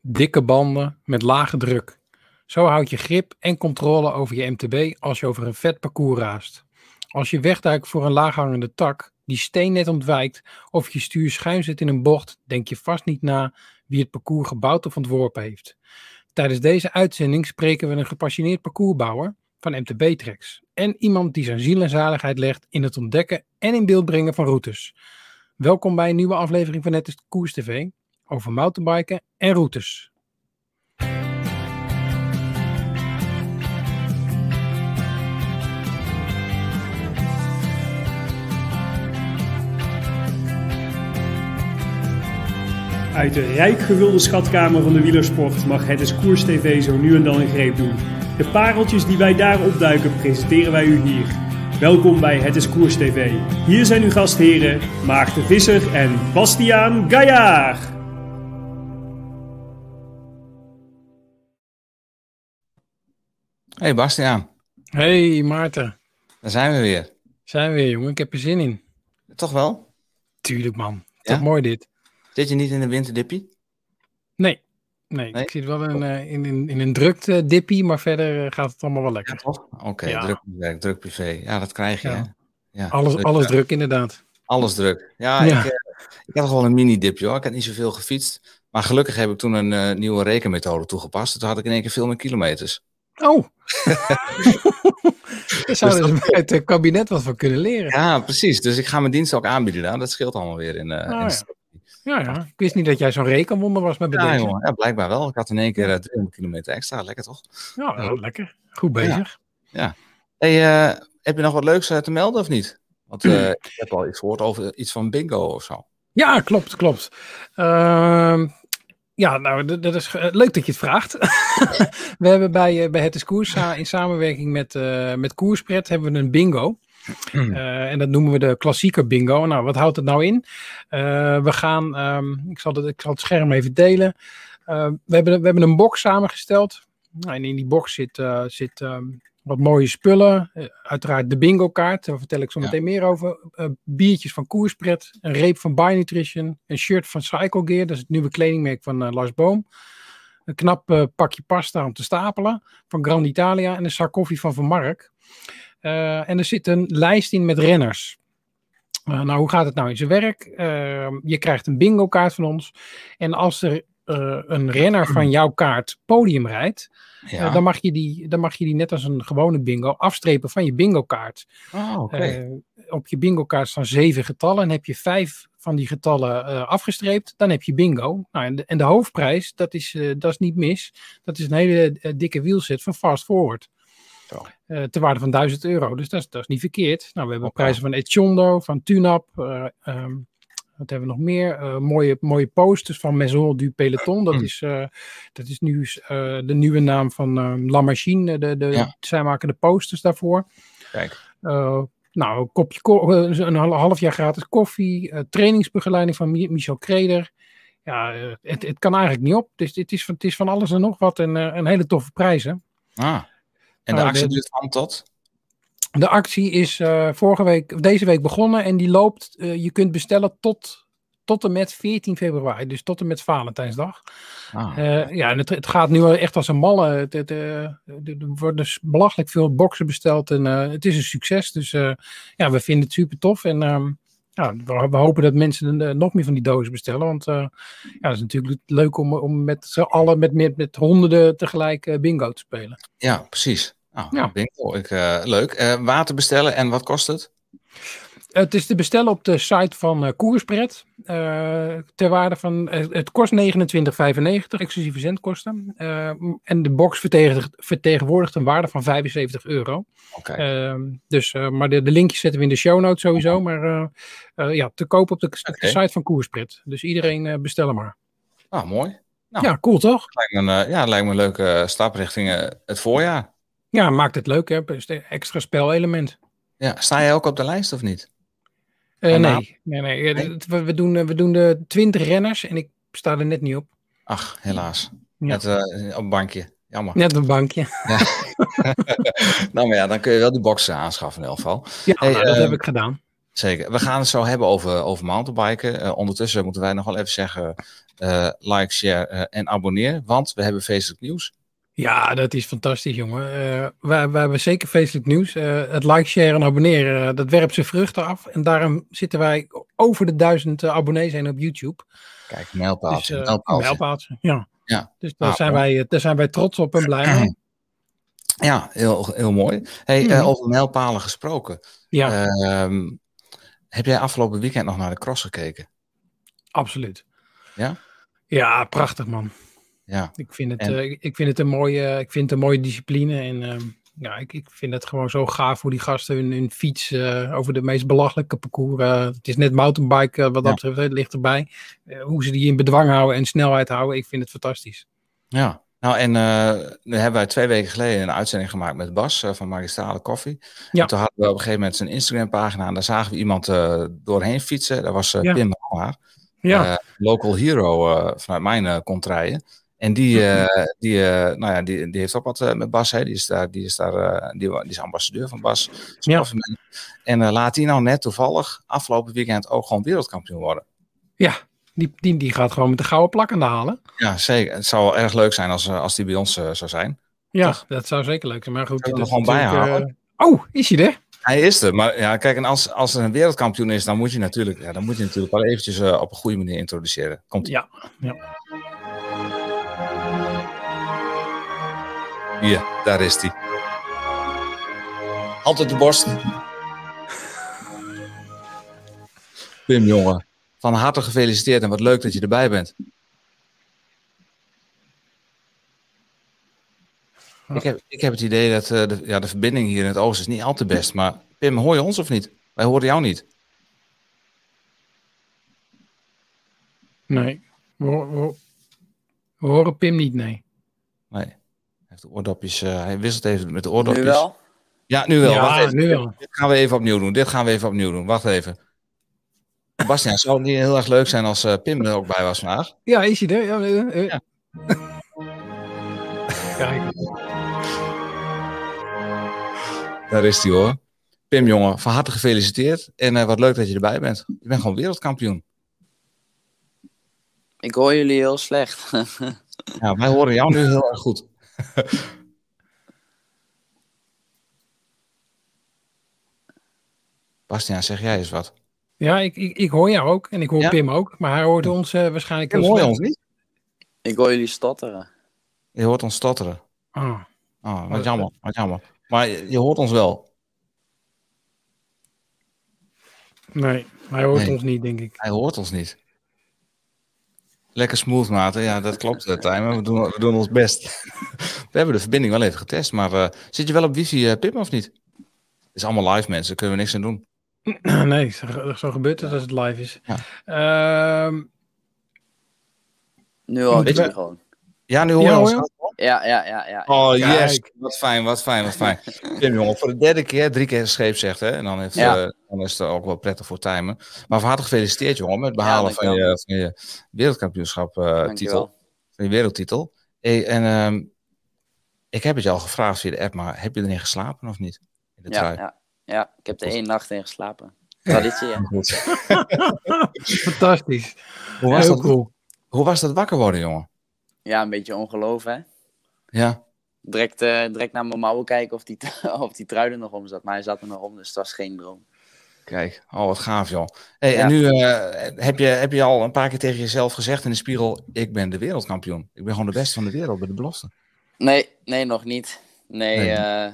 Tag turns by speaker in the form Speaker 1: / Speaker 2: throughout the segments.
Speaker 1: dikke banden met lage druk. Zo houd je grip en controle over je MTB als je over een vet parcours raast. Als je wegduikt voor een laaghangende tak, die steen net ontwijkt of je stuur schuin zit in een bocht, denk je vast niet na wie het parcours gebouwd of ontworpen heeft. Tijdens deze uitzending spreken we een gepassioneerd parcoursbouwer van MTB-tracks en iemand die zijn ziel en zaligheid legt in het ontdekken en in beeld brengen van routes. Welkom bij een nieuwe aflevering van Net Koers TV over mountainbiken en routes.
Speaker 2: Uit de rijk gevulde schatkamer van de wielersport mag het is Koers TV zo nu en dan een greep doen. De pareltjes die wij daar opduiken presenteren wij u hier. Welkom bij Het is Koers TV. Hier zijn uw gastheren Maarten Visser en Bastiaan Gaillard.
Speaker 3: Hey Bastiaan,
Speaker 1: Hey Maarten,
Speaker 3: daar zijn we weer.
Speaker 1: zijn we weer jongen, ik heb er zin in.
Speaker 3: Toch wel?
Speaker 1: Tuurlijk man,
Speaker 3: Ja?
Speaker 1: toch mooi dit.
Speaker 3: Zit je niet in de winterdippie?
Speaker 1: Nee, nee,
Speaker 3: Nee?
Speaker 1: ik zit wel in, eh, in, in, in een drukte dippie, maar verder eh, gaat het allemaal wel lekker.
Speaker 3: toch? Oké,
Speaker 1: Ja.
Speaker 3: druk werk, druk privé. Ja, dat krijg je.
Speaker 1: Ja.
Speaker 3: hè? Ja,
Speaker 1: Alles,
Speaker 3: dus,
Speaker 1: alles druk inderdaad.
Speaker 3: Alles druk. Ja. Ik, eh, ik had wel een mini-dipje hoor. Ik had niet zoveel gefietst. Maar gelukkig heb ik toen een nieuwe rekenmethode toegepast. Toen had ik in één keer veel meer kilometers.
Speaker 1: Oh! Daar zouden ze bij het eh, kabinet wat van kunnen leren.
Speaker 3: Ja, precies. Dus ik ga mijn dienst ook aanbieden daar. Dat scheelt allemaal weer in, eh
Speaker 1: Oh,
Speaker 3: in
Speaker 1: ja. Ja, ja. Ik wist niet dat jij zo'n rekenwonder was met
Speaker 3: Ja,
Speaker 1: deze.
Speaker 3: jongen. Ja, blijkbaar wel. Ik had in één keer eh, 300 kilometer extra. Lekker toch?
Speaker 1: Ja, ja, lekker. Goed bezig.
Speaker 3: Hey, eh, heb je nog wat leuks eh, te melden of niet? Want eh, ik heb al iets gehoord over iets van bingo of zo.
Speaker 1: Ja, klopt, klopt. Ja, nou, dat, is eh, leuk dat je het vraagt. we hebben bij, eh, bij Het is Koers, sa- in samenwerking met, eh met Koerspret, hebben we een bingo. Eh, en dat noemen we de klassieker bingo. Nou, wat houdt het nou in? Eh, we gaan, ehm, ik, zal het, ik zal het scherm even delen. Eh, we, hebben, we hebben een box samengesteld. Nou, en in die box zit, eh, zit ehm, wat mooie spullen. Eh, uiteraard de bingo kaart, daar vertel ik zo
Speaker 3: Ja.
Speaker 1: meteen meer over. Eh, biertjes van Koerspret, een reep van By Nutrition, een shirt van Cycle Gear, dat is het nieuwe kledingmerk van eh, Lars Boom. Een knap pakje pasta om te stapelen van Grand Italia en een zak koffie van Van Mark. En er zit een lijst in met renners. Nou, hoe gaat het nou in zijn werk? Je krijgt een bingo kaart van ons. En als er eh, een renner van jouw kaart podium rijdt,
Speaker 3: Ja.
Speaker 1: eh, dan, mag je die, dan mag je die net als een gewone bingo afstrepen van je bingo kaart.
Speaker 3: oh, oké.
Speaker 1: Eh, op je bingo kaart staan zeven getallen en heb je vijf van die getallen afgestreept, dan heb je bingo. Nou, en, de, en de hoofdprijs, dat is, dat is niet mis. Dat is een hele dikke wielset van Fast Forward. Eh ter waarde van 1000 euro. Dus dat is, dat is niet verkeerd. Nou, we hebben prijzen van Echondo, van Tunap. eh, ehm, wat hebben we nog meer? Eh, mooie, mooie posters van Maison du Peloton. Dat,
Speaker 3: Mm.
Speaker 1: is, eh, dat is nu eh, de nieuwe naam van eh, La Machine. De, de,
Speaker 3: Ja.
Speaker 1: Zij maken de posters daarvoor.
Speaker 3: Kijk.
Speaker 1: Nou, een kopje ko- eh, een hal- half jaar gratis koffie, trainingsbegeleiding van Mi- Michel Kreder. Ja, het, het kan eigenlijk niet op. Dus het is, van, het is van alles en nog wat en een hele toffe prijzen.
Speaker 3: Ah. En de
Speaker 1: Nou,
Speaker 3: actie duurt van tot?
Speaker 1: De actie is eh, vorige week, of deze week begonnen en die loopt, eh, je kunt bestellen tot, tot en met 14 februari, dus tot en met Valentijnsdag.
Speaker 3: Ah.
Speaker 1: Eh, ja, en het, het gaat nu echt als een malle. Het, het, er worden dus belachelijk veel boxen besteld en het is een succes. Dus ja, we vinden het super tof en ehm, ja, we, we hopen dat mensen nog meer van die dozen bestellen. Want ja, het is natuurlijk leuk om, om met z'n allen, met, met, met honderden tegelijk bingo te spelen.
Speaker 3: Ja, precies. Nou,
Speaker 1: Ja.
Speaker 3: bingo. Ik, eh, leuk. Eh, water bestellen en wat kost het?
Speaker 1: Het is te bestellen op de site van eh Koerspret. ter waarde van, het kost 29,95 exclusief verzendkosten. Eh, en de box vertegenwoordigt, vertegenwoordigt een waarde van 75 euro.
Speaker 3: Oké.
Speaker 1: Dus, maar de, de linkjes zetten we in de show notes sowieso. Maar ja, te koop op de, site van Koerspret. Dus iedereen bestel maar.
Speaker 3: Nou, mooi. Nou.
Speaker 1: Ja, cool toch?
Speaker 3: Lijkt me een, ja, lijkt me een leuke stap richting het voorjaar.
Speaker 1: Ja, maakt het leuk hè. Extra spelelement.
Speaker 3: Ja, sta jij ook op de lijst of niet?
Speaker 1: Eh, nee, nee, nee. We, doen, eh, we doen de 20 renners en ik sta er net niet op.
Speaker 3: Ach, helaas.
Speaker 1: Ja.
Speaker 3: Net eh, op een bankje. Jammer.
Speaker 1: Net een bankje.
Speaker 3: nou, maar ja, dan kun je wel die boxen aanschaffen in elk geval.
Speaker 1: Ja,
Speaker 3: Hey,
Speaker 1: nou, dat
Speaker 3: eh,
Speaker 1: heb ik gedaan.
Speaker 3: Zeker. We gaan het zo hebben over, over mountainbiken. Uh, ondertussen moeten wij nog wel even zeggen: uh, like, share uh, en abonneer. Want we hebben feestelijk nieuws.
Speaker 1: Ja, dat is fantastisch, jongen. wij, wij hebben zeker feestelijk nieuws. het like, share en abonneren, dat werpt zijn vruchten af. En daarom zitten wij over de duizend abonnees heen op YouTube.
Speaker 3: Kijk, mijlpaaltje.
Speaker 1: Dus, mijlpaaltje. ja.
Speaker 3: ja.
Speaker 1: Dus daar, ah, zijn wij, daar zijn wij trots op en blij mee.
Speaker 3: Ja, heel, heel mooi. Hey, mm -hmm. over mijlpalen gesproken.
Speaker 1: Ja.
Speaker 3: Ehm, heb jij afgelopen weekend nog naar de cross gekeken?
Speaker 1: Absoluut.
Speaker 3: Ja?
Speaker 1: Ja, prachtig man.
Speaker 3: Ja.
Speaker 1: Ik vind het, en... uh, ik vind het, een, mooie, ik vind het een mooie discipline. En uh, ja, ik, ik vind het gewoon zo gaaf hoe die gasten hun, hun fiets uh, over de meest belachelijke parcours. eh, het is net mountainbike wat dat ja. betreft, het ligt erbij. Eh, hoe ze die in bedwang houden en snelheid houden. Ik vind het fantastisch.
Speaker 3: Ja, nou, en uh, nu hebben wij twee weken geleden een uitzending gemaakt met Bas uh, van Magistrale Koffie.
Speaker 1: Ja.
Speaker 3: En toen hadden we op een gegeven moment zijn Instagram-pagina en daar zagen we iemand uh, doorheen fietsen. Dat was
Speaker 1: Ja.
Speaker 3: Pim Hammaar,
Speaker 1: Ja,
Speaker 3: local hero vanuit mijn contraien. En die, die, nou ja, die, die heeft ook wat met Bas, hè. die is daar, die is, daar die, die is ambassadeur van Bas.
Speaker 1: Ja.
Speaker 3: En laat die nou net toevallig afgelopen weekend ook gewoon wereldkampioen worden.
Speaker 1: ja. Die, die, die gaat gewoon met de gouden plakken halen.
Speaker 3: Ja, zeker. Het zou wel erg leuk zijn als, als die bij ons zou zijn.
Speaker 1: Ja,
Speaker 3: Toch?
Speaker 1: dat zou zeker leuk zijn. Maar goed,
Speaker 3: er gewoon bij
Speaker 1: natuurlijk, eh, Oh, is hij er?
Speaker 3: Hij is er, maar ja, kijk, en als, als er een wereldkampioen is, dan moet je natuurlijk, ja, dan moet je natuurlijk wel eventjes op een goede manier introduceren. Komt
Speaker 1: Ja, ja.
Speaker 3: Hier, daar is hij. Hand op de borst. Pim, jongen, van harte gefeliciteerd en wat leuk dat je erbij bent. Ik heb, ik heb het idee dat uh, de, ja, de verbinding hier in het oosten is niet al te best. Maar Pim, hoor je ons of niet? Wij horen jou niet.
Speaker 1: Nee. We, we, we horen Pim niet, nee.
Speaker 3: Nee. Hij heeft de oordopjes. Uh, hij wisselt even met de oordopjes.
Speaker 4: Nu wel?
Speaker 3: Ja, nu wel.
Speaker 1: Ja,
Speaker 3: Wacht even.
Speaker 1: nu wel.
Speaker 3: Dit gaan we even opnieuw doen. Dit gaan we even opnieuw doen. Wacht even. Bastiaan, zou het niet heel erg leuk zijn als uh, Pim er ook bij was vandaag?
Speaker 1: Ja, is hij er? Ja, uh,
Speaker 3: Ja.
Speaker 1: Kijk.
Speaker 3: Daar is hij hoor. Pim, jongen, van harte gefeliciteerd. En uh, wat leuk dat je erbij bent. Je bent gewoon wereldkampioen.
Speaker 4: Ik hoor jullie heel slecht.
Speaker 3: ja, wij horen jou nu heel erg goed. Bastiaan, zeg jij eens wat?
Speaker 1: Ja, ik, ik, ik hoor jou ook. En ik hoor
Speaker 3: Ja?
Speaker 1: Pim ook. Maar hij hoort ons uh, waarschijnlijk heel
Speaker 3: hoor ons niet?
Speaker 4: ik hoor jullie stotteren.
Speaker 3: Je hoort ons stotteren.
Speaker 1: Ah,
Speaker 3: Oh, wat jammer, wat jammer. Maar je, je hoort ons wel.
Speaker 1: nee, hij hoort
Speaker 3: Nee.
Speaker 1: ons niet, denk ik.
Speaker 3: Hij hoort ons niet. Lekker smooth, maten. Ja, dat klopt, uh, Tijmen. We doen, we doen ons best. we hebben de verbinding wel even getest. Maar uh, zit je wel op wifi, uh, Pim, of niet? Het is allemaal live, mensen. Daar kunnen we niks aan doen.
Speaker 1: nee, zo, zo gebeurt het als het live is.
Speaker 3: Ja.
Speaker 1: Ehm,
Speaker 4: Nu hoor
Speaker 3: je-
Speaker 4: gewoon.
Speaker 3: Ja, nu hoor je
Speaker 1: Ja,
Speaker 3: ons.
Speaker 4: Ja, ja, ja, ja.
Speaker 3: Oh,
Speaker 1: Kijk.
Speaker 3: yes. Wat fijn, wat fijn, wat fijn. Pim, jongen, voor de derde keer, drie keer scheep zegt, hè. En dan, heeft,
Speaker 4: Ja.
Speaker 3: eh, dan is het ook wel prettig voor timen. Maar van harte gefeliciteerd, jongen, met het behalen
Speaker 4: Ja,
Speaker 3: van, je, van je wereldkampioenschap eh, titel. Van je wereldtitel. Hey, en ehm, ik heb het je al gevraagd via de app, maar heb je erin geslapen of niet? In de
Speaker 4: Ja,
Speaker 3: trui.
Speaker 4: ja, ja, ik heb er één nacht in geslapen. Traditie, ja.
Speaker 3: Goed.
Speaker 1: fantastisch.
Speaker 3: Hoe, was
Speaker 1: Heel
Speaker 3: dat,
Speaker 1: cool.
Speaker 3: hoe was dat wakker worden, jongen?
Speaker 4: Ja, een beetje ongeloof, hè.
Speaker 3: Ja,
Speaker 4: Direct, eh, direct naar mijn mouwen kijken of die, of die trui er nog om zat. Maar hij zat er nog om, dus het was geen droom.
Speaker 3: kijk. Oh, wat gaaf, joh. Hey,
Speaker 4: Ja.
Speaker 3: En nu eh, heb, je, heb je al een paar keer tegen jezelf gezegd in de spiegel, ik ben de wereldkampioen. Ik ben gewoon de beste van de wereld bij de belofte.
Speaker 4: Nee, nee, nog niet. Nee,
Speaker 3: Nee.
Speaker 4: nee,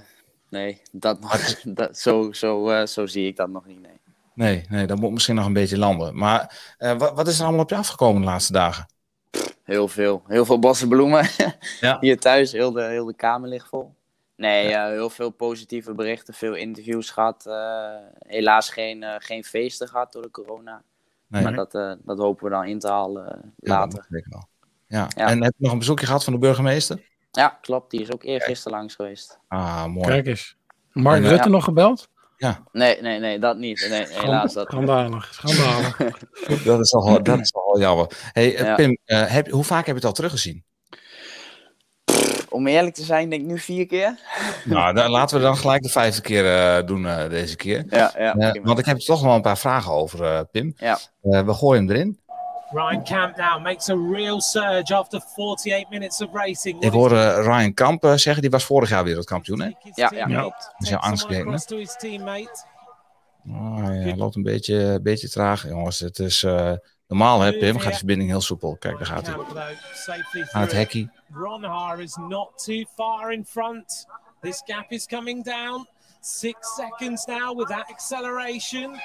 Speaker 4: nee dat nog, dat, zo, zo, eh, zo zie ik dat nog niet, nee.
Speaker 3: Nee, nee, dat moet misschien nog een beetje landen. Maar eh, wat, wat is er allemaal op je afgekomen de laatste dagen?
Speaker 4: Heel veel. Heel veel bossen bloemen.
Speaker 3: Ja.
Speaker 4: Hier thuis, heel de, heel de kamer ligt vol. Nee, eh, heel veel positieve berichten, veel interviews gehad. eh, helaas geen, eh, geen feesten gehad door de corona.
Speaker 3: Nee,
Speaker 4: Maar dat, eh, dat hopen we dan in te halen
Speaker 3: Ja, dat
Speaker 4: later.
Speaker 3: zeker wel. Ja.
Speaker 4: Ja.
Speaker 3: En heb je nog een bezoekje gehad van de burgemeester?
Speaker 4: Ja, klopt. Die is ook eergisteren langs geweest.
Speaker 3: Ah, mooi.
Speaker 1: Kijk eens. Mark
Speaker 3: En,
Speaker 1: Rutte
Speaker 4: ja.
Speaker 1: nog gebeld?
Speaker 4: Nee, nee, nee, dat niet. Nee, helaas. Dat,
Speaker 1: Schandalig, schandalig.
Speaker 3: Dat is al, dat is al jammer. Hey, eh,
Speaker 4: Ja.
Speaker 3: Pim, eh, heb, hoe vaak heb je het al teruggezien?
Speaker 4: om eerlijk te zijn, denk ik nu vier keer.
Speaker 3: Nou, dan, laten we dan gelijk de vijfde keer eh, doen eh, deze keer.
Speaker 4: Ja, ja.
Speaker 3: Want ik heb er toch wel een paar vragen over, eh, Pim.
Speaker 4: Ja.
Speaker 3: Eh, we gooien hem erin.
Speaker 5: Ryan Camp now makes a real surge after 48 minutes of racing.
Speaker 3: Ik hoorde Ryan Kamp eh, zeggen, die was vorig jaar wereldkampioen. Hè?
Speaker 4: Ja, ja,
Speaker 5: klopt.
Speaker 3: is jouw angstgegner.
Speaker 5: to his teammate.
Speaker 3: Oh, ja, hij loopt een beetje, beetje traag, jongens. Het is eh, normaal, hè, Pim? Gaat de verbinding heel soepel. Kijk, daar gaat hij. Aan het
Speaker 5: Haar is not too far in front. This gap is coming down. Six seconds now with that acceleration.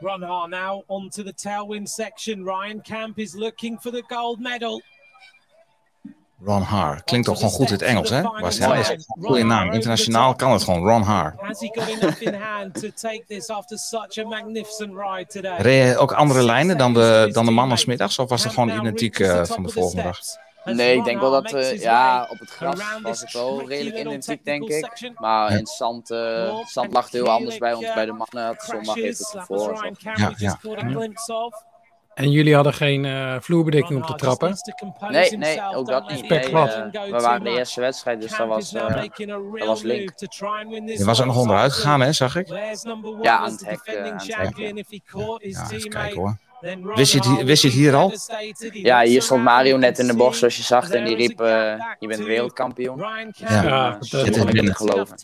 Speaker 5: Ron Haar now onto the tailwind section. Ryan Camp is looking for the gold medal.
Speaker 3: Ron Haar. Klinkt toch gewoon goed in het Engels, hè? Was hij is een goede naam. Internationaal kan het gewoon. Ron Haar. Je ook andere lijnen dan de, dan de mannen smiddags? Of was het gewoon identiek eh, van de volgende dag?
Speaker 4: Nee, ik denk wel dat, eh, ja, op het gras was het wel redelijk identiek, denk ik. Maar in het zand, eh, het zand lag heel anders bij ons, bij de mannen. Het zondag heeft het gevoel.
Speaker 3: Ja, ja.
Speaker 1: En jullie hadden geen eh, vloerbedekking op de trappen?
Speaker 4: Nee, nee, ook dat niet. Nee, we waren de eerste wedstrijd, dus dat was, eh, dat was link.
Speaker 3: Je was ook nog onderuit gegaan, hè, zag ik?
Speaker 4: Ja, aan het hek, aan het hek,
Speaker 3: Ja, even kijken hoor. Wist je het hier- wist je het hier al?
Speaker 4: Ja, hier stond Mario net in de bocht, zoals je zag. En die riep, eh, je bent wereldkampioen.
Speaker 3: Ja.
Speaker 1: Ja,
Speaker 3: is binnen.
Speaker 4: niet geloven.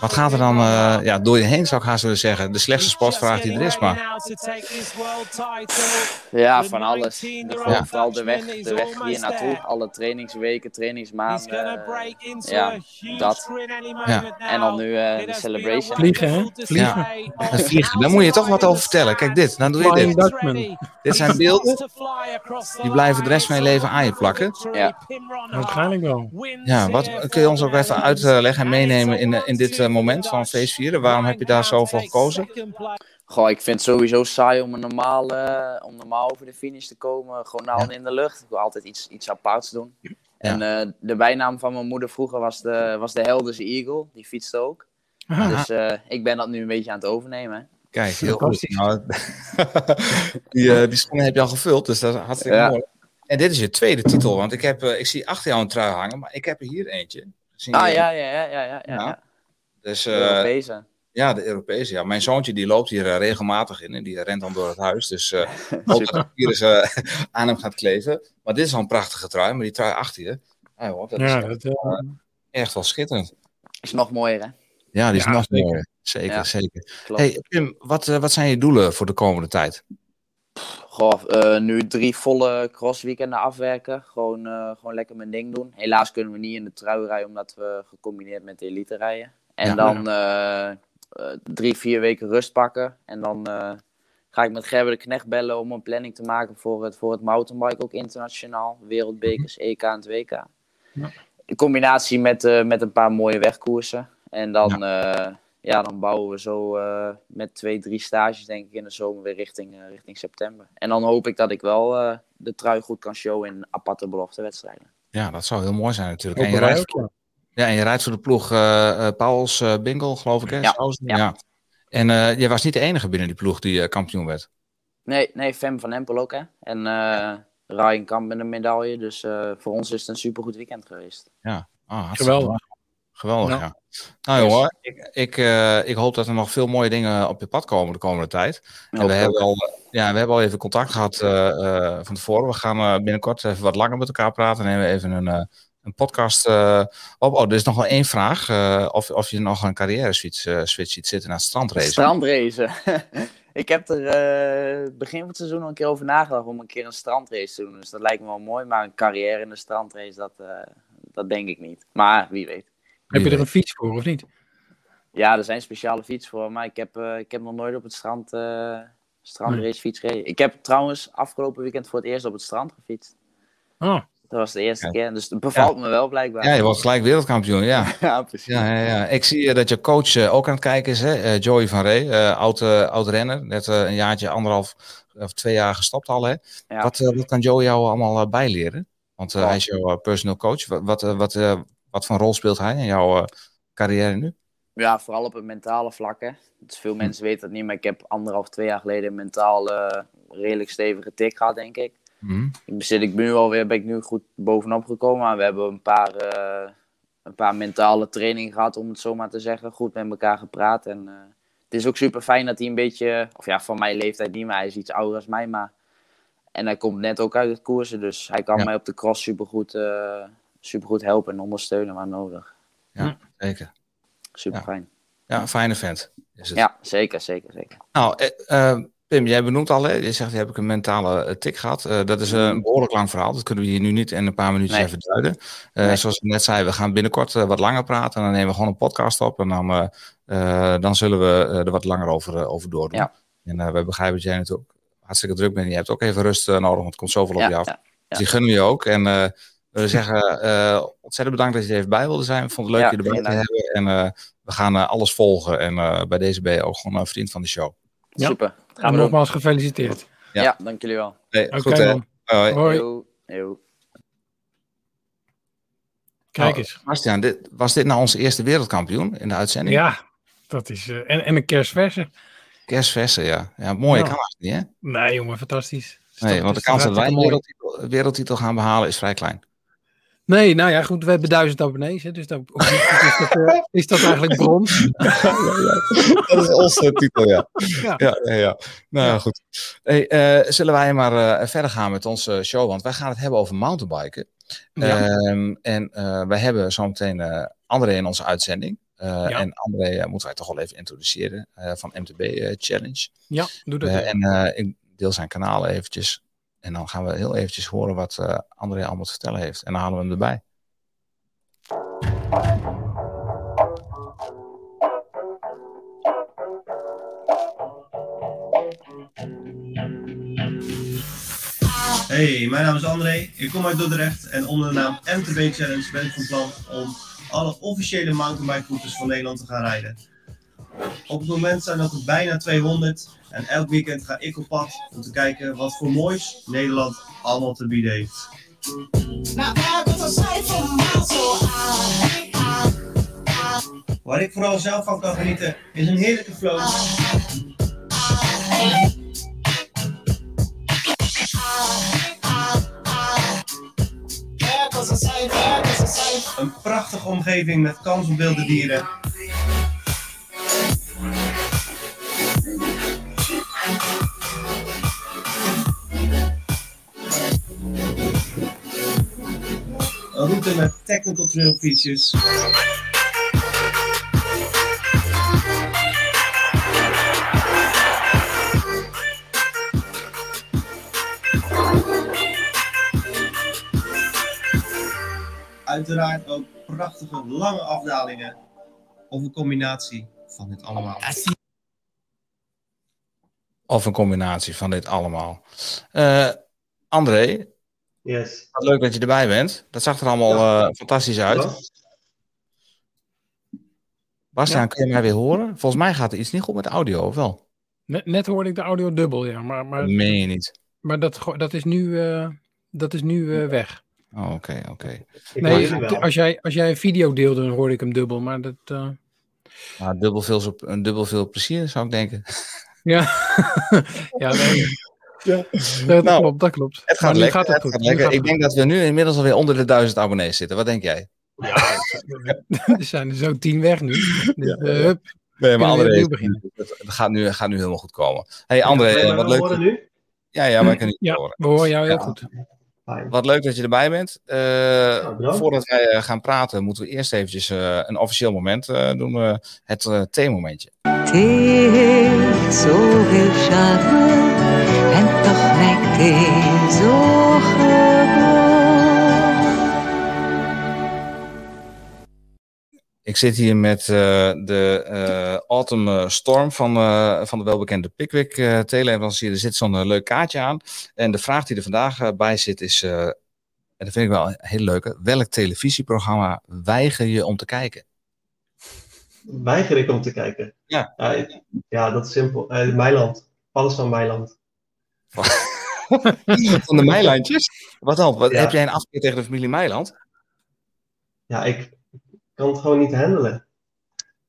Speaker 3: Wat gaat er dan eh, ja, door je heen, zou ik haast willen zeggen? De slechtste sportvraag die er is, maar...
Speaker 4: Ja, van alles.
Speaker 3: Ja.
Speaker 4: Vooral de weg, de weg hier naartoe. Alle trainingsweken, trainingsmaanden. eh, ja, dat.
Speaker 3: Ja.
Speaker 4: En dan nu eh, de celebration.
Speaker 1: Vliegen, hè?
Speaker 3: Vliegen. Het vliegen, daar moet je toch wat over vertellen. Kijk dit, dan doe je dit.
Speaker 1: Dutchman.
Speaker 3: Dit zijn beelden, die blijven de rest van je leven aan je plakken.
Speaker 4: Ja.
Speaker 1: Waarschijnlijk wel.
Speaker 3: Ja, wat kun je ons ook even uitleggen en meenemen in, in dit eh, moment van feestvieren? Waarom heb je daar zo voor gekozen?
Speaker 4: Goh, ik vind het sowieso saai om, een normaal, eh, om normaal over de finish te komen. Gewoon nou in de lucht. Ik wil altijd iets, iets aparts doen. En eh, de bijnaam van mijn moeder vroeger was de, was de Helderse Eagle. Die fietste ook. Dus eh, ik ben dat nu een beetje aan het overnemen. hè.
Speaker 3: Kijk, heel goed. Nou, die, eh, die schoenen heb je al gevuld, dus dat is hartstikke
Speaker 4: Ja.
Speaker 3: mooi. En dit is je tweede titel, want ik, heb, eh, ik zie achter jou een trui hangen, maar ik heb er hier eentje.
Speaker 4: Ah ja, ja, ja, ja, ja. ja.
Speaker 3: Dus
Speaker 4: De
Speaker 3: eh,
Speaker 4: Europese.
Speaker 3: ja, de Europese. Ja. Mijn zoontje die loopt hier eh, regelmatig in en die rent dan door het huis. Dus eh hoop dat het virus eh, aan hem gaat kleven. Maar dit is al een prachtige trui, maar die trui achter je, hoor, dat
Speaker 1: Ja,
Speaker 3: is
Speaker 1: dat, eh,
Speaker 3: echt wel schitterend.
Speaker 4: Is nog mooier, hè?
Speaker 3: Ja, die is
Speaker 1: Ja,
Speaker 3: nog
Speaker 1: zeker.
Speaker 3: mooier. Zeker,
Speaker 4: Ja.
Speaker 3: zeker.
Speaker 4: Klopt.
Speaker 3: Hey, Pim, wat, eh, wat zijn je doelen voor de komende tijd?
Speaker 4: Goh, eh, nu drie volle crossweekenden afwerken. Gewoon, eh, gewoon lekker mijn ding doen. Helaas kunnen we niet in de trui rijden, omdat we gecombineerd met de elite rijden. En
Speaker 3: Ja.
Speaker 4: dan eh, drie, vier weken rust pakken. En dan ga ik met Gerber de Knecht bellen om een planning te maken voor het, voor het mountainbike, ook internationaal. Wereldbekers, EK en het WK.
Speaker 1: Ja.
Speaker 4: In combinatie met, met een paar mooie wegkoersen. En dan, ja. Ja, dan bouwen we zo eh, met twee, drie stages denk ik in de zomer weer richting, eh, richting september. En dan hoop ik dat ik wel eh, de trui goed kan showen in aparte beloftewedstrijden.
Speaker 3: Ja, dat zou heel mooi zijn natuurlijk. En je, rijdt,
Speaker 1: ook, ja.
Speaker 3: en je rijdt voor de ploeg eh eh Pauls eh Bingle, geloof ik, hè?
Speaker 4: Ja, ja.
Speaker 3: ja. En eh je was niet de enige binnen die ploeg die eh, kampioen werd.
Speaker 4: Nee, nee, Fem van Empel ook hè. En eh Ryan Kamp met een medaille. Dus eh, voor ons is het een supergoed weekend geweest.
Speaker 3: Ja, ah, hartstikke
Speaker 1: Geweldig.
Speaker 3: Geweldig, ja.
Speaker 1: Ja.
Speaker 3: Nou jongen, ik, ik, eh, ik hoop dat er nog veel mooie dingen op je pad komen de komende tijd. En we hebben, al, ja, we hebben al even contact gehad eh, eh, van tevoren. We gaan binnenkort even wat langer met elkaar praten. En nemen we even een, een podcast op. Oh, er is nog wel één vraag. of, of je nog een carrière switch, switch ziet zitten naar het strandrace.
Speaker 4: Strandrace. ik heb er begin van het seizoen al een keer over nagedacht om een keer een strandrace te doen. Dus dat lijkt me wel mooi. Maar een carrière in de strandrace, dat, dat denk ik niet. Maar wie weet.
Speaker 1: Heb je er een fiets voor of niet?
Speaker 4: Ja, er zijn speciale fietsen voor. Maar ik heb, eh, ik heb nog nooit op het strand eh strandrace fiets gereden. Ik heb trouwens afgelopen weekend voor het eerst op het strand gefietst.
Speaker 1: Oh,
Speaker 4: Dat was de eerste
Speaker 3: Ja.
Speaker 4: keer. Dus het bevalt me wel blijkbaar.
Speaker 3: Ja, je wordt gelijk wereldkampioen, ja.
Speaker 4: ja precies.
Speaker 3: Ja, ja, ja. Ik zie eh, dat je coach ook aan het kijken is, hè? Eh, Joey van Rey, eh, oud, eh, oud renner. Net eh, een jaartje, anderhalf of twee jaar gestopt al. Hè?
Speaker 4: Ja.
Speaker 3: Wat, eh, wat kan Joey jou allemaal bijleren? Want
Speaker 4: Oh.
Speaker 3: hij is jouw personal coach. Wat, wat, wat, eh, wat voor rol speelt hij in jouw eh, carrière nu?
Speaker 4: Ja, vooral op het mentale vlak. Hè. Dus veel mensen weten dat niet, maar ik heb anderhalf, twee jaar geleden een mentaal eh, redelijk stevige tik gehad, denk ik.
Speaker 3: Mhm.
Speaker 4: Ik zit ik ben nu alweer ben ik nu goed bovenop gekomen. Maar we hebben een paar, eh, een paar mentale trainingen gehad, om het zo maar te zeggen. Goed met elkaar gepraat. En het is ook super fijn dat hij een beetje, of ja, van mijn leeftijd niet, maar hij is iets ouder als mij. Maar... En hij komt net ook uit het koersen, dus hij kan
Speaker 3: Ja.
Speaker 4: mij op de cross supergoed, eh supergoed helpen en ondersteunen waar nodig.
Speaker 3: Ja, zeker.
Speaker 4: Super
Speaker 3: Ja.
Speaker 4: fijn.
Speaker 3: Ja, een fijne vent. Is het.
Speaker 4: Ja, zeker, zeker, zeker.
Speaker 3: Nou, eh, eh, Pim, jij benoemt al, hè? je zegt, heb ik een mentale eh, tik gehad. Eh, dat is een behoorlijk lang verhaal. Dat kunnen we hier nu niet in een paar minuutjes
Speaker 4: Nee.
Speaker 3: even duiden. Eh,
Speaker 4: Nee.
Speaker 3: Zoals ik net zei, we gaan binnenkort wat langer praten. En dan nemen we gewoon een podcast op. En dan, dan zullen we er wat langer over, over doordoen.
Speaker 4: Ja.
Speaker 3: En eh, we begrijpen dat jij natuurlijk hartstikke druk bent. Je hebt ook even rust nodig, want het komt zoveel op
Speaker 4: Ja,
Speaker 3: je af.
Speaker 4: ja,
Speaker 3: Dus die gunnen we je ook. En eh, we zeggen, eh, ontzettend bedankt dat je er even bij wilde zijn. Ik vond het leuk
Speaker 4: Ja,
Speaker 3: je erbij te hebben. En eh, we gaan eh, alles volgen. En eh, bij deze ben je ook gewoon een vriend van de show.
Speaker 1: Ja.
Speaker 4: super.
Speaker 1: En
Speaker 4: Gaan we doen.
Speaker 1: nogmaals gefeliciteerd.
Speaker 3: Ja.
Speaker 4: Ja, dank jullie wel.
Speaker 3: Hey, goed,
Speaker 1: man.
Speaker 3: Hoi.
Speaker 1: Hoi.
Speaker 4: Yo, yo.
Speaker 1: Kijk
Speaker 3: Oh,
Speaker 1: eens.
Speaker 3: Bastiaan, dit, was dit nou onze eerste wereldkampioen in de uitzending?
Speaker 1: Ja, dat is... eh, en, en een kerstverse.
Speaker 3: Kerstverse, ja. Ja, mooi
Speaker 1: Ja.
Speaker 3: kan dat niet, hè?
Speaker 1: Nee jongen, fantastisch. Is
Speaker 3: Nee, want de kans dat wij een wereldtitel gaan behalen is vrij klein.
Speaker 1: Nee, nou ja, goed, we hebben duizend abonnees, hè, dus dat, is, dat, eh, is dat eigenlijk brons.
Speaker 3: Dat is onze titel, ja.
Speaker 1: Ja.
Speaker 3: ja, ja, ja. Nou
Speaker 1: Ja.
Speaker 3: goed. Hey, eh, zullen wij maar eh, verder gaan met onze show? Want wij gaan het hebben over mountainbiken.
Speaker 1: Ja.
Speaker 3: Ehm, en wij hebben zometeen André in onze uitzending.
Speaker 1: Ja.
Speaker 3: En André moeten wij toch wel even introduceren van MTB Challenge.
Speaker 1: Ja, doe dat.
Speaker 3: En ik deel zijn kanaal eventjes. En dan gaan we heel eventjes horen wat eh André allemaal te vertellen heeft. En dan halen we hem erbij.
Speaker 6: Hey, mijn naam is André. Ik kom uit Dordrecht en onder de naam MTB Challenge ben ik van plan om alle officiële mountainbikeroutes van Nederland te gaan rijden. Op het moment zijn dat er bijna 200 en elk weekend ga ik op pad om te kijken wat voor moois Nederland allemaal te bieden heeft. Waar ik vooral zelf van kan genieten is een heerlijke flow. Een prachtige omgeving met kans op wilde dieren. Een route met technical trail features. Uiteraard ook prachtige lange afdalingen. Of een combinatie van dit allemaal.
Speaker 3: Of een combinatie van dit allemaal. Eh, André,
Speaker 6: Yes.
Speaker 3: wat leuk dat je erbij bent. Dat zag er allemaal eh, fantastisch uit. Bastiaan, kun je mij weer horen? Volgens mij gaat er iets niet goed met de audio, of wel?
Speaker 1: Net, net hoorde ik de audio dubbel, ja. Maar, maar,
Speaker 3: Dat meen je niet.
Speaker 1: maar dat, dat is nu, eh, dat is nu eh, weg.
Speaker 3: Oh, Oké, oké.
Speaker 6: Ik hoor
Speaker 1: Nee, als jij, als jij een video deelde, dan hoorde ik hem dubbel. Maar dat, eh,
Speaker 3: Nou, dubbel veel, zo- een dubbel veel plezier, zou ik denken.
Speaker 1: ja. ja, nee.
Speaker 3: Ja.
Speaker 1: dat
Speaker 3: Nou,
Speaker 1: klopt, dat klopt.
Speaker 3: Het gaat lekker.
Speaker 1: gaat het
Speaker 3: het
Speaker 1: goed.
Speaker 3: gaat
Speaker 1: Nu
Speaker 3: lekker.
Speaker 1: gaat
Speaker 3: Ik denk dat we nu inmiddels alweer onder de duizend abonnees zitten. Wat denk jij?
Speaker 1: er zijn er zo tien weg nu. Dus, eh, hup.
Speaker 3: Nee,
Speaker 1: maar André,
Speaker 3: het gaat nu, gaat nu helemaal goed komen. Hey André, eh, wat leuk.
Speaker 6: horen nu?
Speaker 3: Ja, ja, wij kunnen je
Speaker 1: Ja,
Speaker 3: horen.
Speaker 1: we horen jou heel
Speaker 3: Ja.
Speaker 1: goed.
Speaker 3: Wat leuk dat je erbij bent. Eh,
Speaker 6: bedankt.
Speaker 3: voordat wij gaan praten, moeten we eerst eventjes eh, een officieel moment eh, doen. het eh theemomentje.
Speaker 7: Thee heeft zoveel charme en toch lijkt thee zo gewoon.
Speaker 3: Ik zit hier met eh, de eh, Autumn eh, Storm van, eh, van de welbekende Pickwick uh, teleleverancier. Er zit zo'n leuk kaartje aan. En de vraag die er vandaag bij zit is, eh, en dat vind ik wel een hele leuke. Welk televisieprogramma weiger je om te kijken?
Speaker 8: Weiger ik om te kijken?
Speaker 3: Ja.
Speaker 8: Ja, dat is simpel. Eh Meiland. Alles van Meiland.
Speaker 3: Van de Meilandjes? Wat dan? Wat,
Speaker 8: Ja.
Speaker 3: Heb jij een afkeer tegen de familie Meiland?
Speaker 8: Ja, ik kan het gewoon niet handelen.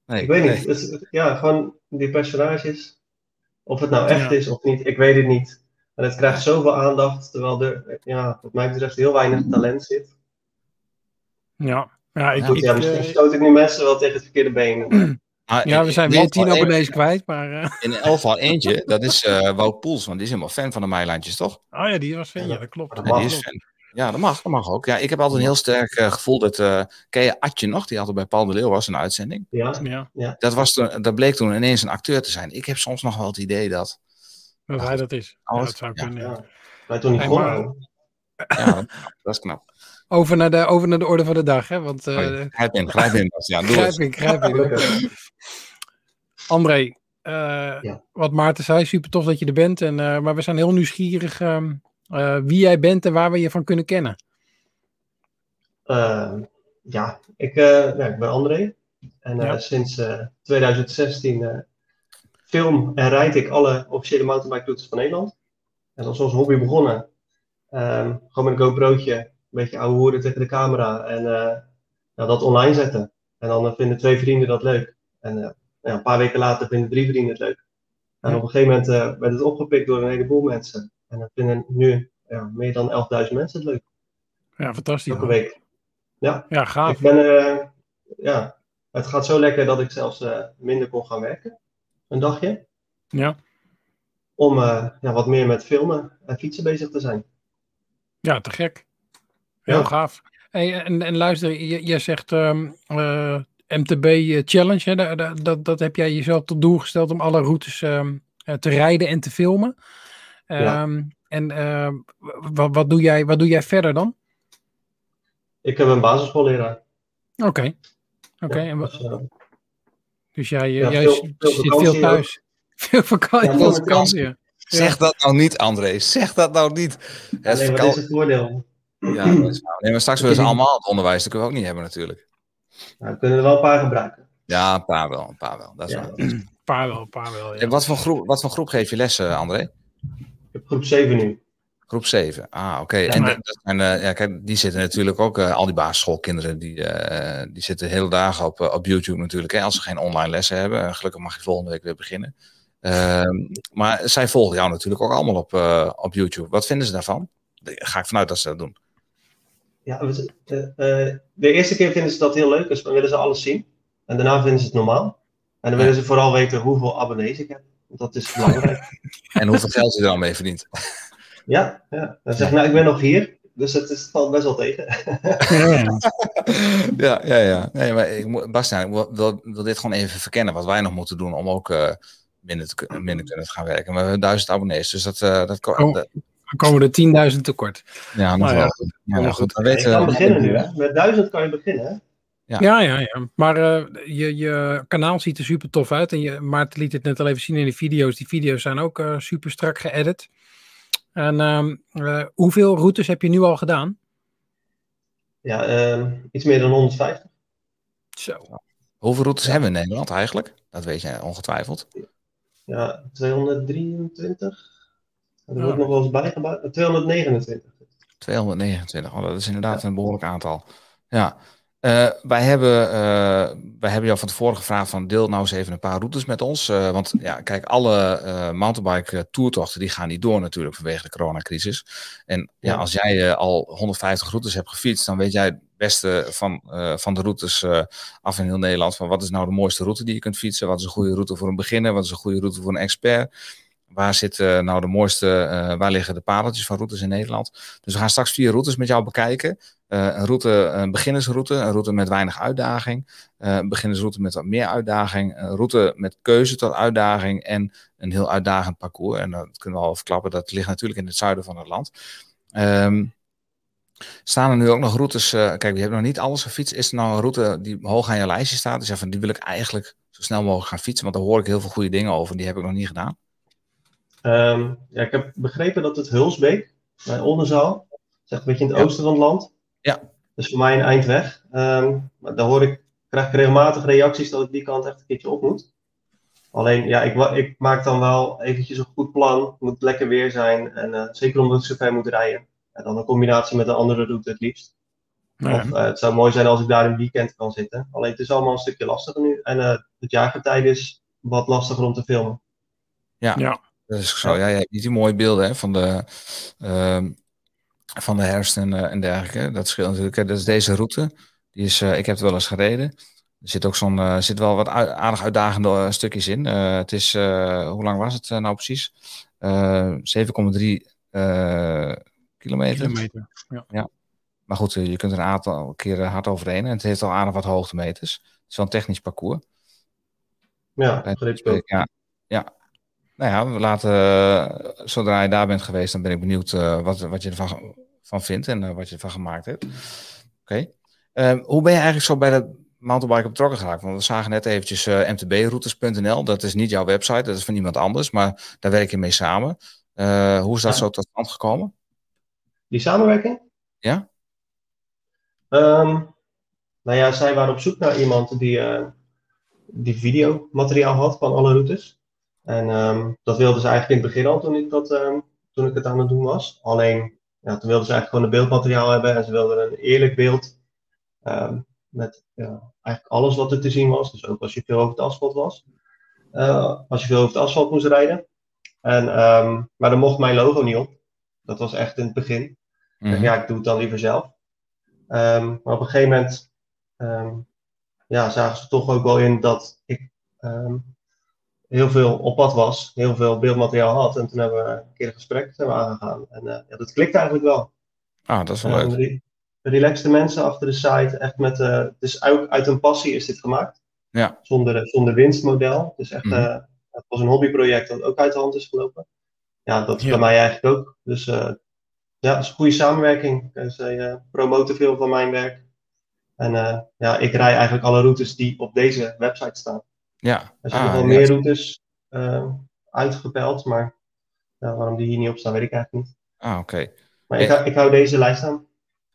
Speaker 3: Nee,
Speaker 8: Ik weet
Speaker 3: nee.
Speaker 8: niet. Ja, gewoon die personages. Of het nou echt
Speaker 1: Ja.
Speaker 8: is of niet, ik weet het niet. En het krijgt zoveel aandacht, terwijl er, ja, wat mij betreft, heel weinig talent zit.
Speaker 1: Ja, ja, ik,
Speaker 8: Goed, ja,
Speaker 1: eh,
Speaker 8: misschien stoot ik nu mensen wel tegen het verkeerde been.
Speaker 3: Ah,
Speaker 1: ja, we zijn weer tien abonnees kwijt, maar... eh,
Speaker 3: In elk geval eentje, dat is eh Wout Poels, want die is helemaal fan van de Meilandjes, toch?
Speaker 1: oh ja, die was fan, ja, dat klopt.
Speaker 8: Dat
Speaker 3: Ja, die is fan. Ja, dat mag, dat mag ook. Ja, ik heb altijd een heel sterk eh, gevoel dat... eh ken je Atje nog? Die altijd bij Paul de Leeuw was, een uitzending.
Speaker 8: Ja,
Speaker 1: Ja,
Speaker 3: Dat, was toen, dat bleek toen ineens een acteur te zijn. Ik heb soms nog wel het idee dat...
Speaker 1: dat hij dat is. Ja, dat zou
Speaker 3: ja.
Speaker 1: kunnen. ja.
Speaker 8: ja. Wij toen niet.
Speaker 3: Ja, dat, is knap.
Speaker 1: Over, naar de, over naar de orde van de dag, hè? Want eh,
Speaker 3: grijp in, grijp in. Bastiaan, doe
Speaker 1: grijp in, grijp in. André, eh,
Speaker 8: Ja.
Speaker 1: wat Maarten zei, super tof dat je er bent. En, eh, maar we zijn heel nieuwsgierig ehm, eh, wie jij bent en waar we je van kunnen kennen.
Speaker 8: Eh, ja, ik, ja, ik ben André. En
Speaker 1: Ja.
Speaker 8: sinds eh, 2016 eh, film en rijd ik alle officiële mountainbike routes van Nederland. En dat is als hobby begonnen. Ehm, gewoon met een GoPro'tje, een beetje ouwe hoeren tegen de camera en ja, dat online zetten. En dan vinden twee vrienden dat leuk. En eh, ja, een paar weken later vinden drie vrienden het leuk. En
Speaker 1: Ja.
Speaker 8: op een gegeven moment eh, werd het opgepikt door een heleboel mensen. En dan vinden nu ja, meer dan 11.000 mensen het leuk.
Speaker 1: Ja, fantastisch.
Speaker 8: Elke week. Ja,
Speaker 1: Ja, gaaf.
Speaker 8: ik ben, eh, ja, het gaat zo lekker dat ik zelfs eh, minder kon gaan werken. Een dagje.
Speaker 1: Ja,
Speaker 8: Om ja, wat meer met filmen en fietsen bezig te zijn.
Speaker 1: ja te gek. Heel
Speaker 8: Ja.
Speaker 1: gaaf. Hey, en, en luister, je- jij zegt ehm, eh, MTB eh, Challenge. Hè? Da- da- Dat, dat heb jij jezelf tot doel gesteld om alle routes ehm, eh, te rijden en te filmen.
Speaker 8: Ja.
Speaker 1: Ehm, En ehm, wat, wat, doe jij, wat doe jij verder dan?
Speaker 8: Ik heb een basisschoolleraar.
Speaker 1: Oké. Oké,
Speaker 8: Ja, dus, eh,
Speaker 1: dus jij,
Speaker 8: Ja,
Speaker 1: jij
Speaker 8: veel-
Speaker 1: zit
Speaker 8: veel
Speaker 1: thuis. Veel vakantie.
Speaker 8: Ja,
Speaker 1: veel vakantie. ja.
Speaker 3: Zeg dat nou niet, André. Zeg dat nou niet. Het
Speaker 8: nee, wat
Speaker 3: vakant-
Speaker 8: is het voordeel?
Speaker 3: Ja, dat is waar. Nee, maar straks willen ze allemaal het onderwijs. Dat kunnen we ook niet hebben natuurlijk.
Speaker 8: Nou, we kunnen er wel een paar gebruiken.
Speaker 3: Ja, een paar wel. Een paar wel. Dat is
Speaker 8: Ja.
Speaker 1: Een paar wel, een paar wel. Ja.
Speaker 3: En wat, voor groep, wat voor groep geef je les, eh, André?
Speaker 8: Ik heb groep 7 nu.
Speaker 3: Groep 7. Ah, oké. En
Speaker 1: maar-
Speaker 3: dat- dat zijn, eh, ja, kijk, die zitten natuurlijk ook, eh, al die basisschoolkinderen, die, eh, die zitten de hele dagen op, op YouTube natuurlijk. Hè, als ze geen online lessen hebben. En gelukkig mag je volgende week weer beginnen. Ehm, maar zij volgen jou natuurlijk ook allemaal op, eh, op YouTube. Wat vinden ze daarvan? Daar ga ik vanuit dat ze dat doen.
Speaker 8: Ja, we- eh, eh, de eerste keer vinden ze dat heel leuk, dus dan willen ze alles zien. En daarna vinden ze het normaal. En dan willen ze vooral weten hoeveel abonnees ik heb. Want dat is belangrijk.
Speaker 3: En hoeveel geld je er dan mee verdient.
Speaker 8: ja, ja. Dan zeg ik, nou, ik ben nog hier. Dus het, is, valt best wel tegen.
Speaker 1: Ja, ja.
Speaker 3: ja. Nee, maar ik, moet- Bastiaan, ik wil, dit gewoon even verkennen. Wat wij nog moeten doen om ook eh, minder, te, minder kunnen te gaan werken. Maar we hebben duizend abonnees. Dus dat, eh, dat,
Speaker 1: Oh.
Speaker 3: dat-
Speaker 1: komen er 10.000 tekort.
Speaker 3: ja, nog
Speaker 1: Nou ja.
Speaker 3: wel. Ja,
Speaker 1: Ja,
Speaker 3: goed. Dan
Speaker 8: je
Speaker 3: weten
Speaker 8: kan beginnen nu, hè. Met duizend kan je beginnen, hè.
Speaker 3: Ja.
Speaker 1: Ja, ja, ja. Maar eh, je, je kanaal ziet er super tof uit. En je, Maarten liet het net al even zien in de video's. Die video's zijn ook eh, super strak geëdit. En ehm, eh, hoeveel routes heb je nu al gedaan?
Speaker 8: Ja, ehm, iets meer dan 150.
Speaker 1: Zo.
Speaker 3: Hoeveel routes hebben we in Nederland eigenlijk? Dat weet je ongetwijfeld.
Speaker 8: Ja, 223. Er wordt nog wel eens bijgebouwd. 229.
Speaker 3: 229, oh, dat is inderdaad een behoorlijk aantal. Ja, Eh, wij, hebben, eh, wij hebben jou van tevoren gevraagd van deel nou eens even een paar routes met ons. Eh, want ja, kijk, alle mountainbike toertochten die gaan niet door natuurlijk vanwege de coronacrisis. En ja,
Speaker 8: Ja.
Speaker 3: als jij al 150 routes hebt gefietst, dan weet jij het beste van, van de routes af in heel Nederland. Van wat is nou de mooiste route die je kunt fietsen? Wat is een goede route voor een beginner? Wat is een goede route voor een expert? Waar zitten nou de mooiste, eh, waar liggen de pareltjes van routes in Nederland? Dus we gaan straks vier routes met jou bekijken. Eh, een route, een beginnersroute, een route met weinig uitdaging, eh, een beginnersroute met wat meer uitdaging, een route met keuze tot uitdaging en een heel uitdagend parcours. En dat kunnen we al verklappen, dat ligt natuurlijk in het zuiden van het land. Ehm, staan er nu ook nog routes, eh, kijk, we hebben nog niet alles gefietst. Is er nou een route die hoog aan je lijstje staat? Dus ja, van die wil ik eigenlijk zo snel mogelijk gaan fietsen, want daar hoor ik heel veel goede dingen over en die heb ik nog niet gedaan.
Speaker 8: Ehm, ja, ik heb begrepen dat het Hulsbeek bij Oldenzaal, echt een beetje in het
Speaker 3: Ja.
Speaker 8: oosten van het land.
Speaker 3: Ja.
Speaker 8: Dus voor mij een eind weg. Ehm, maar daar hoor ik, krijg ik regelmatig reacties dat ik die kant echt een keertje op moet. Alleen, ja, ik, ik maak dan wel eventjes een goed plan. Het moet lekker weer zijn. En eh, zeker omdat ik zo ver moet rijden. En dan een combinatie met een andere route het liefst.
Speaker 1: Nou
Speaker 8: Of, eh, het zou mooi zijn als ik daar een weekend kan zitten. Alleen het is allemaal een stukje lastiger nu. En eh, het jaargetijde is wat lastiger om te filmen.
Speaker 3: Ja.
Speaker 1: Ja.
Speaker 3: Dat is zo. Ja, je hebt niet die mooie beelden hè, van de, ehm, van de herfst en, eh, en dergelijke. Dat scheelt natuurlijk. Dat is deze route. Die is, eh, ik heb het wel eens gereden. Er zit ook zo'n, eh, zit wel wat aardig uitdagende stukjes in. Eh, het is, eh, hoe lang was het nou precies? Eh 7,3 eh, kilometer.
Speaker 1: Kilometer. Ja.
Speaker 3: Maar goed, je kunt er een aantal keren hard overheen. En het heeft al aardig wat hoogtemeters. Het is wel een technisch parcours.
Speaker 8: Ja, gripspeel.
Speaker 3: Ja, ja. Nou ja, we laten, eh, zodra je daar bent geweest, dan ben ik benieuwd eh, wat, wat je ervan van vindt en eh, wat je ervan gemaakt hebt. Oké. Ehm, hoe ben je eigenlijk zo bij de mountainbike betrokken geraakt? Want we zagen net eventjes mtbroutes.nl. Dat is niet jouw website, dat is van iemand anders, maar daar werk je mee samen. Hoe is dat
Speaker 8: Ja.
Speaker 3: zo tot stand gekomen?
Speaker 8: Die samenwerking?
Speaker 3: Ja?
Speaker 8: Ehm, nou ja, zij waren op zoek naar iemand die, die videomateriaal had van alle routes. En ehm, dat wilden ze eigenlijk in het begin al toen ik, dat, ehm, toen ik het aan het doen was. Alleen, ja, toen wilden ze eigenlijk gewoon een beeldmateriaal hebben en ze wilden een eerlijk beeld. ehm, met ja, eigenlijk alles wat er te zien was. Dus ook als je veel over het asfalt was. Eh, als je veel over het asfalt moest rijden. En, maar daar mocht mijn logo niet op. Dat was echt in het begin.
Speaker 3: Mhm.
Speaker 8: ja, ik doe het dan liever zelf. Maar op een gegeven moment ja, zagen ze toch ook wel in dat ik heel veel op pad was, heel veel beeldmateriaal had. En toen hebben we een keer een gesprek zijn we aangegaan. En eh, ja, dat klikt eigenlijk wel.
Speaker 3: Ah, dat is wel
Speaker 8: Ehm,
Speaker 3: leuk.
Speaker 8: re- relaxte mensen achter de site, echt met, eh dus ook uit een passie is dit gemaakt.
Speaker 3: Ja.
Speaker 8: Zonder, zonder winstmodel. Dus echt,
Speaker 3: Mhm.
Speaker 8: eh, het was een hobbyproject dat ook uit de hand is gelopen. Ja, dat is
Speaker 1: Ja.
Speaker 8: bij mij eigenlijk ook. Dus eh, ja, het is een goede samenwerking. Zij eh, promoten veel van mijn werk. En eh, ja, ik rij eigenlijk alle routes die op deze website staan.
Speaker 3: Ja.
Speaker 8: Er zijn
Speaker 3: Ah,
Speaker 8: nog wel
Speaker 3: ja.
Speaker 8: meer routes eh, uitgepeld, maar waarom die hier niet op staan, weet ik eigenlijk niet.
Speaker 3: Ah, oké.
Speaker 8: Maar ik, hou- ik hou deze lijst aan.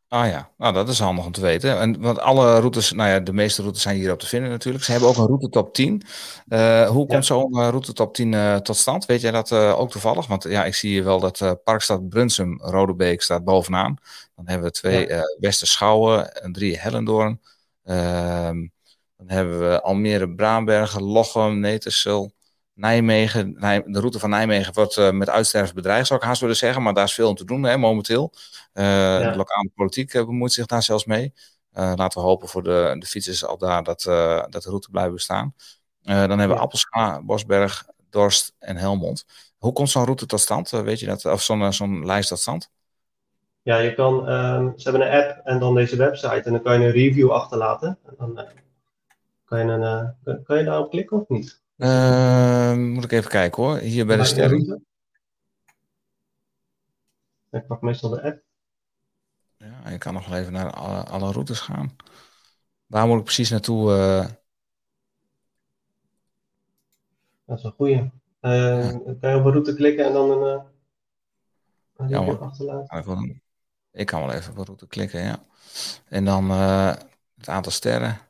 Speaker 3: Ah ja, nou dat is handig om te weten. En, want alle routes, nou ja, de meeste routes zijn hierop te vinden natuurlijk. Ze hebben ook een route top 10. Eh, hoe komt zo'n eh, route top 10 eh, tot stand? Weet jij dat ook toevallig? Want ja, ik zie hier wel dat Parkstad Brunsum, Rodebeek staat bovenaan. Dan hebben we twee
Speaker 8: Ja.
Speaker 3: Westerschouwen en drie Hellendoorn. Dan hebben we Almere, Braambergen, Lochem, Netersel, Nijmegen. Nij- de route van Nijmegen wordt eh, met uitsterven bedreigd, zou ik haast willen zeggen. Maar daar is veel om te doen hè, momenteel. Eh, De lokale politiek eh, bemoeit zich daar zelfs mee. Laten we hopen voor de, de fietsers al daar dat, dat de route blijft bestaan. Dan hebben we
Speaker 8: Ja.
Speaker 3: Appelscha, Bosberg, Dorst en Helmond. Hoe komt zo'n route tot stand? Weet je dat? Of zo'n zo'n lijst tot stand?
Speaker 8: Ja, je kan, ehm, ze hebben een app en dan deze website. En dan kan je een review achterlaten. En dan kan, je een, eh, kan, kan je daarop klikken of niet?
Speaker 3: Eh, moet ik even kijken hoor. Hier bij de sterren.
Speaker 8: Ik pak meestal de app.
Speaker 3: Ja, je kan nog wel even naar alle, alle routes gaan. Waar moet ik precies naartoe? eh?
Speaker 8: Dat is een goeie. Dan kan je op een route klikken en dan een, eh een
Speaker 3: Ja, hoor.
Speaker 8: achterlaten.
Speaker 3: Ik, kan wel even op een route klikken, ja. En dan het aantal sterren.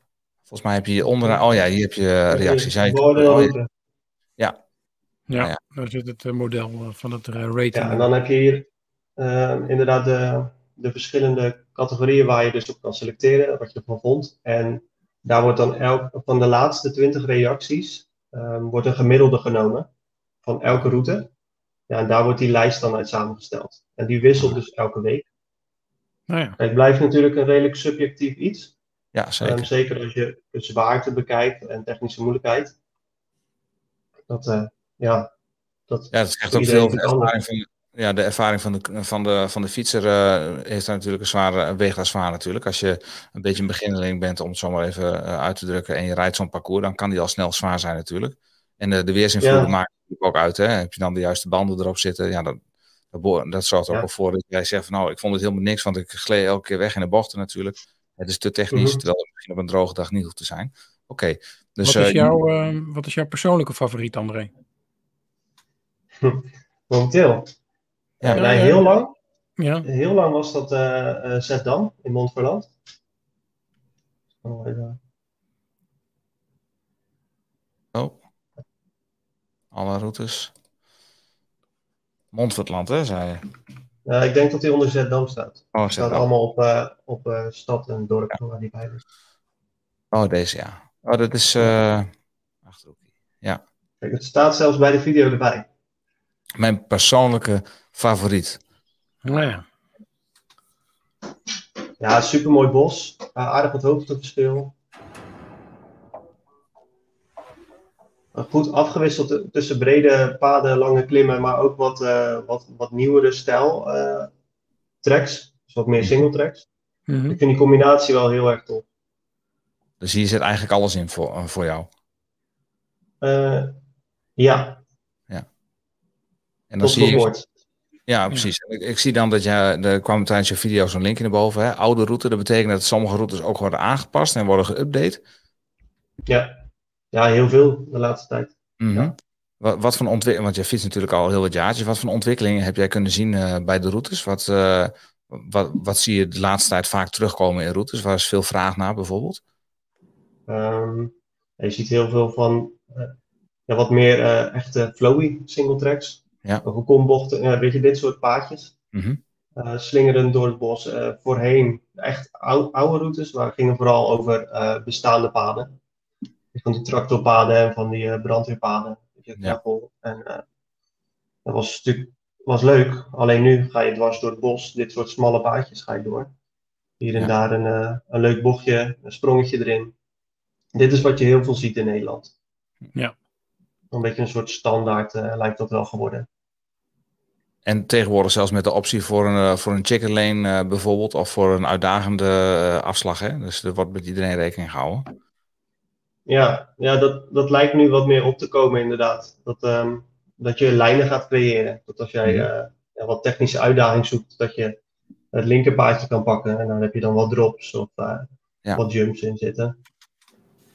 Speaker 3: Volgens mij heb je hier onderaan... Oh ja, hier heb je eh, reacties. Ja, oh, ja. ja,
Speaker 1: Ja,
Speaker 3: ja.
Speaker 1: daar zit het eh, model eh, van het eh, rating.
Speaker 8: Ja, en dan heb je hier inderdaad de, de verschillende categorieën waar je dus op kan selecteren, wat je ervan vond. En daar wordt dan elk van de laatste 20 reacties ehm, wordt een gemiddelde genomen van elke route. Ja, en daar wordt die lijst dan uit samengesteld. En die wisselt dus elke week.
Speaker 1: Nou ja,
Speaker 8: het blijft natuurlijk een redelijk subjectief iets.
Speaker 3: Ja, zeker.
Speaker 8: Ehm, zeker als je de zwaarte bekijkt en technische moeilijkheid. Dat, eh, ja, dat
Speaker 3: Ja, dat zegt ook veel de ervaring van, ja, de ervaring van de, van de, van de fietser eh, heeft daar natuurlijk een zware, weegt daar zwaar natuurlijk. Als je een beetje een beginneling bent, om het zo maar even eh, uit te drukken, en je rijdt zo'n parcours, dan kan die al snel zwaar zijn natuurlijk. En de weersinvloeden
Speaker 8: Ja.
Speaker 3: maken natuurlijk ook uit. Hè? Heb je dan de juiste banden erop zitten, ja, dat, dat, dat zorgt er ook
Speaker 8: Ja.
Speaker 3: wel voor dat jij zegt van nou, ik vond het helemaal niks, want ik gleed elke keer weg in de bochten natuurlijk. Het is te technisch,
Speaker 8: Mhm.
Speaker 3: terwijl het misschien op een droge dag niet hoeft te zijn. Oké, dus
Speaker 1: wat, is
Speaker 3: eh,
Speaker 1: jouw, eh, wat is jouw persoonlijke favoriet, André?
Speaker 8: Momenteel.
Speaker 3: Ja.
Speaker 8: Ja, nee, heel lang.
Speaker 1: Ja,
Speaker 8: Heel lang was dat eh eh Zeddam in Montferland. Oh,
Speaker 3: Oh. Alle routes. Montfertland, hè, zei je?
Speaker 8: Ja, ik denk dat hij onder Zeddam staat.
Speaker 3: Oh,
Speaker 8: Het staat allemaal op, eh, op eh, stad en dorp waar die bij is.
Speaker 3: Oh, deze, ja. Oh, dat is... eh Achterhoekje. Ja.
Speaker 8: Kijk, het staat zelfs bij de video erbij.
Speaker 3: mijn persoonlijke favoriet.
Speaker 1: Nou ja.
Speaker 8: Ja, supermooi bos. Uh, aardig wat hoogteverschil. Goed afgewisseld tussen brede paden, lange klimmen, maar ook wat, uh, wat, wat nieuwere stijl uh, tracks. Dus wat meer single tracks.
Speaker 1: Mhm.
Speaker 8: Ik vind die combinatie wel heel erg tof.
Speaker 3: Dus hier zit eigenlijk alles in voor, eh, voor jou.
Speaker 8: Uh, ja.
Speaker 3: En dan
Speaker 8: Tot
Speaker 3: zie je, ja, precies. Ik, ik zie dan dat je, er kwam tijdens je video zo'n linkje naar boven. Hè? Oude route, dat betekent dat sommige routes ook worden aangepast en worden geüpdate.
Speaker 8: Ja. Ja, heel veel de laatste tijd.
Speaker 3: Mhm.
Speaker 8: Ja.
Speaker 3: Wat, wat voor ontwikkeling, want je fietst natuurlijk al heel wat jaartjes. Wat voor ontwikkelingen heb jij kunnen zien uh, bij de routes? Wat, uh, wat, wat zie je de laatste tijd vaak terugkomen in routes? Waar is veel vraag naar bijvoorbeeld?
Speaker 8: Um, je ziet heel veel van uh, ja, wat meer echte flowy single tracks.
Speaker 3: Ja.
Speaker 8: Over kombochten, ja, weet je, dit soort paadjes.
Speaker 3: Mm
Speaker 8: -hmm. slingerend door het bos. Uh, voorheen echt ou oude routes, maar gingen vooral over bestaande paden. Van die tractorpaden en van die brandweerpaden. Je,
Speaker 3: Ja.
Speaker 8: En dat was natuurlijk was leuk. Alleen nu ga je dwars door het bos. Dit soort smalle paadjes ga je door. Hier en
Speaker 3: Ja.
Speaker 8: daar een, een leuk bochtje, een sprongetje erin. Dit is wat je heel veel ziet in Nederland.
Speaker 1: Ja.
Speaker 8: Een beetje een soort standaard uh, lijkt dat wel geworden.
Speaker 3: En tegenwoordig zelfs met de optie voor een, voor een chicken lane uh, bijvoorbeeld, of voor een uitdagende uh, afslag. Hè? Dus er wordt met iedereen rekening gehouden.
Speaker 8: Ja, ja dat, dat lijkt nu wat meer op te komen inderdaad. Dat, um, dat je lijnen gaat creëren. Dat als jij
Speaker 3: Mhm.
Speaker 8: ja, wat technische uitdaging zoekt, dat je het linkerpaadje kan pakken. En dan heb je dan wat drops of
Speaker 3: Ja.
Speaker 8: wat jumps in zitten.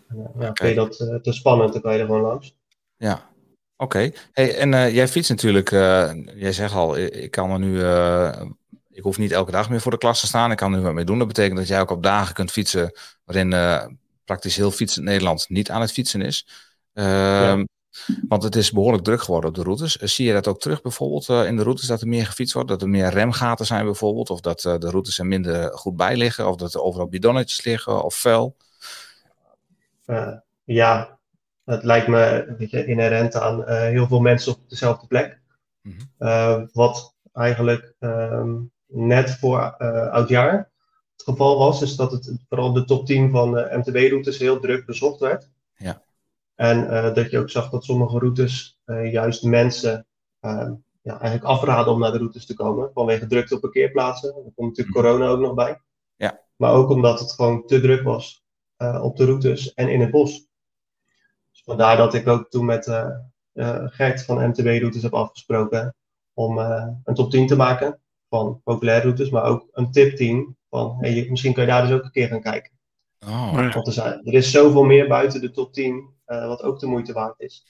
Speaker 8: En, ja, je dat eh, te spannend, dan kan je er gewoon langs.
Speaker 3: Ja, oké. Hey, en eh, jij fietst natuurlijk, eh, jij zegt al, ik, kan er nu, eh, ik hoef niet elke dag meer voor de klas te staan. Ik kan er nu wat mee doen. Dat betekent dat jij ook op dagen kunt fietsen waarin eh, praktisch heel fietsend Nederland niet aan het fietsen is. Ehm, Want het is behoorlijk druk geworden op de routes. Eh, Zie je dat ook terug bijvoorbeeld eh, in de routes dat er meer gefietst wordt? Dat er meer remgaten zijn bijvoorbeeld? Of dat eh, de routes er minder goed bij liggen? Of dat er overal bidonnetjes liggen of vuil?
Speaker 8: Ja, het lijkt me weet je, inherent aan heel veel mensen op dezelfde plek.
Speaker 3: Mhm.
Speaker 8: Wat eigenlijk ehm, net voor oudjaar het geval was, is dat het vooral de top 10 van de MTB-routes heel druk bezocht werd.
Speaker 3: Ja.
Speaker 8: En eh, dat je ook zag dat sommige routes eh, juist mensen ehm, ja, eigenlijk afraden om naar de routes te komen. Vanwege drukte op parkeerplaatsen. Er komt natuurlijk corona ook nog bij.
Speaker 3: Ja.
Speaker 8: Maar ook omdat het gewoon te druk was eh, op de routes en in het bos. Dus vandaar dat ik ook toen met eh, eh, Gert van MTB-routes heb afgesproken om eh, een top 10 te maken van populaire routes, maar ook een tip 10 van hey, je- misschien kan je daar dus ook een keer gaan kijken.
Speaker 3: Oh,
Speaker 1: ja,
Speaker 8: Want er, zijn, er is zoveel meer buiten de top 10, eh, wat ook de moeite waard is.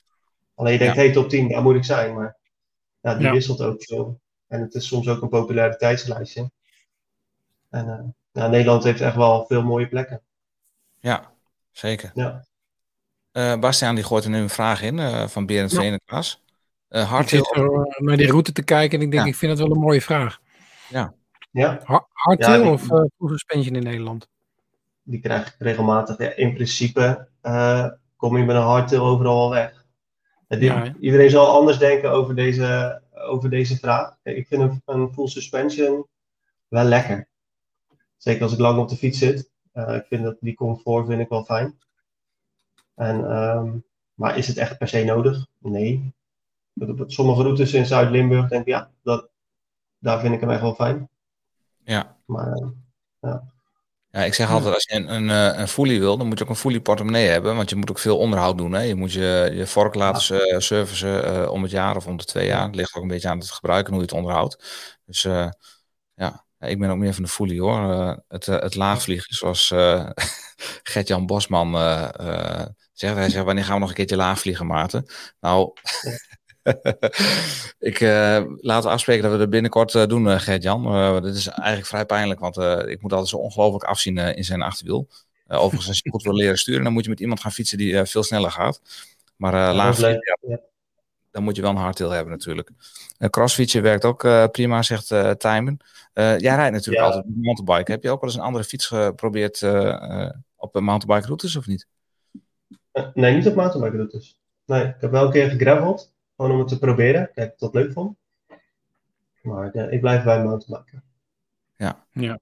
Speaker 8: Alleen je denkt,
Speaker 3: Ja.
Speaker 8: hey, top 10, daar moet ik zijn. Maar ja, die
Speaker 1: Ja.
Speaker 8: wisselt ook veel. En het is soms ook een populariteitslijstje. En eh, ja, Nederland heeft echt wel veel mooie plekken.
Speaker 3: ja, zeker.
Speaker 8: Ja.
Speaker 3: Eh, Bastiaan die gooit er nu een vraag in eh, van Berend
Speaker 1: Ja.
Speaker 3: Venenklas. Uh,
Speaker 1: ik zit zo naar die route te kijken en ik denk,
Speaker 3: Ja.
Speaker 1: ik vind het wel een mooie vraag.
Speaker 8: ja,
Speaker 1: Ha- Hardtail of eh full suspension in Nederland?
Speaker 8: die krijg ik regelmatig. Ja, in principe eh, kom je met een hardtail overal weg.
Speaker 1: Ja,
Speaker 8: iedereen zal anders denken over deze, over deze vraag. Ik vind een, een full suspension wel lekker. Zeker als ik lang op de fiets zit. Eh, ik vind dat die comfort vind ik wel fijn. En, ehm, maar is het echt per se nodig? Nee. Op sommige routes in Zuid-Limburg denk ik, ja, dat, daar vind ik hem echt wel fijn.
Speaker 3: Ja.
Speaker 8: Maar eh,
Speaker 3: Ja, ik zeg altijd, als je een, een, eh, een fully wil, dan moet je ook een fully portemonnee hebben. Want je moet ook veel onderhoud doen. Hè? Je moet je, je vork laten eh, servicen om het jaar of om de twee jaar. Het ligt ook een beetje aan het gebruiken en hoe je het onderhoudt. Dus ja, Ja, ik ben ook meer van de fully hoor. Het, het laagvliegen, zoals Gert-Jan Bosman zegt. Hij zegt, wanneer gaan we nog een keertje laagvliegen, Maarten? Nou, ik uh, laten we afspreken dat we dat binnenkort uh, doen, uh, Gert-Jan. Uh, dit is eigenlijk vrij pijnlijk, want ik moet altijd zo ongelooflijk afzien in zijn achterwiel. overigens, als je goed wil leren sturen, dan moet je met iemand gaan fietsen die veel sneller gaat. Maar laagvliegen, ja, dan moet je wel een hardtail hebben natuurlijk. crossfietsen werkt ook prima, zegt Tijmen. jij rijdt natuurlijk ja. altijd met mountainbike. Heb je ook wel eens een andere fiets geprobeerd op mountainbike routes of niet?
Speaker 8: nee, niet op mountainbike routes. Nee, ik heb wel een keer gegraveld. Gewoon om het te proberen. Kijk ik dat leuk vond. Maar eh, ik blijf bij mountainbiken.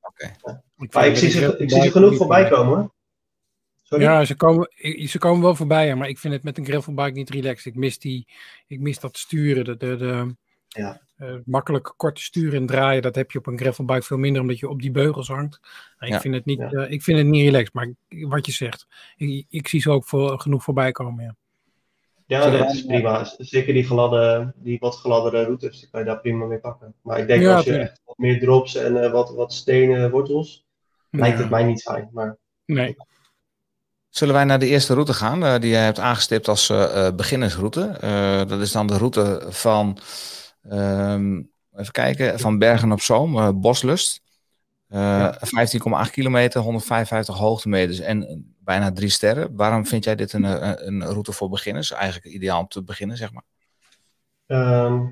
Speaker 3: Oké.
Speaker 8: Maar ik zie ze, ik zie ze genoeg voorbij komen hoor. Sorry?
Speaker 1: Ja, ze komen, ze komen wel voorbij, ja, maar ik vind het met een gravelbike niet relaxed. Ik mis, die, ik mis dat sturen, de, de, de
Speaker 8: Ja.
Speaker 1: eh, makkelijk korte sturen en draaien. Dat heb je op een gravelbike veel minder, omdat je op die beugels hangt. Nou, ik,
Speaker 3: Ja.
Speaker 1: vind het niet,
Speaker 8: Ja.
Speaker 1: eh, ik vind het niet relaxed, maar wat je zegt, ik, ik zie ze ook voor, genoeg voorbij komen. Ja.
Speaker 8: Dat is prima. Zeker die, gladde, die wat gladdere routes, die kan je daar prima mee pakken. Maar ik denk
Speaker 1: Ja,
Speaker 8: als je echt wat meer drops en eh, wat, wat stenen wortels, lijkt het mij niet fijn. Maar
Speaker 1: Nee.
Speaker 3: Zullen wij naar de eerste route gaan, eh, die jij hebt aangestipt als eh, eh, beginnersroute? Eh, dat is dan de route van, ehm, even kijken, van Bergen op Zoom, eh, Boslust. Eh,
Speaker 8: Ja.
Speaker 3: 15,8 kilometer, 155 hoogtemeters en eh, bijna drie sterren. Waarom vind jij dit een, eh, een route voor beginners? Eigenlijk ideaal om te beginnen, zeg maar.
Speaker 8: Ehm,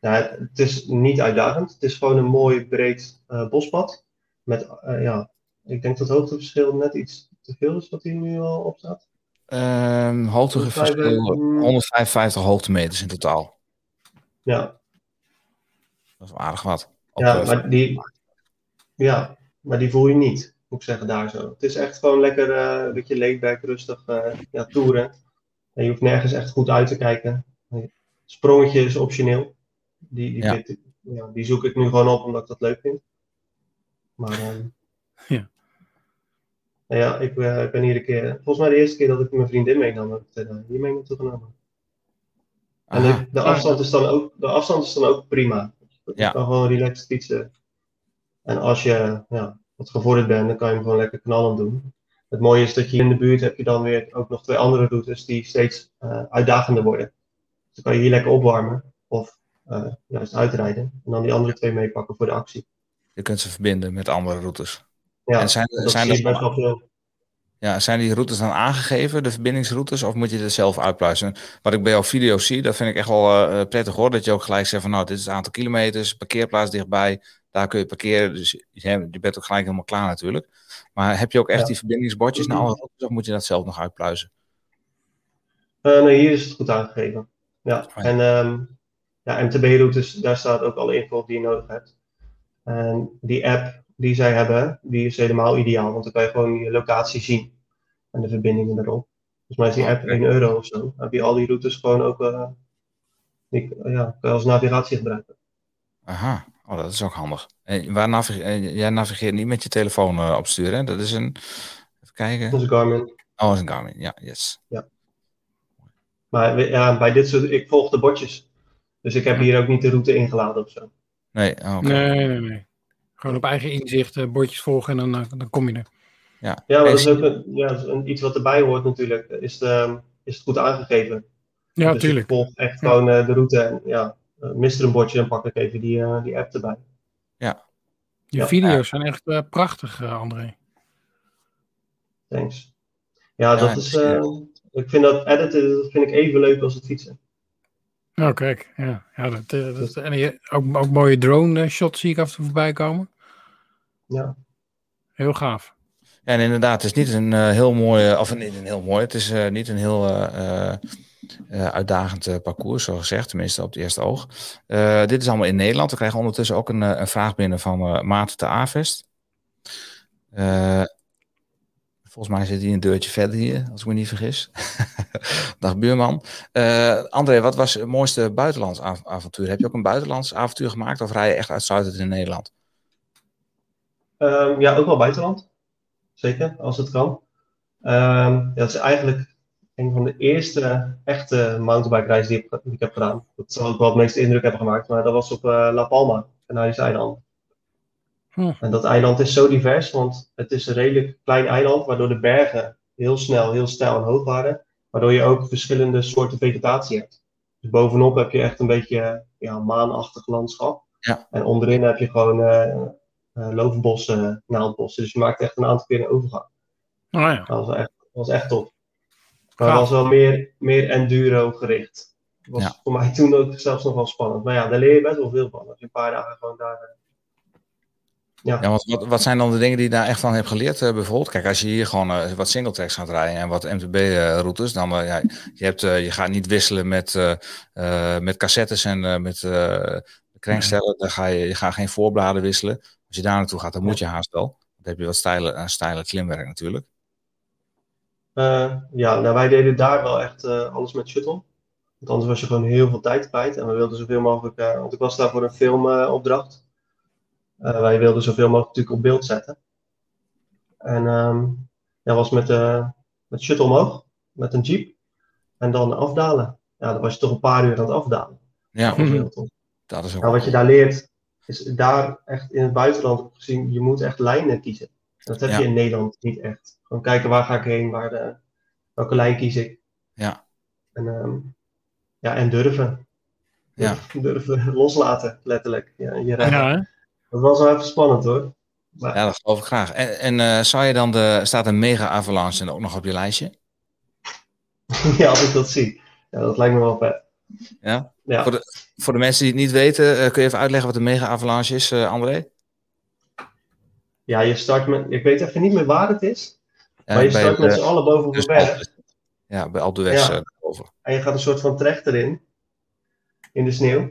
Speaker 8: ja, het is niet uitdagend. Het is gewoon een mooi breed eh, bospad. Met, eh, ja, ik denk dat het hoogteverschil net iets te veel is wat hier nu al op staat.
Speaker 3: Ehm hoogteverschil,
Speaker 8: 155,
Speaker 3: 155 hoogtemeters in totaal.
Speaker 8: Ja,
Speaker 3: Dat is wel aardig wat. Op,
Speaker 8: ja,
Speaker 3: eh,
Speaker 8: maar die, ja, maar die voel je niet, moet ik zeggen, daar zo. Het is echt gewoon lekker eh, een beetje laidback, rustig eh, ja, toeren. En je hoeft nergens echt goed uit te kijken. Sprongetje is optioneel. Die, die,
Speaker 3: Ja.
Speaker 8: vind ik- ja, die zoek ik nu gewoon op omdat ik dat leuk vind. Maar ehm,
Speaker 1: Ja.
Speaker 8: nou ja, ik, eh, ik ben hier een keer, volgens mij de eerste keer dat ik mijn vriendin meenam, heb ik het, eh, hier mee naartoe genomen. En
Speaker 3: aha.
Speaker 8: de, de, afstand is dan ook, de afstand is dan ook prima. Je
Speaker 3: Ja.
Speaker 8: kan gewoon relaxed fietsen. En als je ja, wat gevorderd bent, dan kan je hem gewoon lekker knallend doen. Het mooie is dat je in de buurt heb je dan weer ook nog twee andere routes die steeds eh, uitdagender worden. Dus dan kan je hier lekker opwarmen of eh, juist uitrijden. En dan die andere twee meepakken voor de actie.
Speaker 3: Je kunt ze verbinden met andere routes.
Speaker 8: Ja,
Speaker 3: en zijn,
Speaker 8: dat
Speaker 3: zijn, er-
Speaker 8: best wel veel.
Speaker 3: Ja, zijn die routes dan aangegeven, de verbindingsroutes, of moet je er zelf uitpluizen? Wat ik bij jouw video's zie, dat vind ik echt wel eh, prettig hoor. Dat je ook gelijk zegt van nou, dit is het aantal kilometers, parkeerplaats dichtbij, daar kun je parkeren. Dus je, je bent ook gelijk helemaal klaar natuurlijk. Maar heb je ook echt
Speaker 8: Ja.
Speaker 3: die verbindingsbordjes naar alle routes, of moet je dat zelf nog uitpluizen?
Speaker 8: Eh, nee, hier is het goed aangegeven. Ja, en ehm, ja, MTB-routes, daar staat ook alle info die je nodig hebt. En die app die zij hebben, die is helemaal ideaal, want dan kan je gewoon je locatie zien en de verbindingen erop. Volgens mij is die app
Speaker 3: Oké.
Speaker 8: 1 euro of zo. Dan heb je al die routes gewoon ook eh, die, ja, kan je als navigatie gebruiken.
Speaker 3: Aha, oh, dat is ook handig. En waar navige- jij navigeert niet met je telefoon eh, op stuur, hè? Dat is een, even kijken.
Speaker 8: Dat is Garmin.
Speaker 3: Oh, dat is een Garmin, ja, yes.
Speaker 8: Maar we- ja, bij dit soort, ik volg de bordjes. Dus ik heb hier ook niet de route ingeladen of zo.
Speaker 3: Nee, oh, oké.
Speaker 1: Nee, nee, nee. Gewoon op eigen inzicht eh, bordjes volgen en dan, eh, dan kom je er.
Speaker 3: Ja,
Speaker 8: Ja, dat is ook een, ja, iets wat erbij hoort natuurlijk. Is, de, is het goed aangegeven?
Speaker 1: Ja,
Speaker 8: dus
Speaker 1: tuurlijk.
Speaker 8: ik volg echt gewoon eh, de route. En ja, eh, mist er een bordje, dan pak ik even die, eh, die app erbij.
Speaker 1: Je
Speaker 8: Ja.
Speaker 1: video's zijn echt eh, prachtig, eh, André.
Speaker 8: Thanks. Ja,
Speaker 3: Ja,
Speaker 8: dat is,
Speaker 3: is, eh,
Speaker 8: eh, ik vind dat editen, dat vind ik even leuk als het fietsen.
Speaker 1: Nou, kijk. Ja, ja, dat, eh, dat, en je, ook, ook mooie drone eh, shots zie ik af en toe voorbij komen.
Speaker 8: Ja.
Speaker 1: Heel gaaf.
Speaker 3: Ja, en inderdaad, het is niet een eh, heel mooi, eh, of niet een heel mooi, het is eh, niet een heel eh, eh, eh, uitdagend parcours, zo gezegd, tenminste op het eerste oog. Eh, dit is allemaal in Nederland. We krijgen ondertussen ook een, een vraag binnen van eh Maarten de Avest. Volgens mij zit hij een deurtje verder hier, als ik me niet vergis. Dag buurman. Eh, André, wat was het mooiste buitenlands av- avontuur? Heb je ook een buitenlands avontuur gemaakt of rij je echt uitsluitend in Nederland?
Speaker 8: Ehm, ja, ook wel buitenland. Zeker, als het kan. Ehm, ja, dat is eigenlijk een van de eerste echte mountainbike-reizen die, ik- die ik heb gedaan. Dat zal ook wel het meeste indruk hebben gemaakt, maar dat was op eh, La Palma, Canarische eiland.
Speaker 1: Hm.
Speaker 8: En dat eiland is zo divers, want het is een redelijk klein eiland, waardoor de bergen heel snel, heel steil en hoog waren. Waardoor je ook verschillende soorten vegetatie hebt. Dus bovenop heb je echt een beetje ja, maanachtig landschap.
Speaker 3: Ja.
Speaker 8: En onderin heb je gewoon eh eh, loofbossen, naaldbossen. Dus je maakt echt een aantal keer een overgang.
Speaker 1: Oh ja.
Speaker 8: Dat was echt, dat was echt top. Maar het was wel meer, meer enduro gericht. Dat was
Speaker 3: Ja.
Speaker 8: voor mij toen ook zelfs nog wel spannend. Maar ja, daar leer je best wel veel van. Als je een paar dagen gewoon daar... Ja.
Speaker 3: Ja, wat, wat zijn dan de dingen die je daar echt van hebt geleerd? eh, bijvoorbeeld, kijk, als je hier gewoon eh, wat singletracks gaat rijden en wat MTB-routes, dan eh, ja, je, hebt, je gaat niet wisselen met, met cassettes en met krenkstellen. Dan ga je, je gaat geen voorbladen wisselen. Als je daar naartoe gaat, dan moet je haast wel. Dan heb je wat stijle, uh, stijle klimwerk natuurlijk.
Speaker 8: Ja, nou wij deden daar wel echt alles met shuttle. Want anders was je gewoon heel veel tijd kwijt. En we wilden zoveel mogelijk, want ik was daar voor een filmopdracht. Eh wij wilden zoveel mogelijk natuurlijk op beeld zetten. En ehm ja, was met, eh met shuttle omhoog, met een jeep. En dan afdalen. Ja, dan was je toch een paar uur aan het afdalen.
Speaker 3: Ja,
Speaker 8: Dat was heel tof.
Speaker 3: dat is ook.
Speaker 8: Nou, wat je daar leert, is daar echt in het buitenland gezien, je moet echt lijnen kiezen. Dat heb
Speaker 3: Ja.
Speaker 8: je in Nederland niet echt. Gewoon kijken waar ga ik heen, waar de, welke lijn kies ik.
Speaker 3: Ja.
Speaker 8: En, ehm, ja, en durven.
Speaker 3: Ja.
Speaker 8: Durven loslaten, letterlijk. Ja, je rijdt.
Speaker 1: Ja, hè?
Speaker 8: Dat was wel even spannend hoor. Maar,
Speaker 3: Ja, dat geloof ik graag. En, en eh, zou je dan de, staat een mega avalanche en ook nog op je lijstje?
Speaker 8: ja, als ik dat zie. Ja, dat lijkt me wel vet.
Speaker 3: Ja?
Speaker 8: Ja.
Speaker 3: Voor, de, voor de mensen die het niet weten, eh, kun je even uitleggen wat een mega avalanche is, eh, André?
Speaker 8: ja, je start met, ik weet even niet meer waar het is.
Speaker 3: Ja,
Speaker 8: maar je start met
Speaker 3: de-
Speaker 8: z'n allen boven op een berg.
Speaker 3: Ja, bij Alpe
Speaker 8: Ja.
Speaker 3: over.
Speaker 8: En je gaat een soort van trechter in. In de sneeuw.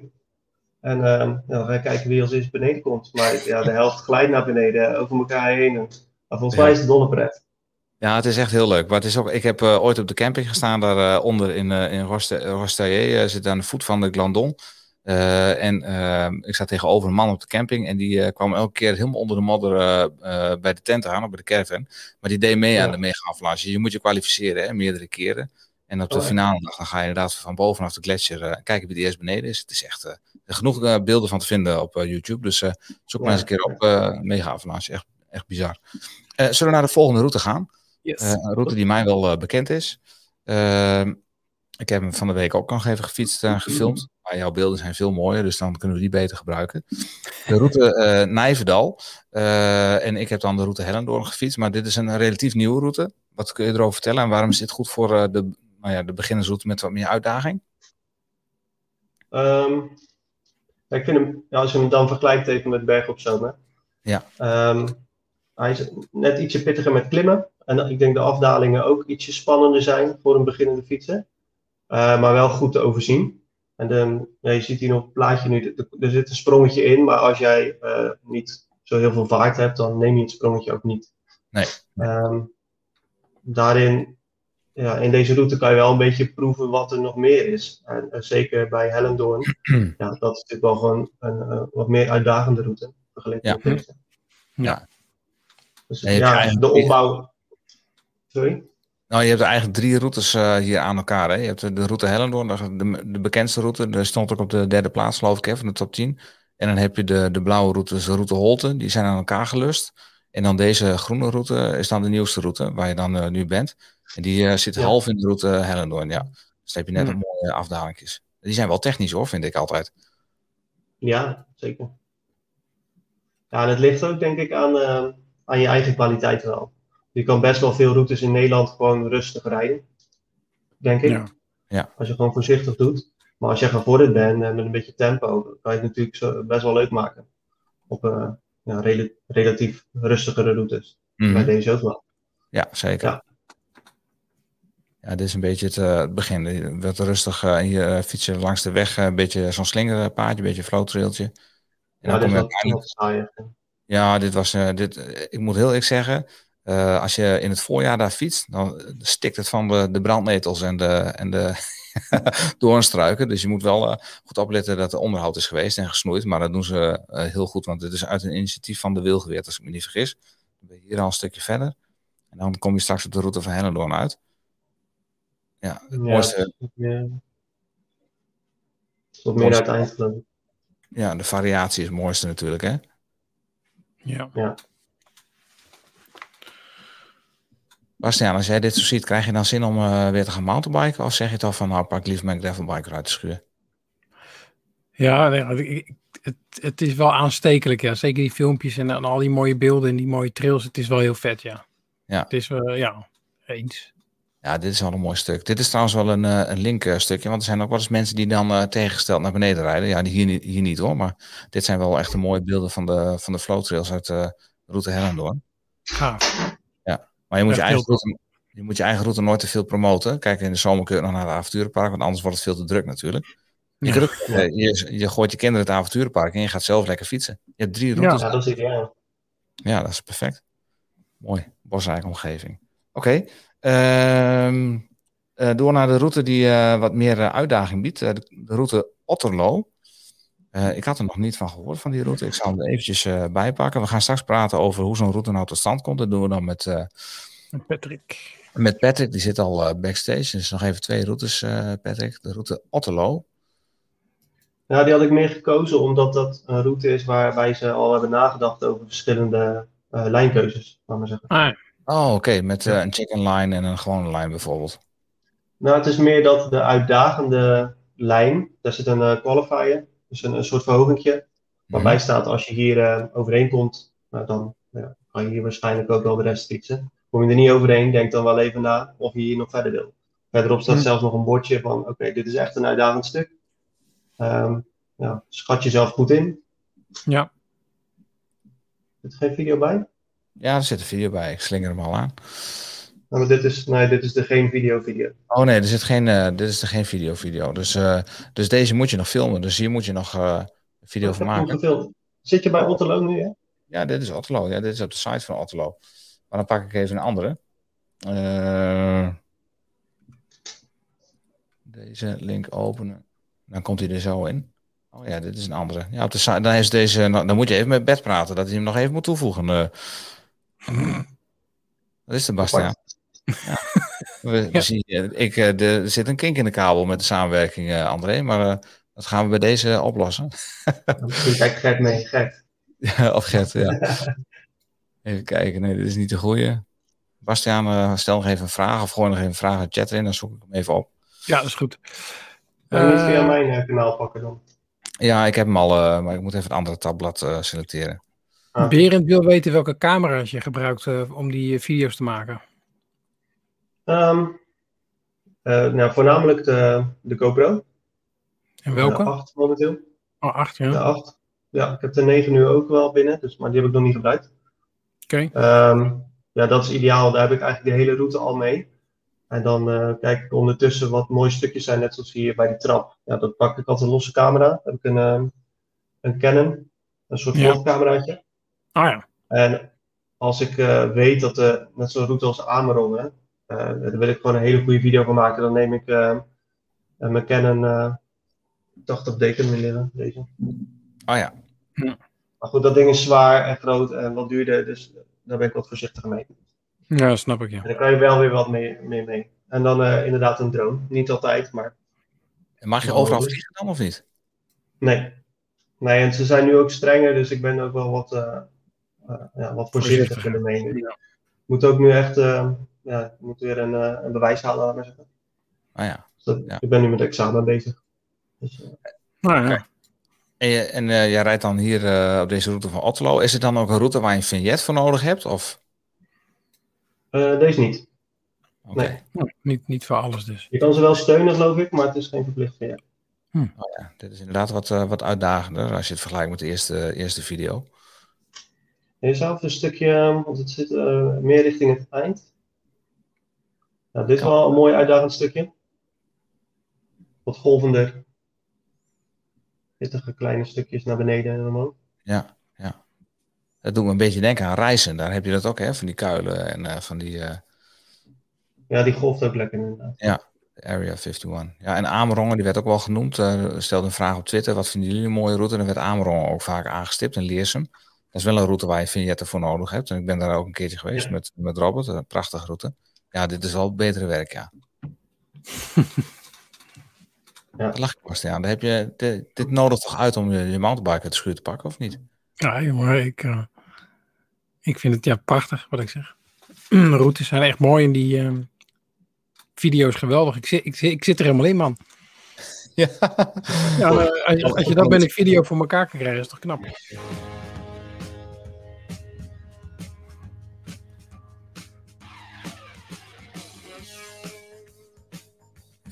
Speaker 8: En ehm, ga je kijken wie als eerst beneden komt. Maar ja, de helft glijdt naar beneden, over elkaar heen. En, maar volgens
Speaker 3: Ja.
Speaker 8: mij is het dollepret.
Speaker 3: Ja, het is echt heel leuk. Maar het is ook, ik heb eh, ooit op de camping gestaan, daar eh, onder in, eh in Rostaillé, eh, zit aan de voet van de Glandon. En eh, ik zat tegenover een man op de camping en die kwam elke keer helemaal onder de modder bij de tent aan, of bij de caravan. Maar die deed mee
Speaker 8: Ja.
Speaker 3: aan de mega avalanche. Je moet je kwalificeren, hè, meerdere keren. En op de
Speaker 8: Oh,
Speaker 3: finale dag dan ga je inderdaad van bovenaf de gletsjer eh, kijken wie die eerst beneden is. Het is echt eh, genoeg eh, beelden van te vinden op YouTube. Dus zoek maar eens een keer op mega avalanche. Echt, echt bizar. Zullen we naar de volgende route gaan?
Speaker 1: Yes.
Speaker 3: Een route die mij wel bekend is. Ehm, ik heb hem van de week ook nog even gefietst en gefilmd. Maar jouw beelden zijn veel mooier, dus dan kunnen we die beter gebruiken. De route Nijverdal. En ik heb dan de route Hellendoorn gefietst. Maar dit is een relatief nieuwe route. Wat kun je erover vertellen? En waarom is dit goed voor de, nou ja, de beginnersroute met wat meer uitdaging?
Speaker 8: Ehm, ja, ik vind hem, als je hem dan vergelijkt even met Berg op Zoom. hè.
Speaker 3: Ja.
Speaker 8: Ehm, hij is net ietsje pittiger met klimmen. En ik denk de afdalingen ook ietsje spannender zijn voor een beginnende fietser. Eh, maar wel goed te overzien. En de, ja, je ziet hier op het plaatje nu, er- er zit een sprongetje in. Maar als jij eh, niet zo heel veel vaart hebt, dan neem je het sprongetje ook niet.
Speaker 3: Nee.
Speaker 8: Ehm, daarin, ja, in deze route kan je wel een beetje proeven wat er nog meer is. En eh, zeker bij Hellendoorn, ja, dat is natuurlijk wel gewoon een eh, wat meer uitdagende route. Vergeleken
Speaker 3: Ja.
Speaker 8: met deze.
Speaker 1: Ja.
Speaker 8: Dus ja, de opbouw. Sorry?
Speaker 3: Nou, je hebt eigenlijk drie routes eh, hier aan elkaar. Hè? Je hebt de- route Hellendoorn, de, de, de bekendste route. Daar stond ook op de derde plaats, geloof ik, hè, van de top 10. En dan heb je de, de blauwe route, dus de route Holten. Die zijn aan elkaar gelust. En dan deze groene route is dan de nieuwste route, waar je dan nu bent. En die eh, zit
Speaker 8: Ja.
Speaker 3: half in de route Hellendoorn, ja. Dus dan heb je net
Speaker 1: Hmm.
Speaker 3: een mooie afdalingjes. Die zijn wel technisch hoor, vind ik altijd.
Speaker 8: Ja, zeker. Ja, en het ligt ook denk ik aan, eh, aan je eigen kwaliteit wel. Je kan best wel veel routes in Nederland gewoon rustig rijden. Denk ik.
Speaker 1: Ja.
Speaker 8: Als je gewoon voorzichtig doet. Maar als je gevorderd bent en met een beetje tempo, kan je het natuurlijk zo best wel leuk maken. Op eh, ja, rela- relatief rustigere routes.
Speaker 3: Mhm.
Speaker 8: Bij deze ook wel.
Speaker 3: Ja, zeker.
Speaker 8: Ja.
Speaker 3: Ja. dit is een beetje het, eh, het begin. Wat rustig eh, hier eh, fietsen langs de weg. eh, een beetje zo'n slingerpaadje, een beetje flowtrailtje. En
Speaker 8: Ja,
Speaker 3: dan
Speaker 8: dit
Speaker 3: kom je. Ja, dit was, eh, dit, eh, ik moet heel eerlijk zeggen, eh, als je in het voorjaar daar fietst, dan eh, stikt het van de, de brandnetels en de, en de doornstruiken. Dus je moet wel eh, goed opletten dat er onderhoud is geweest en gesnoeid. Maar dat doen ze eh, heel goed, want dit is uit een initiatief van de Wilgeweer, als ik me niet vergis. Dan ben je hier al een stukje verder. En dan kom je straks op de route van Hellendoorn uit. Ja, het
Speaker 8: Ja,
Speaker 3: mooiste,
Speaker 8: wat meer, wat meer uit eind geloof ik.
Speaker 3: ja, de variatie is het mooiste natuurlijk, hè?
Speaker 1: Ja.
Speaker 8: Ja.
Speaker 3: Bastiaan, als jij dit zo ziet, krijg je dan zin om eh, weer te gaan mountainbiken? Of zeg je toch van, nou, pak liever mijn gravelbike uit de schuur?
Speaker 1: Ja, nee, het, het is wel aanstekelijk, ja. Zeker die filmpjes en, en al die mooie beelden en die mooie trails. Het is wel heel vet, ja.
Speaker 3: Ja.
Speaker 1: Het is, eh, ja, eens.
Speaker 3: Ja, dit is wel een mooi stuk. Dit is trouwens wel een, eh, een link eh, stukje, want er zijn ook wel eens mensen die dan eh, tegengesteld naar beneden rijden. Ja, die hier, niet- hier niet hoor, maar dit zijn wel echt de mooie beelden van de, van de flowtrails uit de route Hellendoorn.
Speaker 1: Gaaf.
Speaker 3: Maar je moet je, eigen route, je moet je eigen route nooit te veel promoten. Kijk, in de zomer kun je nog naar het avonturenpark, want anders wordt het veel te druk natuurlijk. Je,
Speaker 1: Ja.
Speaker 3: eh, je, je gooit je kinderen het avonturenpark in en je gaat zelf lekker fietsen. Je hebt drie routes.
Speaker 8: Ja, dat is ideaal.
Speaker 3: Ja, dat is perfect. Mooi, bosrijke omgeving. Oké, door naar de route die eh, wat meer eh, uitdaging biedt. eh, de, de route Otterlo. Eh, ik had er nog niet van gehoord van die route. Ik zal hem er eventjes eh, bijpakken. We gaan straks praten over hoe zo'n route nou tot stand komt. Dat doen we dan met, eh,
Speaker 1: Patrick.
Speaker 3: met Patrick. Die zit al eh, backstage. Dus nog even twee routes, eh, Patrick. De route Otterlo.
Speaker 8: Ja, die had ik meer gekozen omdat dat een route is waarbij ze al hebben nagedacht over verschillende eh, lijnkeuzes, laat maar zeggen.
Speaker 1: Ah,
Speaker 3: Oh, oké. Met eh, een chicken line en een gewone line bijvoorbeeld.
Speaker 8: Nou, het is meer dat de uitdagende lijn, daar zit een eh, qualifier, dus een, een soort verhogingje, waarbij staat als je hier eh, overheen komt, nou, dan ja, ga je hier waarschijnlijk ook wel de rest fietsen. Kom je er niet overheen, denk dan wel even na of je hier nog verder wil. Verderop staat
Speaker 1: Hm.
Speaker 8: zelfs nog een bordje van, oké, dit is echt een uitdagend stuk. Ehm, ja, schat jezelf goed in.
Speaker 1: Ja.
Speaker 8: Zit er geen video bij?
Speaker 3: Ja, er zit een video bij. Ik slinger hem al aan.
Speaker 8: Nou, maar dit is, nee, dit is de geen video video.
Speaker 3: Oh nee, er zit geen, eh, dit is er geen video video. Dus, eh, dus deze moet je nog filmen. Dus hier moet je nog een video
Speaker 8: Ik
Speaker 3: van maken.
Speaker 8: Zit je bij Otterlo nu, hè?
Speaker 3: Ja, dit is Otterlo. Ja, dit is op de site van Otterlo. Maar dan pak ik even een andere. Deze link openen. Dan komt hij er zo in. Oh ja, dit is een andere. Ja, op de site, dan, is deze, dan moet je even met Bert praten. Dat hij hem nog even moet toevoegen. Dat is de Bastiaan. Ja. We, we zien, eh, ik, eh, de, er zit een kink in de kabel met de samenwerking, eh, André. Maar dat gaan we bij deze oplossen.
Speaker 8: Misschien kijkt Gert mee. Gert.
Speaker 3: Ja, of Gert, ja. Even kijken, nee, dit is niet de goede. Bastiaan, stel nog even een vraag of gooi nog even een vraag in de chat erin, dan zoek ik hem even op.
Speaker 1: ja, dat is goed.
Speaker 8: Kan je niet
Speaker 1: Eh,
Speaker 8: via mijn kanaal pakken dan?
Speaker 3: Ja, ik heb hem al, maar ik moet even het andere tabblad selecteren.
Speaker 8: Ah.
Speaker 1: Berend wil weten welke camera's je gebruikt eh, om die eh, video's te maken.
Speaker 8: Ehm, eh, nou, voornamelijk de, de GoPro.
Speaker 1: En welke?
Speaker 8: De 8 momenteel.
Speaker 1: Oh, acht,
Speaker 8: De
Speaker 1: ja.
Speaker 8: 8. Ja, ik heb de 9 nu ook wel binnen, dus, maar die heb ik nog niet gebruikt.
Speaker 1: Oké.
Speaker 8: Ehm, ja, dat is ideaal. Daar heb ik eigenlijk de hele route al mee. En dan kijk ik ondertussen wat mooie stukjes zijn, net zoals hier bij die trap. Ja, dat pak ik altijd een losse camera. Dan heb ik een, ehm, een Canon, een soort
Speaker 1: Ja. Ah ja.
Speaker 8: En als ik eh, weet dat de, net zo'n route als Amerongen, eh daar wil ik gewoon een hele goede video van maken, dan neem ik mijn Canon eh 80D kunnen we liggen, deze.
Speaker 3: Oh ja,
Speaker 8: Maar goed, dat ding is zwaar en groot en wat duurder, dus daar ben ik wat voorzichtiger mee.
Speaker 1: Ja, snap ik, ja.
Speaker 8: En daar kan je wel weer wat mee, mee, mee. En dan eh, inderdaad een drone. Niet altijd, maar
Speaker 3: en mag je overal vliegen dan of niet?
Speaker 8: nee. Nee, en ze zijn nu ook strenger, dus ik ben ook wel wat, ja, wat ermee. nu.
Speaker 1: Ja.
Speaker 8: Moet ook nu echt, eh, ja, ik moet weer een, eh, een bewijs halen, laat maar zeggen.
Speaker 3: Ja.
Speaker 8: Dus dat-
Speaker 3: Ja.
Speaker 8: Ik ben nu met examen bezig. Dus, eh,
Speaker 1: Nou ja.
Speaker 3: En, je, en eh, jij rijdt dan hier eh, op deze route van Otterlo. Is het dan ook een route waar je een vignet voor nodig hebt? Of?
Speaker 8: eh, deze niet. Nee.
Speaker 1: Nou, niet, niet voor alles dus.
Speaker 8: Je kan ze wel steunen, geloof ik, maar het is geen verplichting. Ja.
Speaker 3: Oh ja, dit is inderdaad wat, wat uitdagender als je het vergelijkt met de eerste, eerste video.
Speaker 8: Jezelf een stukje, eh, want het zit eh, meer richting het eind. Nou, dit is wel een mooi uitdagend stukje. Wat golvender. Pittige kleine stukjes naar beneden en omhoog.
Speaker 3: Ja, ja. Dat doet me een beetje denken aan reizen. Daar heb je dat ook, hè? Van die kuilen en eh, van die eh,
Speaker 8: Ja, die golft ook lekker inderdaad.
Speaker 3: Area 51. Ja, en Amerongen, die werd ook wel genoemd. Eh stelde een vraag op Twitter, wat vinden jullie een mooie route? En dan werd Amerongen ook vaak aangestipt en Leersum. Dat is wel een route waar je vignetten voor nodig hebt. En ik ben daar ook een keertje geweest
Speaker 8: Ja.
Speaker 3: met, met Robert. Een prachtige route. Ja, dit is wel betere werk, ja.
Speaker 8: Ja.
Speaker 3: Daar lach ik pas aan. Daar heb je, dit, dit nodigt toch uit om je, je mountainbike uit de schuur te pakken, of niet?
Speaker 1: Ja, jongen, ik, eh, ik vind het ja, prachtig wat ik zeg. De routes zijn echt mooi en die ehm, video's geweldig. Ik zit, ik, zit, ik zit er helemaal in, man.
Speaker 3: Ja.
Speaker 1: Ja, eh, als, je- als je dat met een video voor elkaar kan krijgen, is toch knap.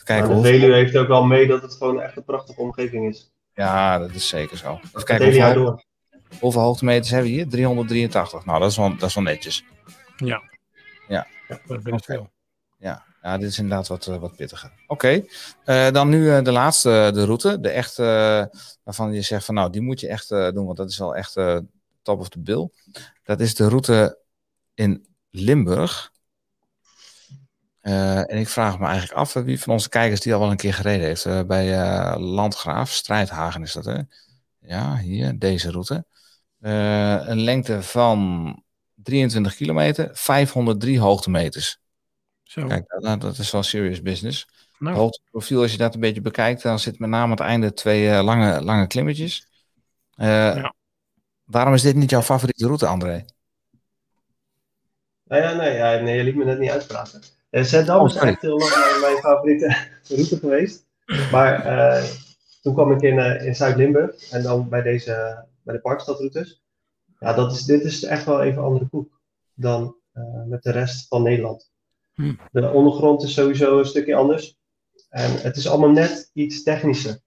Speaker 3: Kijken
Speaker 8: Maar de. Veluwe heeft ook wel mee dat het gewoon echt een prachtige omgeving is.
Speaker 3: Ja, dat is zeker zo. Even kijken,
Speaker 8: hele jaar
Speaker 3: hoeveel,
Speaker 8: door.
Speaker 3: hoeveel hoogtemeters hebben we hier? 383. Nou, dat is wel, dat is wel netjes.
Speaker 1: Ja.
Speaker 3: Ja.
Speaker 1: Dat is best veel.
Speaker 3: Ja, ja dit is inderdaad wat, eh, wat pittiger. Oké, eh, dan nu eh, de laatste, de route. De echte, waarvan je zegt van nou, die moet je echt eh, doen, want dat is wel echt eh, top of the bill. Dat is de route in Limburg. Eh, en ik vraag me eigenlijk af eh, wie van onze kijkers die al wel een keer gereden heeft. Eh, bij eh, Landgraaf, Strijdhagen is dat hè? Ja, hier, deze route. Eh, een lengte van 23 kilometer, 503 hoogtemeters.
Speaker 1: Zo.
Speaker 3: Kijk, dat, dat is wel serious business.
Speaker 1: nou,
Speaker 3: Het hoogteprofiel, als je dat een beetje bekijkt, dan zit met name aan het einde twee lange, lange klimmetjes. Eh,
Speaker 1: Ja.
Speaker 3: Waarom is dit niet jouw favoriete route, André?
Speaker 8: Nou ja, nee, ja, nee, je liet me net niet uitspraken. Uh, Zeddam
Speaker 3: Oh,
Speaker 8: is echt heel lang mijn, mijn favoriete route geweest. Maar eh, toen kwam ik in, eh, in Zuid-Limburg en dan bij, deze, bij de parkstadroutes. Ja, dat is, dit is echt wel even andere koek dan eh, met de rest van Nederland.
Speaker 1: Hm.
Speaker 8: De ondergrond is sowieso een stukje anders. En het is allemaal net iets technischer.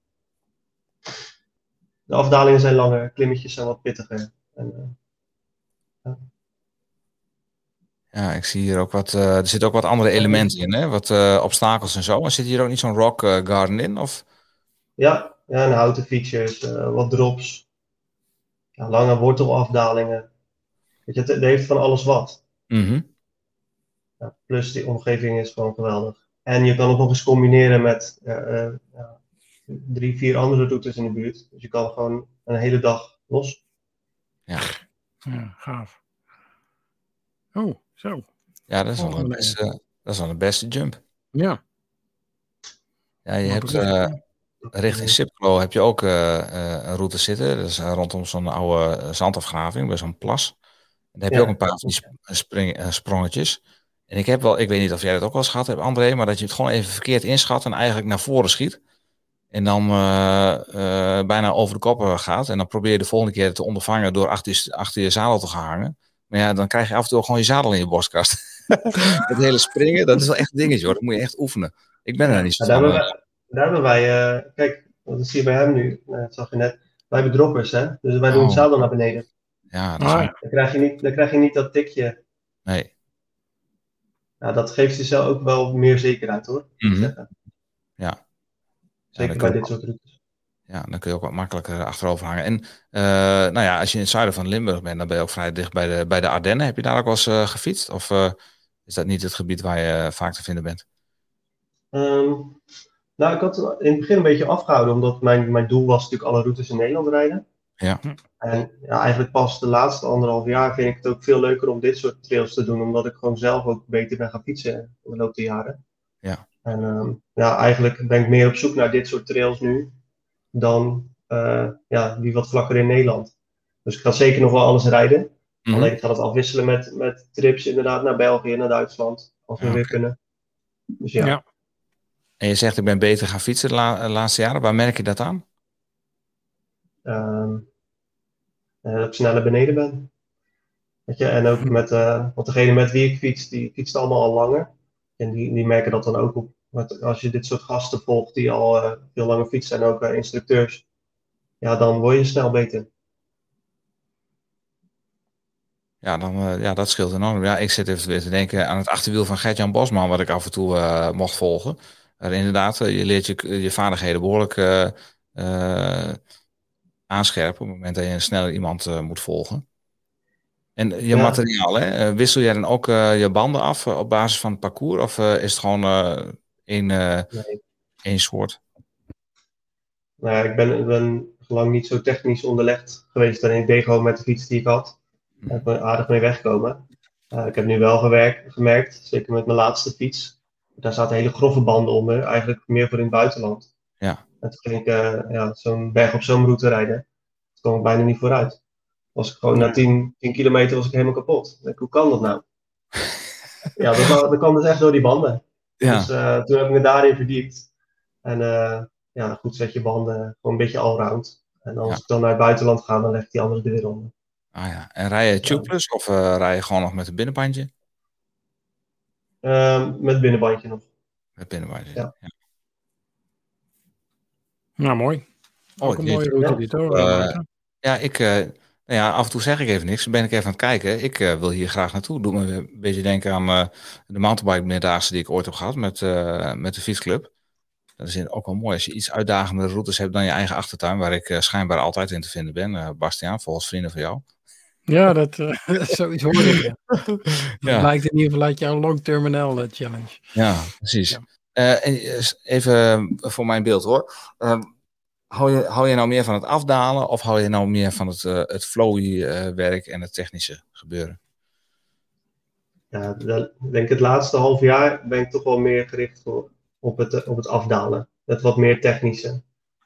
Speaker 8: De afdalingen zijn langer, klimmetjes zijn wat pittiger. En, eh,
Speaker 3: Ja, ik zie hier ook wat, eh, er zitten ook wat andere elementen in, hè? Wat eh, obstakels en zo. En zit hier ook niet zo'n rock eh, garden in? Of?
Speaker 8: Ja, ja en houten features, eh, wat drops. Ja, lange wortelafdalingen. Weet je, het, het heeft van alles wat.
Speaker 3: Mhm.
Speaker 8: Ja, plus die omgeving is gewoon geweldig. En je kan het nog eens combineren met eh, eh, ja, drie, vier andere routes in de buurt. Dus je kan gewoon een hele dag los.
Speaker 1: ja, gaaf. Oh, zo.
Speaker 3: Ja, dat is,
Speaker 1: Oh,
Speaker 3: een beste, dat is wel een beste jump.
Speaker 1: Ja.
Speaker 3: Ja, je hebt eh, richting Sipklo heb je ook eh, eh, een route zitten. Dat is rondom zo'n oude zandafgraving, bij zo'n plas. En daar heb je
Speaker 8: Ja.
Speaker 3: ook een paar van die sp- spring, sprongetjes. En ik heb wel, ik weet niet of jij dat ook wel eens gehad hebt, André, maar dat je het gewoon even verkeerd inschat en eigenlijk naar voren schiet. En dan bijna over de kop eh, gaat. En dan probeer je de volgende keer te ondervangen door achter je, achter je zadel te gaan hangen. Maar ja, dan krijg je af en toe gewoon je zadel in je borstkast. het hele springen, dat is wel echt een dingetje hoor. Dat moet je echt oefenen. Ik ben er niet zo
Speaker 8: Ja, daar,
Speaker 3: van.
Speaker 8: hebben wij, daar hebben wij, eh, kijk, dat zie je bij hem nu, eh, dat zag je net. Wij hebben droppers, hè? Dus wij doen
Speaker 3: Oh.
Speaker 8: het zadel naar beneden.
Speaker 3: Ja, dat is
Speaker 1: Ah.
Speaker 8: Dan krijg je niet, dan krijg je niet dat tikje.
Speaker 3: nee.
Speaker 8: Ja, dat geeft jezelf ook wel meer zekerheid hoor.
Speaker 3: Mhm. Ja.
Speaker 8: Zeker bij dit soort routes.
Speaker 3: Ja, dan kun je ook wat makkelijker achterover hangen. En eh, nou ja, als je in het zuiden van Limburg bent, dan ben je ook vrij dicht bij de, bij de Ardennen. Heb je daar ook wel eens eh, gefietst? Of eh, is dat niet het gebied waar je vaak te vinden bent?
Speaker 8: Ehm, nou, ik had het in het begin een beetje afgehouden, omdat mijn, mijn doel was natuurlijk alle routes in Nederland rijden.
Speaker 3: Ja.
Speaker 8: En ja, eigenlijk pas de laatste anderhalf jaar vind ik het ook veel leuker om dit soort trails te doen, omdat ik gewoon zelf ook beter ben gaan fietsen in de loop der jaren.
Speaker 3: Ja.
Speaker 8: En ehm, ja, eigenlijk ben ik meer op zoek naar dit soort trails nu dan eh, ja, die wat vlakker in Nederland. Dus ik ga zeker nog wel alles rijden.
Speaker 3: Mhm.
Speaker 8: Alleen ik ga het afwisselen met, met trips inderdaad naar België, naar Duitsland, als we
Speaker 3: Ja,
Speaker 8: weer kunnen. Dus ja.
Speaker 1: Ja.
Speaker 3: En je zegt, ik ben beter gaan fietsen de la- eh, laatste jaren. Waar merk je dat aan?
Speaker 8: Ehm, eh, dat ik sneller beneden ben. Weet je, en ook met, eh want degene met wie ik fiets, die fietst allemaal al langer. En die, die merken dat dan ook op. Want als je dit soort gasten volgt die al eh, veel langer fietsen en ook eh, instructeurs, ja, dan word je snel beter.
Speaker 3: Ja, dan, eh, ja, dat scheelt enorm. Ja, ik zit even weer te denken aan het achterwiel van Gert-Jan Bosman, wat ik af en toe mocht volgen. Maar inderdaad, je leert je, je vaardigheden behoorlijk eh, eh, aanscherpen op het moment dat je sneller iemand moet volgen. En je
Speaker 8: Ja.
Speaker 3: materiaal, hè? wissel jij dan ook je banden af op basis van het parcours? Of is het gewoon één, eh,
Speaker 8: Nee.
Speaker 3: één soort?
Speaker 8: Nou ja, ik ben, ben lang niet zo technisch onderlegd geweest. En ik deed gewoon met de fiets die ik had. Daar ben ik aardig mee weggekomen. Eh, ik heb nu wel gewerkt, gemerkt, zeker met mijn laatste fiets. Daar zaten hele grove banden onder, eigenlijk meer voor in het buitenland.
Speaker 3: Ja.
Speaker 8: En toen ging ik eh, ja, zo'n berg op zo'n route rijden. Toen kwam ik bijna niet vooruit. Was ik gewoon na 10, 10 kilometer was ik helemaal kapot. Ik hoe kan dat nou? ja, dat, dat kwam dus echt door die banden.
Speaker 3: Ja,
Speaker 8: Dus eh, toen heb ik me daarin verdiept. En eh, ja, goed zet je banden gewoon een beetje allround. En als
Speaker 3: Ja.
Speaker 8: ik dan naar het buitenland ga, dan leg ik die andere er weer onder.
Speaker 3: ah, ja. En rij je tubeless of eh, rij je gewoon nog met een binnenbandje?
Speaker 8: Ehm, met binnenbandje nog.
Speaker 3: Met binnenbandje.
Speaker 8: Ja.
Speaker 3: Ja.
Speaker 1: Nou, mooi. Ook een mooie route
Speaker 8: Ja.
Speaker 1: dit hoor.
Speaker 3: Ja, ik, eh, nou ja, af en toe zeg ik even niks. Dan ben ik even aan het kijken. Ik eh, wil hier graag naartoe. Doe me een beetje denken aan eh, de mountainbike meerdaagse die ik ooit heb gehad met, eh, met de fietsclub. Dat is ook wel mooi als je iets uitdagende routes hebt dan je eigen achtertuin, waar ik schijnbaar altijd in te vinden ben. Bastiaan, volgens vrienden van jou.
Speaker 1: Ja, dat, zoiets hoor ik. Ja. Lijkt in ieder geval uit jouw long terminal eh, challenge.
Speaker 3: Ja, precies.
Speaker 1: Ja.
Speaker 3: En, even voor mijn beeld hoor. Hou, je, hou je nou meer van het afdalen of hou je nou meer van het, eh, het flowy eh, werk en het technische gebeuren?
Speaker 8: Ja, ik denk het laatste half jaar ben ik toch wel meer gericht voor, op, het, op het afdalen. Het wat meer technische.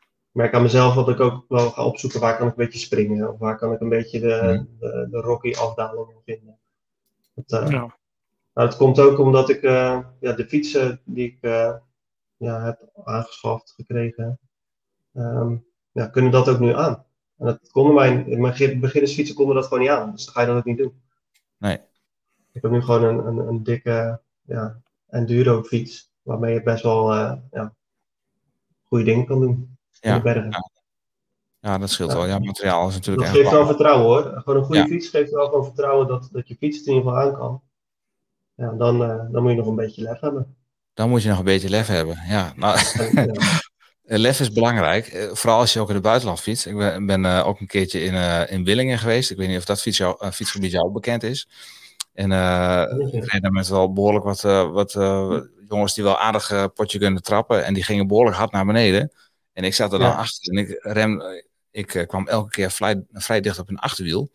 Speaker 8: Ik merk aan mezelf dat ik ook wel ga opzoeken waar kan ik een beetje springen. Of waar kan ik een beetje de,
Speaker 3: Mhm.
Speaker 8: de, de rocky afdalingen vinden. Dat, eh,
Speaker 1: Ja.
Speaker 8: nou, het komt ook omdat ik eh, ja, de fietsen die ik eh, ja, heb aangeschaft, gekregen, ehm, ja, kunnen dat ook nu aan. En dat konden mijn, mijn beginnersfietsen konden dat gewoon niet aan. Dus dan ga je dat ook niet doen.
Speaker 3: Nee.
Speaker 8: Ik heb nu gewoon een, een, een dikke ja, enduro fiets. Waarmee je best wel eh, ja, goede dingen kan doen. In
Speaker 3: Ja,
Speaker 8: de bergen.
Speaker 3: ja. Ja, dat scheelt wel. Ja, materiaal is natuurlijk
Speaker 8: Dat geeft wel vertrouwen hoor. Gewoon een goede fiets geeft wel gewoon vertrouwen dat, dat je fiets het in ieder geval aan kan. Ja, dan, eh, dan moet je nog een beetje lef hebben.
Speaker 3: Dan moet je nog een beetje lef hebben. Ja, nou,
Speaker 8: ja,
Speaker 3: Lef is belangrijk, eh, vooral als je ook in het buitenland fietst. Ik ben, ben eh, ook een keertje in, eh, in Willingen geweest. Ik weet niet of dat fiets jou, eh, fietsgebied jou bekend is. En eh ik reed daar met wel behoorlijk wat, eh, wat eh, jongens die wel aardig eh, potje kunnen trappen. En die gingen behoorlijk hard naar beneden. En ik zat er dan
Speaker 8: Ja.
Speaker 3: achter en ik rem, ik eh, kwam elke keer vrij, vrij dicht op een achterwiel.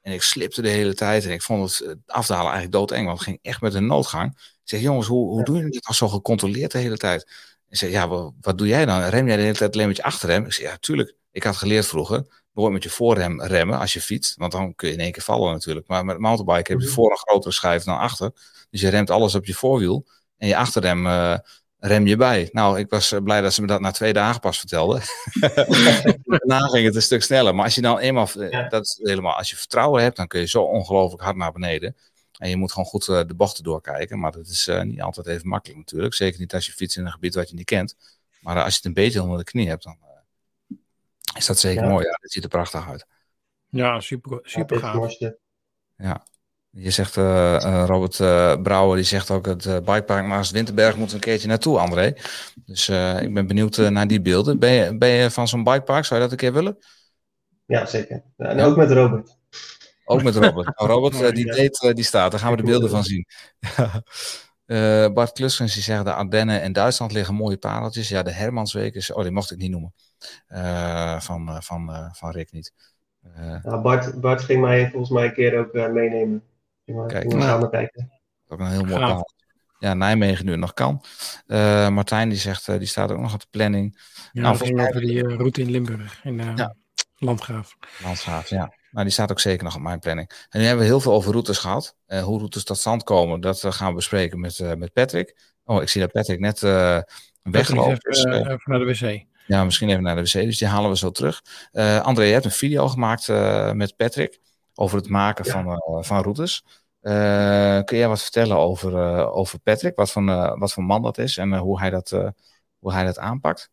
Speaker 3: En ik slipte de hele tijd en ik vond het eh, afdalen eigenlijk doodeng, want het ging echt met een noodgang. Ik zeg, jongens, hoe, hoe doen jullie dit al zo gecontroleerd de hele tijd? En zei, ja, wat, doe jij dan? Rem jij de hele tijd alleen met je achterrem? Ik zei, ja, tuurlijk. Ik had geleerd vroeger, nooit met je voorrem remmen als je fietst. Want dan kun je in één keer vallen natuurlijk. Maar met mountainbike heb je
Speaker 8: Mhm.
Speaker 3: voor een grotere schijf dan achter. Dus je remt alles op je voorwiel. En je achterrem eh, rem je bij. Nou, ik was eh, blij dat ze me dat na twee dagen pas vertelden. Daarna ging het een stuk sneller. Maar als je dan eenmaal, eh,
Speaker 8: Ja.
Speaker 3: dat is helemaal, als je vertrouwen hebt, dan kun je zo ongelooflijk hard naar beneden. En je moet gewoon goed eh, de bochten doorkijken. Maar dat is eh, niet altijd even makkelijk natuurlijk. Zeker niet als je fietst in een gebied wat je niet kent. Maar eh, als je het een beetje onder de knie hebt, dan eh, is dat zeker
Speaker 8: Ja.
Speaker 3: mooi. Ja, dat ziet er prachtig uit.
Speaker 1: Ja, super,
Speaker 8: ja,
Speaker 1: super gaaf.
Speaker 8: mooiste.
Speaker 3: Je zegt, Robert eh, Brouwer, die zegt ook het uh, bikepark Maas Winterberg moet een keertje naartoe, André. Dus eh, ik ben benieuwd naar die beelden. Ben je, ben je van zo'n bikepark? Zou je dat een keer willen?
Speaker 8: Ja, zeker. Ja, en
Speaker 3: Ja.
Speaker 8: ook met Robert.
Speaker 3: Ook met Robert. Nou, Robert, eh, die date eh, die staat. Daar gaan we de beelden van zien. Eh, Bart Kluskens die zegt de Ardennen en Duitsland liggen mooie pareltjes. Ja, de Hermansweek is... Oh, die mocht ik niet noemen. Eh, van, eh, van, eh, van Rick niet. Eh,
Speaker 8: Ja, Bart, Bart ging mij volgens mij een keer ook meenemen.
Speaker 3: Kijk.
Speaker 8: gingen we
Speaker 1: Nou.
Speaker 8: kijken.
Speaker 3: ook een heel mooi pareltje. Ja, Nijmegen nu nog kan. Eh, Martijn die zegt, die staat ook nog op de planning.
Speaker 1: Ja,
Speaker 3: Nou,
Speaker 1: dat ging over die route in Limburg, in eh
Speaker 3: Ja.
Speaker 1: Landgraaf.
Speaker 3: Landgraaf, ja. Nou, die staat ook zeker nog op mijn planning. En nu hebben we heel veel over routes gehad. Eh, hoe routes tot stand komen, dat eh, gaan we bespreken met, eh, met Patrick. Oh, ik zie dat Patrick net eh weggelopen
Speaker 1: Even, eh,
Speaker 3: Eh,
Speaker 1: even naar de wc.
Speaker 3: ja, misschien even naar de wc, dus die halen we zo terug. Eh, André, je hebt een video gemaakt eh, met Patrick over het maken
Speaker 8: Ja.
Speaker 3: van, eh, van routes. Eh, kun jij wat vertellen over, eh, over Patrick? Wat voor, eh, wat voor man dat is en hoe, hij dat, eh, hoe hij dat aanpakt?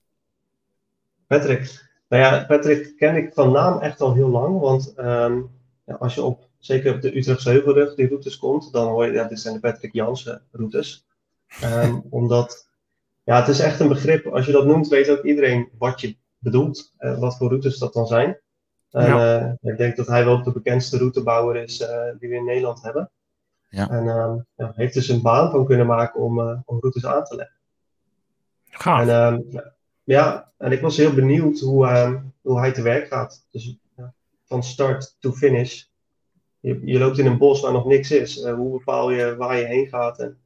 Speaker 8: Patrick. Nou ja, Patrick ken ik van naam echt al heel lang. Want ehm, ja, als je op, zeker op de Utrechtse Heuvelrug die routes komt, dan hoor je, ja, dit zijn de Patrick Jansen routes. Ehm, omdat, ja, het is echt een begrip. Als je dat noemt, weet ook iedereen wat je bedoelt. eh, wat voor routes dat dan zijn. En
Speaker 1: Ja.
Speaker 8: eh, ik denk dat hij wel de bekendste routebouwer is eh, die we in Nederland hebben.
Speaker 3: Ja.
Speaker 8: En ehm, ja, heeft dus een baan van kunnen maken om, om routes aan te leggen.
Speaker 1: Gaaf.
Speaker 8: En, ja, en ik was heel benieuwd hoe, ehm, hoe hij te werk gaat. Dus ja, van start to finish. Je, je loopt in een bos waar nog niks is. Eh, hoe bepaal je waar je heen gaat? En,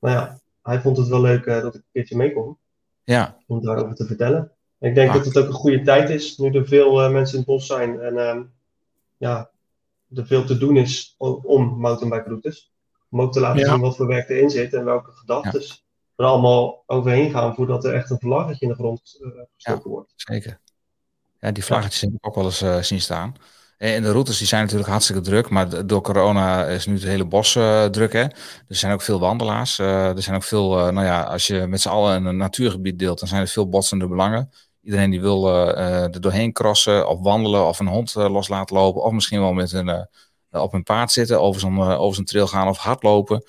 Speaker 8: nou ja, hij vond het wel leuk eh, dat ik een keertje mee kon
Speaker 3: Ja,
Speaker 8: om daarover te vertellen. En ik denk
Speaker 3: Ah.
Speaker 8: dat het ook een goede tijd is, nu er veel eh, mensen in het bos zijn. En ehm, ja, er veel te doen is om mountainbike routes. Om ook te laten
Speaker 1: Ja.
Speaker 8: zien wat voor werk erin zit en welke gedachten er allemaal overheen gaan voordat er echt een vlaggetje in de grond eh, gestoken wordt.
Speaker 3: zeker. Ja, die vlaggetjes heb ik ook wel eens eh, zien staan. En de routes die zijn natuurlijk hartstikke druk, maar door corona is nu het hele bos eh, druk. Hè? Er zijn ook veel wandelaars. eh, er zijn ook veel, nou ja, als je met z'n allen een natuurgebied deelt, dan zijn er veel botsende belangen. iedereen die wil eh, er doorheen crossen of wandelen of een hond los laten lopen. Of misschien wel met een, op een paard zitten, over zo'n over zo'n trail gaan of hardlopen.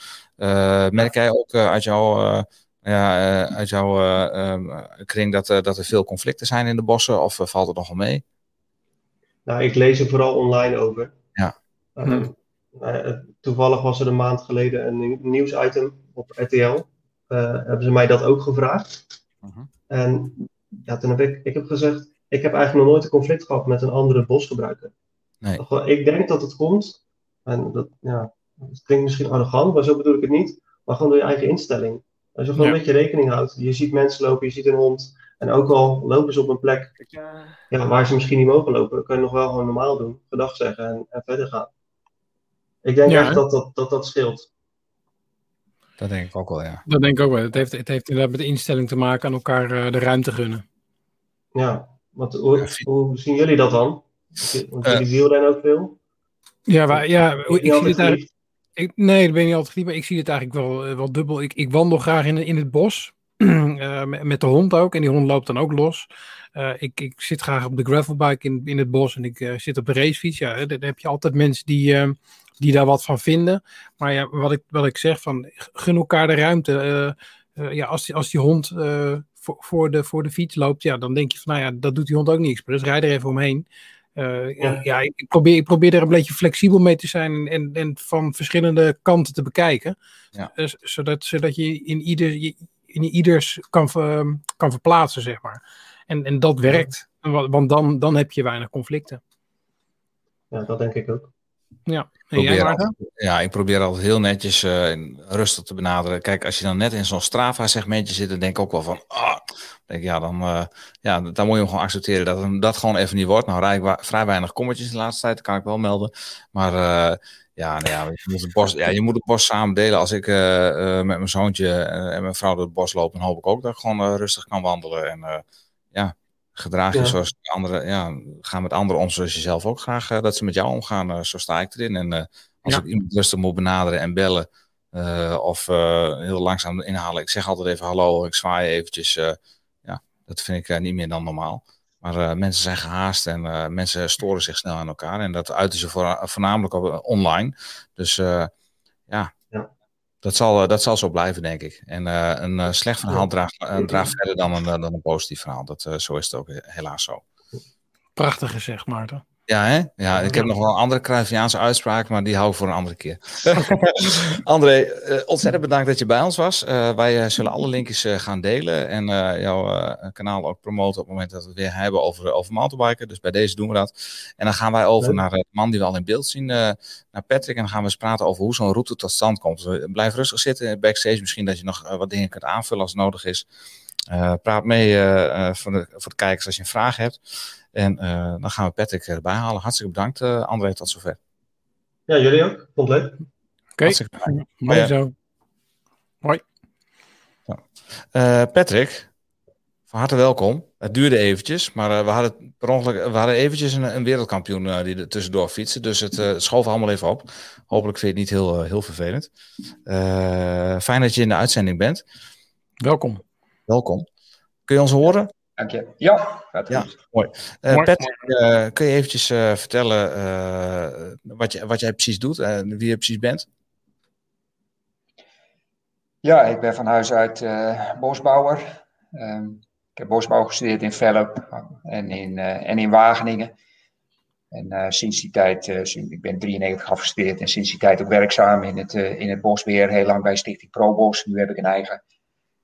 Speaker 3: Merk jij ook uit jouw ja, uit jouw ehm, kring dat, dat er veel conflicten zijn in de bossen of valt het nogal mee?
Speaker 8: Nou, ik lees er vooral online over.
Speaker 3: Ja.
Speaker 8: Ehm, toevallig was er een maand geleden een nieuwsitem op RTL. hebben ze mij dat ook gevraagd.
Speaker 3: Mhm.
Speaker 8: En ja, toen heb ik, ik heb gezegd, ik heb eigenlijk nog nooit een conflict gehad met een andere bosgebruiker.
Speaker 3: Nee.
Speaker 8: Ik denk dat het komt, en dat, ja, het klinkt misschien arrogant, maar zo bedoel ik het niet, maar gewoon door je eigen instelling. Als je gewoon
Speaker 1: Ja.
Speaker 8: een beetje rekening houdt, je ziet mensen lopen, je ziet een hond, en ook al lopen ze op een plek ja, waar ze misschien niet mogen lopen, kun je nog wel gewoon normaal doen, gedag zeggen en, en verder gaan. Ik denk
Speaker 1: Ja,
Speaker 8: echt dat dat, dat dat scheelt.
Speaker 3: Dat denk ik ook wel, ja.
Speaker 1: Dat denk ik ook wel. Het heeft, het heeft inderdaad met de instelling te maken aan elkaar eh, de ruimte gunnen.
Speaker 8: Ja, want hoe, hoe zien jullie dat dan? Want
Speaker 3: Eh.
Speaker 8: jullie wielrennen ook veel.
Speaker 1: Ja, maar, ja ik, zie het eigenlijk. Nee, dat ben ik niet altijd geliefd, maar ik zie het eigenlijk wel, eh, wel dubbel. Ik, ik wandel graag in, in het bos, eh, met, de hond ook, en die hond loopt dan ook los. Eh, ik, ik zit graag op de gravelbike in, in het bos en ik zit op de racefiets. Ja, dan heb je altijd mensen die, die daar wat van vinden. Maar ja, wat ik, wat ik zeg, van, gun elkaar de ruimte. Ja, als, die, als die hond voor, voor, de, voor de fiets loopt, ja, dan denk je van, nou ja, dat doet die hond ook. Maar dus rijd er even omheen. Eh,
Speaker 8: Ja.
Speaker 1: ja, ik, probeer, ik probeer er een beetje flexibel mee te zijn en, en van verschillende kanten te bekijken.
Speaker 3: Ja.
Speaker 1: Eh, zodat, zodat je in, ieder, je- in ieders kan, ver- kan verplaatsen, zeg maar. En, en dat werkt, wa- want dan, dan heb je weinig conflicten.
Speaker 8: Ja, dat denk ik ook.
Speaker 1: Ja, en jij,
Speaker 3: probeer
Speaker 1: Maarten?
Speaker 3: altijd- ja, ik probeer altijd heel netjes eh, en rustig te benaderen. Kijk, als je dan net in zo'n Strava-segmentje zit, dan denk ik ook wel van, ah, denk ja, dan, eh, ja, dan moet je hem gewoon accepteren dat hem dat gewoon even niet wordt. Nou, rijd ik wa- vrij weinig kommetjes de laatste tijd, dat kan ik wel melden. Maar eh, ja, nou ja, je moet het bos, ja, je moet het bos samen delen. Als ik met mijn zoontje en mijn vrouw door het bos loop, dan hoop ik ook dat ik gewoon rustig kan wandelen. En ja, gedraag je
Speaker 8: Ja.
Speaker 3: zoals anderen, ja, ga met anderen om zoals je zelf ook graag eh, dat ze met jou omgaan. eh, zo sta ik erin. En eh, als
Speaker 1: Ja.
Speaker 3: ik iemand rustig moet benaderen en bellen, of heel langzaam inhalen. Ik zeg altijd even hallo, ik zwaai eventjes. ja, dat vind ik niet meer dan normaal. Maar mensen zijn gehaast en mensen storen zich snel aan elkaar. En dat uiten ze voor, voornamelijk op, online. Dus Ja. Dat, zal, eh, dat zal zo blijven, denk ik. En eh, een eh, slecht verhaal draagt, draagt verder dan een, dan een positief verhaal. Dat, zo is het ook helaas zo.
Speaker 1: Prachtig gezegd, Maarten.
Speaker 3: Ja, hè? Ja, ik heb nog wel een andere Cruyffiaanse uitspraak, maar die hou ik voor een andere keer. André, eh, ontzettend bedankt dat je bij ons was. Eh, wij eh, zullen alle linkjes gaan delen en jouw kanaal ook promoten op het moment dat we het weer hebben over, over mountainbiken. Dus bij deze doen we dat. En dan gaan wij over
Speaker 8: Leuk.
Speaker 3: naar de man die we al in beeld zien, naar Patrick. En dan gaan we eens praten over hoe zo'n route tot stand komt. Dus, blijf rustig zitten backstage, misschien dat je nog wat dingen kunt aanvullen als nodig is. Eh, praat mee eh, eh, voor, de, voor de kijkers als je een vraag hebt. En eh, dan gaan we Patrick erbij halen. Hartstikke bedankt, eh, André, tot zover.
Speaker 8: Ja, jullie ook. Vond het leuk.
Speaker 1: Oké,
Speaker 3: Hartstikke bedankt.
Speaker 1: mooi
Speaker 3: Ja.
Speaker 1: zo.
Speaker 3: Eh, Patrick, van harte welkom. Het duurde eventjes, maar eh, we hadden per ongeluk, we hadden eventjes een, een wereldkampioen eh, die er tussendoor fietste. Dus het eh, het schoof allemaal even op. Hopelijk vind je het niet heel, heel vervelend. Eh, fijn dat je in de uitzending bent.
Speaker 1: Welkom.
Speaker 3: Welkom. Kun je ons horen?
Speaker 9: Dank je. Ja, gaat
Speaker 3: Ja.
Speaker 9: goed.
Speaker 3: Eh,
Speaker 1: Mooi.
Speaker 3: Patrick, eh, kun je eventjes eh, vertellen eh, wat, je, wat jij precies doet en wie je precies bent?
Speaker 9: Ja, ik ben van huis uit eh, bosbouwer. Ehm, ik heb bosbouw gestudeerd in Velp en in, eh, en in Wageningen. En eh, sinds die tijd, eh, sinds, ik ben 93 afgestudeerd en sinds die tijd ook werkzaam in het, eh, in het bosbeheer. Heel lang bij Stichting ProBos. Nu heb ik een eigen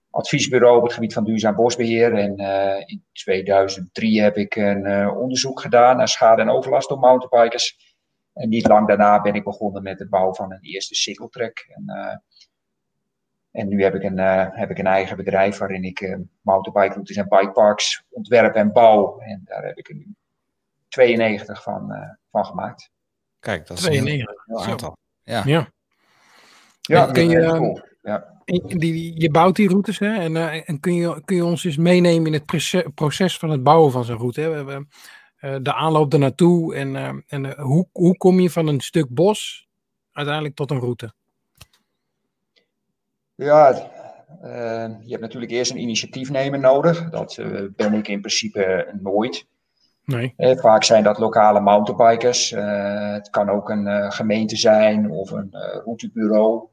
Speaker 9: adviesbureau op het gebied van duurzaam bosbeheer. En eh, in 2003 heb ik een eh, onderzoek gedaan naar schade en overlast door mountainbikers. En niet lang daarna ben ik begonnen met het bouwen van een eerste cycletrack. En, eh, en nu heb ik, een, eh, heb ik een eigen bedrijf waarin ik eh mountainbike routes en bikeparks ontwerp en bouw. En daar heb ik er nu 92 van, eh, van gemaakt.
Speaker 3: Kijk, dat is een heel,
Speaker 1: 92.
Speaker 3: heel
Speaker 1: Zo.
Speaker 3: aantal. Ja.
Speaker 1: Ja.
Speaker 9: Ja,
Speaker 1: kun
Speaker 9: dat
Speaker 1: je,
Speaker 9: is cool. Ja.
Speaker 1: Die, je bouwt die routes hè? en, eh, en kun, je, kun je ons eens meenemen in het proce- proces van het bouwen van zo'n route? Hè? We eh, de aanloop ernaartoe en, eh, en hoe, hoe kom je van een stuk bos uiteindelijk tot een route?
Speaker 9: Ja, je hebt natuurlijk eerst een initiatiefnemer nodig. Dat ben ik in principe nooit.
Speaker 1: Nee.
Speaker 9: Eh, vaak zijn dat lokale mountainbikers. Het kan ook een gemeente zijn of een routebureau.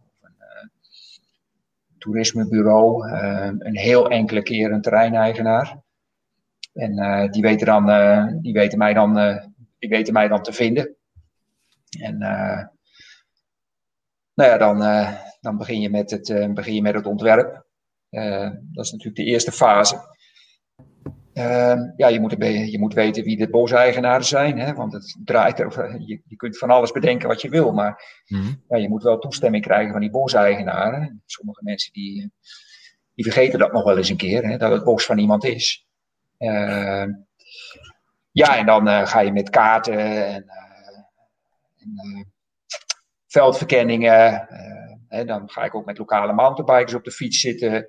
Speaker 9: Toerismebureau. eh, een heel enkele keer een terreineigenaar. En eh, die, weten dan, eh, die, weten mij dan, die weten mij dan te vinden. En nou ja, dan, dan begin, je met het, begin je met het ontwerp. Dat is natuurlijk de eerste fase. Ehm, ja, je moet, be- je moet weten wie de boseigenaren zijn, hè, want het draait er, je, je kunt van alles bedenken wat je wil, maar
Speaker 3: Mhm.
Speaker 9: ja, je moet wel toestemming krijgen van die boseigenaren. Sommige mensen die, die vergeten dat nog wel eens een keer, hè, dat het bos van iemand is. Ehm, ja, en dan eh, ga je met kaarten en, eh, en eh, veldverkenningen. eh, hè, dan ga ik ook met lokale mountainbikers op de fiets zitten.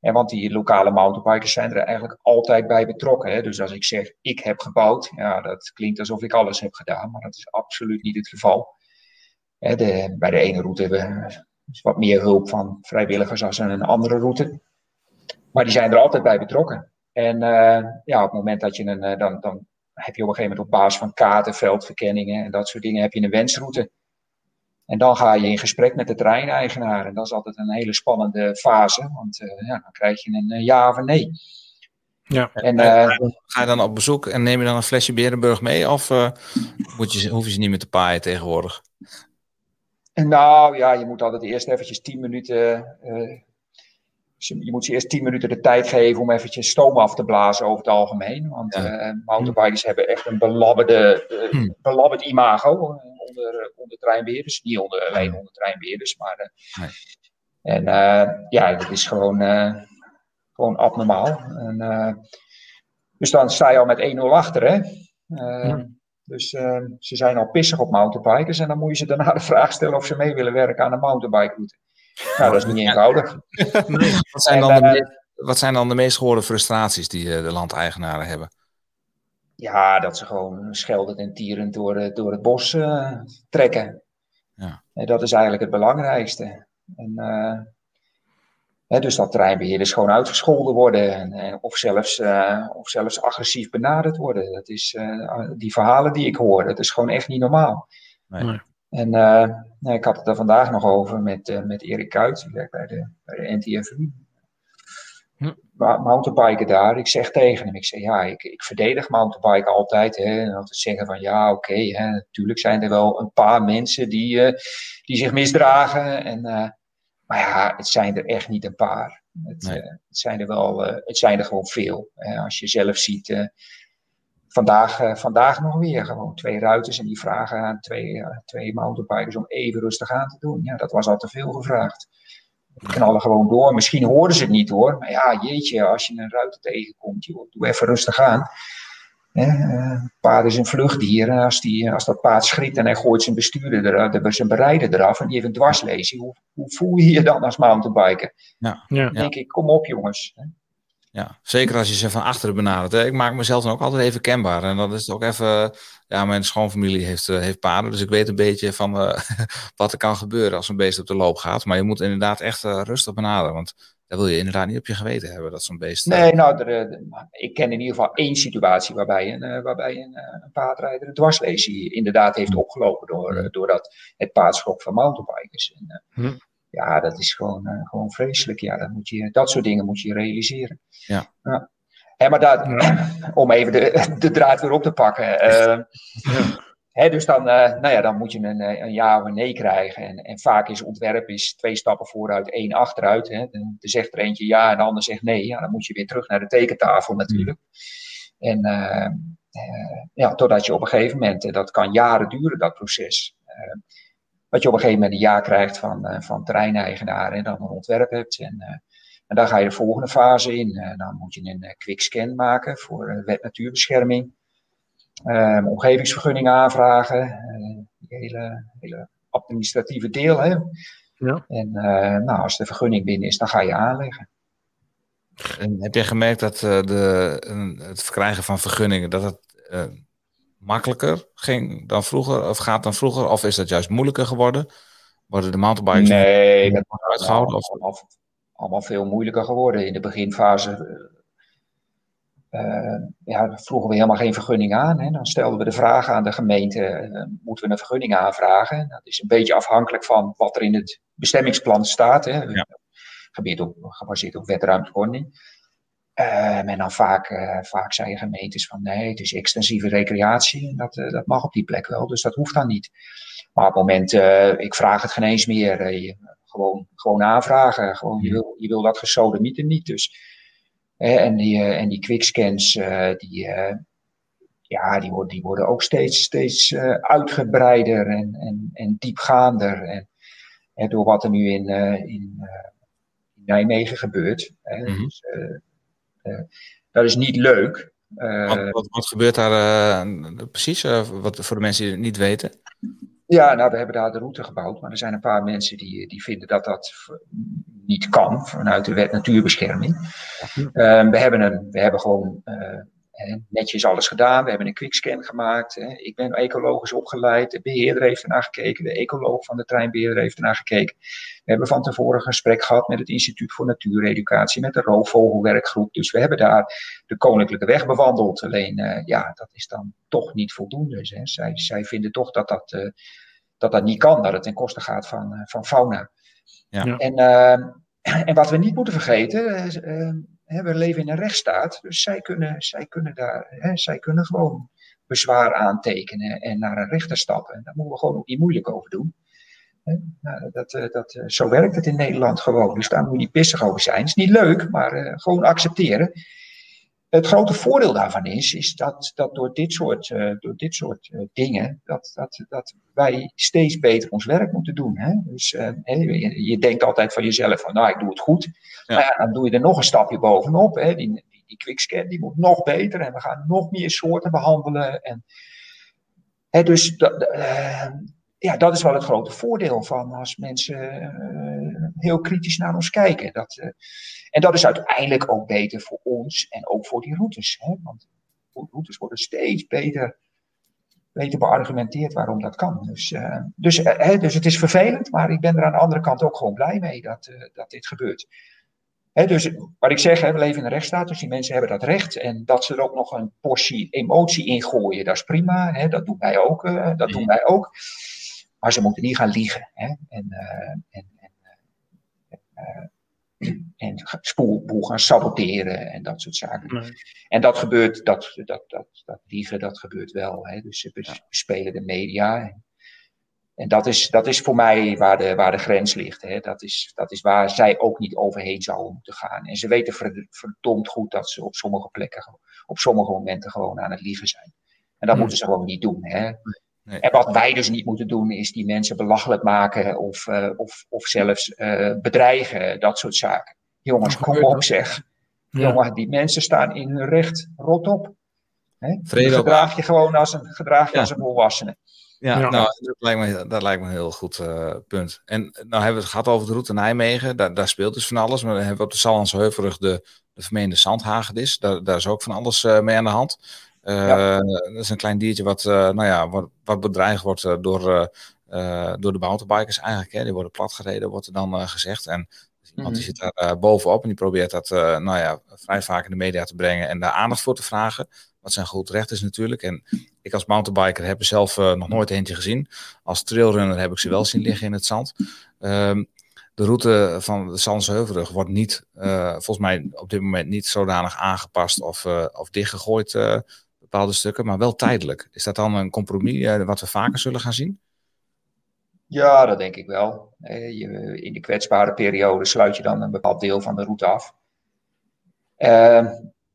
Speaker 9: En want die lokale mountainbikers zijn er eigenlijk altijd bij betrokken. Hè? Dus als ik zeg, ik heb gebouwd, ja, dat klinkt alsof ik alles heb gedaan, maar dat is absoluut niet het geval. Hè, de, bij de ene route hebben we wat meer hulp van vrijwilligers als een andere route. Maar die zijn er altijd bij betrokken. En eh, ja, op het moment dat je een, eh, dan, dan heb je op een gegeven moment op basis van kaarten, veldverkenningen en dat soort dingen, heb je een wensroute. En dan ga je in gesprek met de terreineigenaar. En dat is altijd een hele spannende fase, want eh, ja, dan krijg je een eh, ja of een nee.
Speaker 1: Ja.
Speaker 9: En eh,
Speaker 3: Ga je dan op bezoek en neem je dan een flesje Berenburg mee? Of eh, moet je, ze- hoef je ze niet meer te paaien tegenwoordig?
Speaker 9: Nou ja, je moet altijd eerst eventjes 10 minuten. eh, ze- je moet ze eerst 10 minuten de tijd geven om eventjes stoom af te blazen over het algemeen. Want eh mountainbikers hebben echt een belabberde,
Speaker 3: Hm.
Speaker 9: belabberd imago onder, eh, onder treinbeheerders. Niet onder, alleen onder treinbeheerders, maar. eh,
Speaker 3: Nee.
Speaker 9: En eh, ja, dat is gewoon, gewoon abnormaal. En, dus dan sta je al met 1-0 achter, hè? Eh, Dus eh, ze zijn al pissig op mountainbikers en dan moet je ze daarna de vraag stellen of ze mee willen werken aan de mountainbike route. Nou, dat is niet eenvoudig.
Speaker 3: Wat zijn,
Speaker 9: En,
Speaker 3: dan de, wat zijn dan de meest gehoorde frustraties die de landeigenaren hebben?
Speaker 9: Ja, dat ze gewoon scheldend en tierend door, eh, door het bos eh, trekken.
Speaker 3: Ja.
Speaker 9: En dat is eigenlijk het belangrijkste. En, eh, hè, dus dat terreinbeheerders gewoon uitgescholden worden en, en of, zelfs, eh, of zelfs agressief benaderd worden. Dat is, eh, die verhalen die ik hoor, dat is gewoon echt niet normaal.
Speaker 3: Nee.
Speaker 9: En eh, nou, ik had het er vandaag nog over met, eh, met Erik Kuit, die werkt bij de, bij de NTFU.
Speaker 1: Hm.
Speaker 9: Mountainbiken daar. Ik zeg tegen hem, ik zeg ja, ik, ik verdedig mountainbiken altijd. Hè, en altijd zeggen van ja, oké, natuurlijk zijn er wel een paar mensen die, eh, die zich misdragen. En, eh, maar ja, het zijn er echt niet een paar. Het,
Speaker 3: Nee.
Speaker 9: eh, het zijn er wel, het zijn er gewoon veel. Hè, als je zelf ziet, vandaag, vandaag nog weer gewoon twee ruiters en die vragen aan twee, twee mountainbikers om even rustig aan te doen. Ja, dat was al te veel gevraagd. Die knallen gewoon door. Misschien hoorden ze het niet hoor. Maar ja, jeetje, als je een ruiter tegenkomt, joh, doe even rustig aan. Hè, eh, paard is een vluchtdier. En Als, die, als dat paard schrikt en hij gooit zijn bestuurder eraf, de- zijn berijder eraf en die heeft een dwarslezing, hoe, hoe voel je je dan als mountainbiker?
Speaker 3: Ja.
Speaker 1: Ja.
Speaker 9: Dan denk ik, kom op jongens.
Speaker 3: Ja, zeker als je ze van achteren benadert. Hè. Ik maak mezelf dan ook altijd even kenbaar. En dat is ook even. Ja, mijn schoonfamilie heeft, eh, heeft paarden. Dus ik weet een beetje van eh, wat er kan gebeuren als een beest op de loop gaat. Maar je moet inderdaad echt eh, rustig benaderen. Want dat wil je inderdaad niet op je geweten hebben. Dat zo'n beest.
Speaker 9: Nee, nou, er, ik ken in ieder geval één situatie waarbij een, eh, waarbij een, eh, een paardrijder een dwarslezing inderdaad heeft opgelopen door, doordat het paard schrok van mountainbikers. En, eh,
Speaker 1: Hm.
Speaker 9: Ja, dat is gewoon, eh, gewoon vreselijk. Ja, dat, moet je, dat soort dingen moet je realiseren.
Speaker 3: Ja.
Speaker 9: Hè, maar dat, om even de, de draad weer op te pakken. eh, Hè, dus dan, eh, nou ja, dan moet je een, een ja of een nee krijgen. En, en vaak is ontwerp is twee stappen vooruit, één achteruit. Hè. Dan zegt er eentje ja en de ander zegt nee. Ja, dan moet je weer terug naar de tekentafel natuurlijk. En eh, eh, ja, totdat je op een gegeven moment, en dat kan jaren duren, dat proces. Dat je op een gegeven moment een ja krijgt van, eh van terreineigenaar en dan een ontwerp hebt. En, eh, en dan ga je de volgende fase in. Eh, dan moet je een quick scan maken voor eh, wet natuurbescherming. Ehm, omgevingsvergunning aanvragen. eh, die hele, hele administratieve deel. Hè?
Speaker 1: Ja.
Speaker 9: En eh, nou, als de vergunning binnen is, dan ga je aanleggen.
Speaker 3: En heb je gemerkt dat eh, de, een- het verkrijgen van vergunningen dat het eh, makkelijker ging dan vroeger? Of gaat dan vroeger? Of is dat juist moeilijker geworden? Worden de mountainbikers
Speaker 9: Nee, dat,
Speaker 3: uitgehouden? Of,
Speaker 9: af, allemaal veel moeilijker geworden. In de beginfase uh, ja, vroegen we helemaal geen vergunning aan. Hè. Dan stelden we de vraag aan de gemeente, uh, moeten we een vergunning aanvragen? Dat is een beetje afhankelijk van wat er in het bestemmingsplan staat. Hè. Ja. Gebaseerd, op, gebaseerd op wetruimteordening. Uh, en dan vaak, vaak zeiden gemeentes van nee, het is extensieve recreatie en dat, dat mag op die plek wel, dus dat hoeft dan niet. Maar op het moment, ik vraag het geen eens meer, je, gewoon, gewoon aanvragen. Gewoon, je, wil, je wil dat gesodemieten niet. Dus en die, eh, en die quickscans, eh, die, eh, ja, die, worden, die worden ook steeds, steeds uitgebreider en, en, en diepgaander. En, en door wat er nu in, in, Nijmegen gebeurt. Mm dus, dat is niet leuk.
Speaker 3: Wat, wat, wat, gebeurt daar precies, wat, voor de mensen die het niet weten?
Speaker 9: Ja, nou, we hebben daar de route gebouwd, maar er zijn een paar mensen die, die vinden dat dat niet kan vanuit de wet natuurbescherming. Uh, we, hebben een, we hebben gewoon uh, netjes alles gedaan. We hebben een quickscan gemaakt. Hè. Ik ben ecologisch opgeleid. De beheerder heeft ernaar gekeken. De ecoloog van de treinbeheerder heeft ernaar gekeken. We hebben van tevoren een gesprek gehad met het Instituut voor Natuureducatie, met de roofvogelwerkgroep. Dus we hebben daar de koninklijke weg bewandeld. Alleen, uh, ja, dat is dan toch niet voldoende. Hè. Zij, zij vinden toch dat dat, uh, dat dat niet kan, dat het ten koste gaat van, uh, van fauna. Ja. En, en wat we niet moeten vergeten, we leven in een rechtsstaat, dus zij kunnen, zij kunnen, daar, hè, zij kunnen gewoon bezwaar aantekenen en naar een rechter stappen. En daar moeten we gewoon ook niet moeilijk over doen. Nou, dat, eh, dat, eh, zo werkt het in Nederland gewoon. Dus daar moet je niet pissig over zijn. Het is niet leuk, maar uh, gewoon accepteren. Het grote voordeel daarvan is, is dat, dat door dit soort, uh, door dit soort uh, dingen, dat, dat, dat wij steeds beter ons werk moeten doen. Hè? Dus uh, je, je, denkt altijd van jezelf van, nou, ik doe het goed. Ja. Maar ja, dan doe je er nog een stapje bovenop. Hè? Die, die, die quickscan, die moet nog beter en we gaan nog meer soorten behandelen. En, hè, dus dat, ja, dat is wel het grote voordeel van als mensen heel kritisch naar ons kijken. Dat, en dat is uiteindelijk ook beter voor ons en ook voor die routes. Hè? Want routes worden steeds beter, beter beargumenteerd waarom dat kan. Dus, uh, dus, uh, dus het is vervelend, maar ik ben er aan de andere kant ook gewoon blij mee dat, uh, dat dit gebeurt. Hè, dus wat ik zeg, hè, we leven in een rechtsstaat, dus die mensen hebben dat recht. En dat ze er ook nog een portie emotie in gooien, dat is prima. Hè, dat doen wij ook. dat doen wij ook. Maar ze moeten niet gaan liegen. Hè, en, en, en en spoelboel gaan saboteren en dat soort zaken. Nee. En dat gebeurt, dat, dat, dat, dat liegen, dat gebeurt wel. Hè? Dus ze bespelen de media. En, en dat, is, dat is voor mij waar de, waar de grens ligt. Hè? Dat, is, dat is waar zij ook niet overheen zouden moeten gaan. En ze weten verdomd goed dat ze op sommige plekken, op sommige momenten gewoon aan het liegen zijn. En dat moeten ze gewoon niet doen. Hè? Nee. En wat wij dus niet moeten doen, is die mensen belachelijk maken of, uh, of, of zelfs uh, bedreigen, dat soort zaken. Jongens, kom op zeg. Ja. Jongen, die mensen staan in hun recht, rot op. Hè? Gedraag je gewoon als een, gedraag je ja. als een volwassene.
Speaker 3: Ja, ja, nou, dat lijkt me, dat lijkt me een heel goed uh, punt. En nou hebben we het gehad over de route Nijmegen. Daar, daar speelt dus van alles. Maar dan hebben we op de Sallandse Heuvelrug de, de vermeende zandhagedis. Daar, daar is ook van alles uh, mee aan de hand. Uh, dat is een klein diertje wat, nou ja, wat, wat bedreigd wordt door, door de mountainbikers eigenlijk. Hè. Die worden platgereden, wordt er dan gezegd. En iemand die zit daar bovenop en die probeert dat nou ja, vrij vaak in de media te brengen en daar aandacht voor te vragen. Wat zijn goed recht is natuurlijk. En ik als mountainbiker heb er zelf nog nooit eentje gezien. Als trailrunner heb ik ze wel zien liggen in het zand. Um, de route van de Zandse wordt niet, volgens mij op dit moment niet zodanig aangepast of, of dichtgegooid, bepaalde stukken, maar wel tijdelijk. Is dat dan een compromis wat we vaker zullen gaan zien?
Speaker 9: Ja, dat denk ik wel. Je, in de kwetsbare periode sluit je dan een bepaald deel van de route af. Ehm,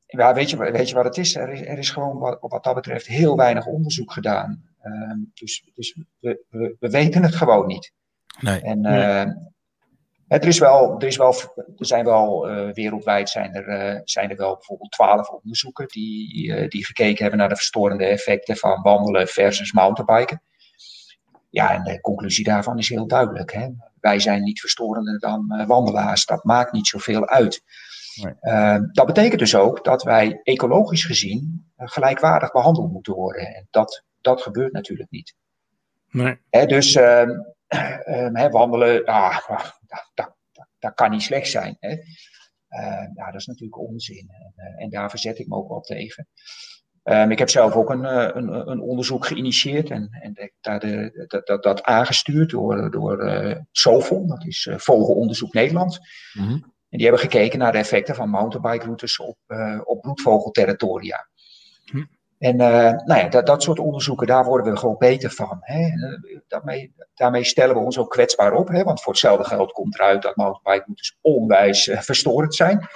Speaker 9: ja, weet, je, weet je wat het is? Er is, er is gewoon wat, wat dat betreft heel weinig onderzoek gedaan. Ehm, dus dus we, we, we, weten het gewoon niet.
Speaker 3: Nee.
Speaker 9: En, nee. Ehm, er, is wel, er, is wel, er zijn wel uh, wereldwijd zijn er, uh, zijn er wel bijvoorbeeld twaalf onderzoeken die, uh, die gekeken hebben naar de verstorende effecten van wandelen versus mountainbiken. Ja, en de conclusie daarvan is heel duidelijk. Hè? Wij zijn niet verstorender dan wandelaars. Dat maakt niet zoveel uit. Nee. dat betekent dus ook dat wij ecologisch gezien gelijkwaardig behandeld moeten worden. En dat, dat gebeurt natuurlijk niet.
Speaker 3: Nee.
Speaker 9: Hè, dus ehm, ehm, wandelen, ah, dat, dat, dat kan niet slecht zijn. Hè? Eh, ja, dat is natuurlijk onzin. En, eh, en daar verzet ik me ook wel tegen. Um, ik heb zelf ook een, eh, een, een onderzoek geïnitieerd en, en daar de, dat, dat, dat aangestuurd door, door uh, SOVON, dat is uh, Vogelonderzoek Nederland.
Speaker 3: Mhm.
Speaker 9: En die hebben gekeken naar de effecten van mountainbike-routes op, uh, op broedvogelterritoria.
Speaker 1: Hm.
Speaker 9: En nou ja, dat, dat soort onderzoeken, daar worden we gewoon beter van. Hè? Daarmee, daarmee stellen we ons ook kwetsbaar op, hè? want voor hetzelfde geld komt eruit dat mountainbike-routes onwijs verstorend zijn.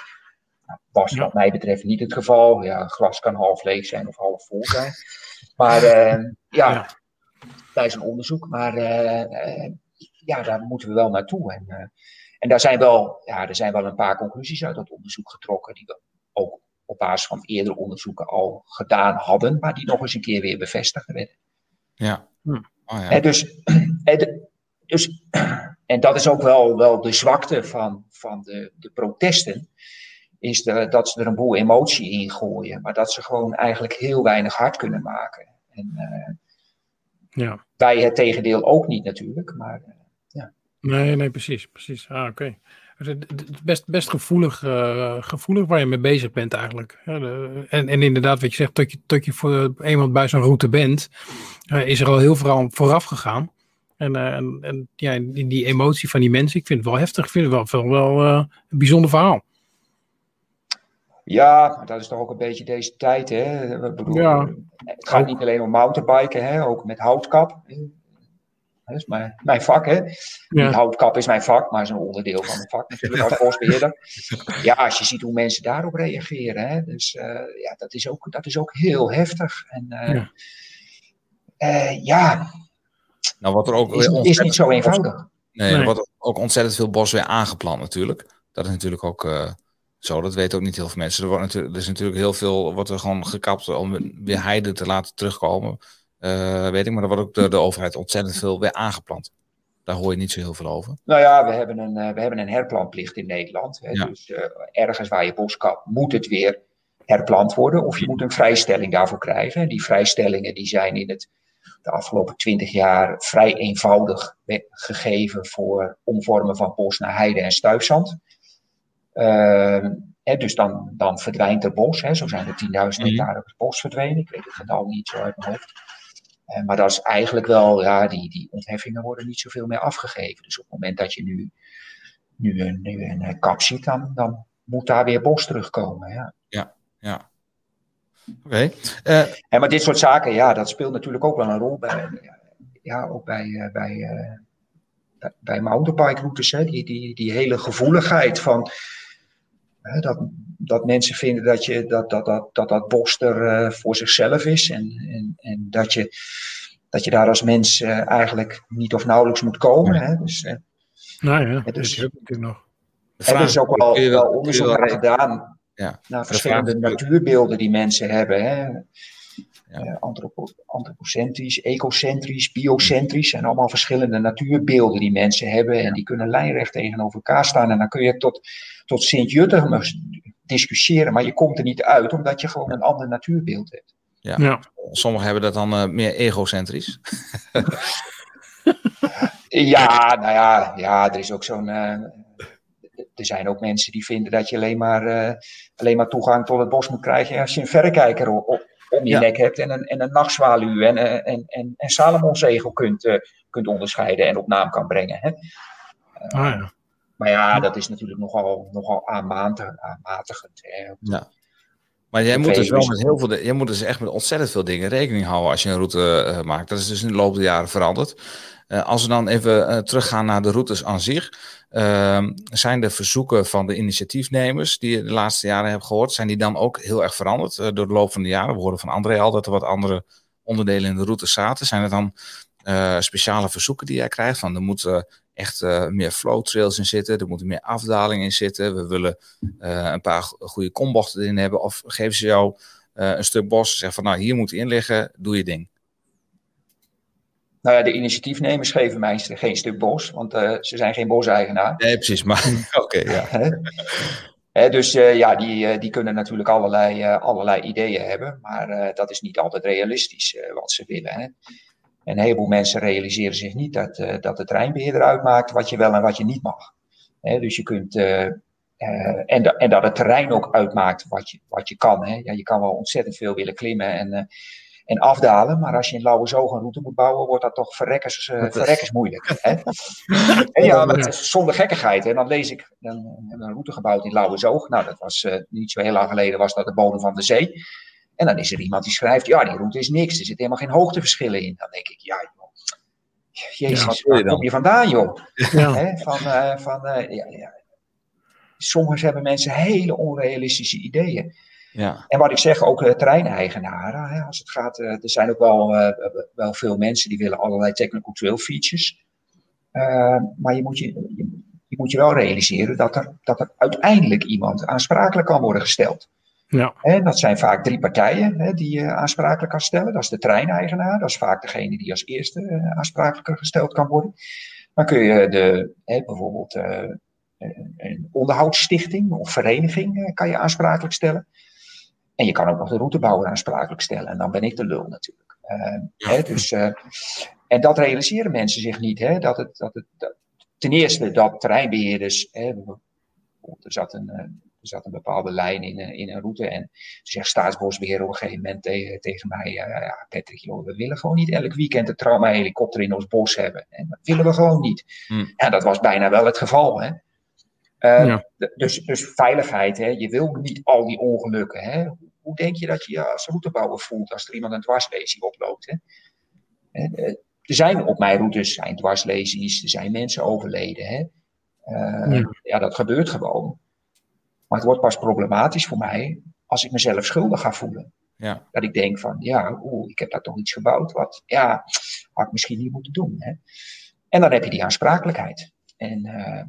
Speaker 9: Was wat mij betreft niet het geval. Ja, glas kan half leeg zijn of half vol zijn. Maar eh, ja,
Speaker 1: Ja.
Speaker 9: bij zo'n onderzoek. Maar eh, eh, ja, daar moeten we wel naartoe. En, eh, en daar zijn wel, ja, er zijn wel een paar conclusies uit dat onderzoek getrokken. Die we ook op basis van eerdere onderzoeken al gedaan hadden. Maar die nog eens een keer weer bevestigd werden.
Speaker 3: Ja.
Speaker 1: Hm.
Speaker 3: Oh, ja.
Speaker 9: En dus, en, dus, en dat is ook wel, wel de zwakte van, van de, de protesten. Is de, dat ze er een boel emotie in gooien. Maar dat ze gewoon eigenlijk heel weinig hard kunnen maken. En eh,
Speaker 1: Ja.
Speaker 9: wij het tegendeel ook niet natuurlijk. Maar eh,
Speaker 1: Nee, nee, precies. precies. Ah, oké. Best, best gevoelig, eh, gevoelig waar je mee bezig bent eigenlijk. Ja, de- en, en inderdaad, wat je zegt, tot je, tot je voor eenmaal bij zo'n route bent, eh, is er al heel veel vooraf gegaan. En, eh, en, en ja, die, die emotie van die mensen, ik vind het wel heftig. Ik vind het wel, wel, wel een bijzonder verhaal.
Speaker 9: ja, dat is toch ook een beetje deze tijd. Hè? Bedoel,
Speaker 1: Ja.
Speaker 9: Het gaat niet alleen om mountainbiken, hè? ook met houtkap. Dat is mijn, mijn vak, hè?
Speaker 1: Ja.
Speaker 9: Niet houtkap is mijn vak, maar is een onderdeel van mijn vak natuurlijk als bosbeheerder. Ja, als je ziet hoe mensen daarop reageren, hè? Dus eh, ja, dat is, ook, dat is ook heel heftig. En eh,
Speaker 1: Ja.
Speaker 9: eh, ja,
Speaker 3: Nou, wat er ook
Speaker 9: is, niet zo eenvoudig.
Speaker 3: Nee,
Speaker 1: Nee.
Speaker 3: er wordt ook ontzettend veel bos weer aangeplant natuurlijk. Dat is natuurlijk ook eh, zo. Dat weten ook niet heel veel mensen. Er, wordt natuurlijk, er is natuurlijk heel veel, wordt er gewoon gekapt om weer heide te laten terugkomen. Eh, weet ik, maar er wordt ook de, de overheid ontzettend veel weer aangeplant. Daar hoor je niet zo heel veel over.
Speaker 9: Nou ja, we hebben een, eh, we hebben een herplantplicht in Nederland. Hè?
Speaker 3: Ja.
Speaker 9: Dus eh, ergens waar je bos kapt, moet het weer herplant worden. Of je moet een vrijstelling daarvoor krijgen. En die vrijstellingen die zijn in het, de afgelopen twintig jaar vrij eenvoudig gegeven voor omvormen van bos naar heide en stuifzand. Hè, dus dan, dan verdwijnt er bos. Hè? Zo zijn er 10.000
Speaker 3: Mhm.
Speaker 9: hectare bos verdwenen. Ik weet het met al niet zo uit mijn hoofd. Eh, maar dat is eigenlijk wel, ja, die, die ontheffingen worden niet zoveel meer afgegeven. Dus op het moment dat je nu, nu, een, nu een eh, kap ziet, dan, dan moet daar weer bos terugkomen. Ja.
Speaker 3: Ja. Oké. Eh,
Speaker 9: En maar dit soort zaken, ja, dat speelt natuurlijk ook wel een rol bij, ja, ook bij, bij, bij, bij mountainbike routes. Hè? Die, die, die hele gevoeligheid van hè, dat, dat mensen vinden dat, je, dat, dat, dat, dat, dat bos er eh, voor zichzelf is. En, en, en dat, je, dat je daar als mens eh, eigenlijk niet of nauwelijks moet komen. Hè? Dus, eh,
Speaker 1: Nou ja,
Speaker 9: dus-
Speaker 1: dat is ook natuurlijk nog.
Speaker 9: er is ook wel,
Speaker 3: je
Speaker 9: wel onderzoek
Speaker 3: wel-
Speaker 9: naar gedaan
Speaker 3: Ja.
Speaker 9: naar
Speaker 3: de
Speaker 9: verschillende
Speaker 3: vraag
Speaker 9: natuurbeelden die mensen hebben. Hè.
Speaker 3: Ja.
Speaker 9: Antropo- antropocentrisch, ecocentrisch, biocentrisch. zijn allemaal verschillende natuurbeelden die mensen hebben. En die kunnen lijnrecht tegenover elkaar staan. En dan kun je tot, tot Sint-Jutemus discussiëren. Maar je komt er niet uit omdat je gewoon een ander natuurbeeld hebt.
Speaker 1: Ja.
Speaker 3: Sommigen hebben dat dan eh, meer egocentrisch.
Speaker 9: Ja, nou ja, ja er is ook zo'n. eh, er zijn ook mensen die vinden dat je alleen maar, eh, alleen maar toegang tot het bos moet krijgen als je een verrekijker o- o- om je
Speaker 3: Ja.
Speaker 9: nek hebt en een, en een nachtzwaluw en, en, en, en Salomonsegel kunt, eh, kunt onderscheiden en op naam kan brengen. Hè?
Speaker 1: Ah, ja.
Speaker 9: Maar ja, dat is natuurlijk nogal, nogal aanmatig, aanmatigend. Hè?
Speaker 3: Ja. Maar jij moet dus wel met heel veel, jij moet dus echt met ontzettend veel dingen rekening houden als je een route eh, maakt. Dat is dus in de loop der jaren veranderd. Eh, als we dan even eh, teruggaan naar de routes aan zich, ehm, zijn de verzoeken van de initiatiefnemers die je de laatste jaren hebt gehoord, zijn die dan ook heel erg veranderd door de loop van de jaren? We hoorden van André al dat er wat andere onderdelen in de route zaten. Zijn er dan eh, speciale verzoeken die jij krijgt? Van er moeten echt eh, meer flow trails in zitten, er moeten meer afdaling in zitten. We willen eh, een paar go- goede kombochten erin hebben. Of geven ze jou een stuk bos en zeggen van nou hier moet in liggen, doe je ding.
Speaker 9: Nou ja, de initiatiefnemers geven mij geen stuk bos, want ze zijn geen boseigenaar.
Speaker 3: Nee, precies. Maar oké, ja.
Speaker 9: Dus ja, die, die kunnen natuurlijk allerlei, allerlei ideeën hebben, maar dat is niet altijd realistisch wat ze willen. Hè? En een heleboel mensen realiseren zich niet dat, eh, dat de treinbeheerder uitmaakt wat je wel en wat je niet mag. Dus je kunt, eh, eh, en, da- en dat het terrein ook uitmaakt wat je, wat je kan. Hè. Ja, je kan wel ontzettend veel willen klimmen en, en afdalen, maar als je in Lauwe Zoog een route moet bouwen, wordt dat toch verrekkers,
Speaker 3: Dat
Speaker 9: verrekkers moeilijk. Hè. En ja, maar zonder gekkigheid. En dan lees ik, dan hebben we een route gebouwd in Lauwe Zoog. Nou, dat was niet zo heel lang geleden, was dat de bodem van de zee. En dan is er iemand die schrijft, ja, die route is niks. Er zitten helemaal geen hoogteverschillen in. Dan denk ik, ja, joh. Jezus,
Speaker 1: Ja,
Speaker 9: waar kom je vandaan, joh?
Speaker 1: Ja.
Speaker 9: Van, eh, van, eh, ja, ja. Soms hebben mensen hele onrealistische ideeën.
Speaker 3: Ja.
Speaker 9: En wat ik zeg, ook eh, terreineigenaren. Hè, als het gaat, er zijn ook wel, wel veel mensen die willen allerlei technical trail features. Maar je moet je, je, je moet je wel realiseren dat er, dat er uiteindelijk iemand aansprakelijk kan worden gesteld.
Speaker 1: Ja.
Speaker 9: En dat zijn vaak drie partijen hè, die je aansprakelijk kan stellen. Dat is de treineigenaar, dat is vaak degene die als eerste eh, aansprakelijk gesteld kan worden. Dan kun je de, hè, bijvoorbeeld eh, een, onderhoudsstichting of vereniging eh, kan je aansprakelijk stellen. En je kan ook nog de routebouwer aansprakelijk stellen. En dan ben ik de lul natuurlijk. Eh, hè, dus, eh, en dat realiseren mensen zich niet. Hè, dat het, dat het, dat- ten eerste dat terreinbeheerders. Hè, er, zat een, eh, er zat een bepaalde lijn in, een- in een route. En zegt Staatsbosbeheer op een gegeven moment tegen, tegen mij: ja, ja, Patrick, joh, we willen gewoon niet elk weekend een trauma-helikopter in ons bos hebben. En dat willen we gewoon niet.
Speaker 3: Hmm.
Speaker 9: En dat was bijna wel het geval. Hè. Eh,
Speaker 1: Ja.
Speaker 9: dus, dus veiligheid, hè. je wil niet al die ongelukken. Hè. Hoe denk je dat je je als routebouwer voelt als er iemand een dwarslezing oploopt? Hè? En, eh, er zijn op mijn routes zijn dwarslesies, er zijn mensen overleden. Hè? Eh,
Speaker 1: Ja.
Speaker 9: ja. dat gebeurt gewoon. Maar het wordt pas problematisch voor mij als ik mezelf schuldig ga voelen.
Speaker 3: Ja.
Speaker 9: Dat ik denk van, ja, oeh, ik heb daar toch iets gebouwd wat, ja, had ik misschien niet moeten doen. Hè? En dan heb je die aansprakelijkheid. En eh,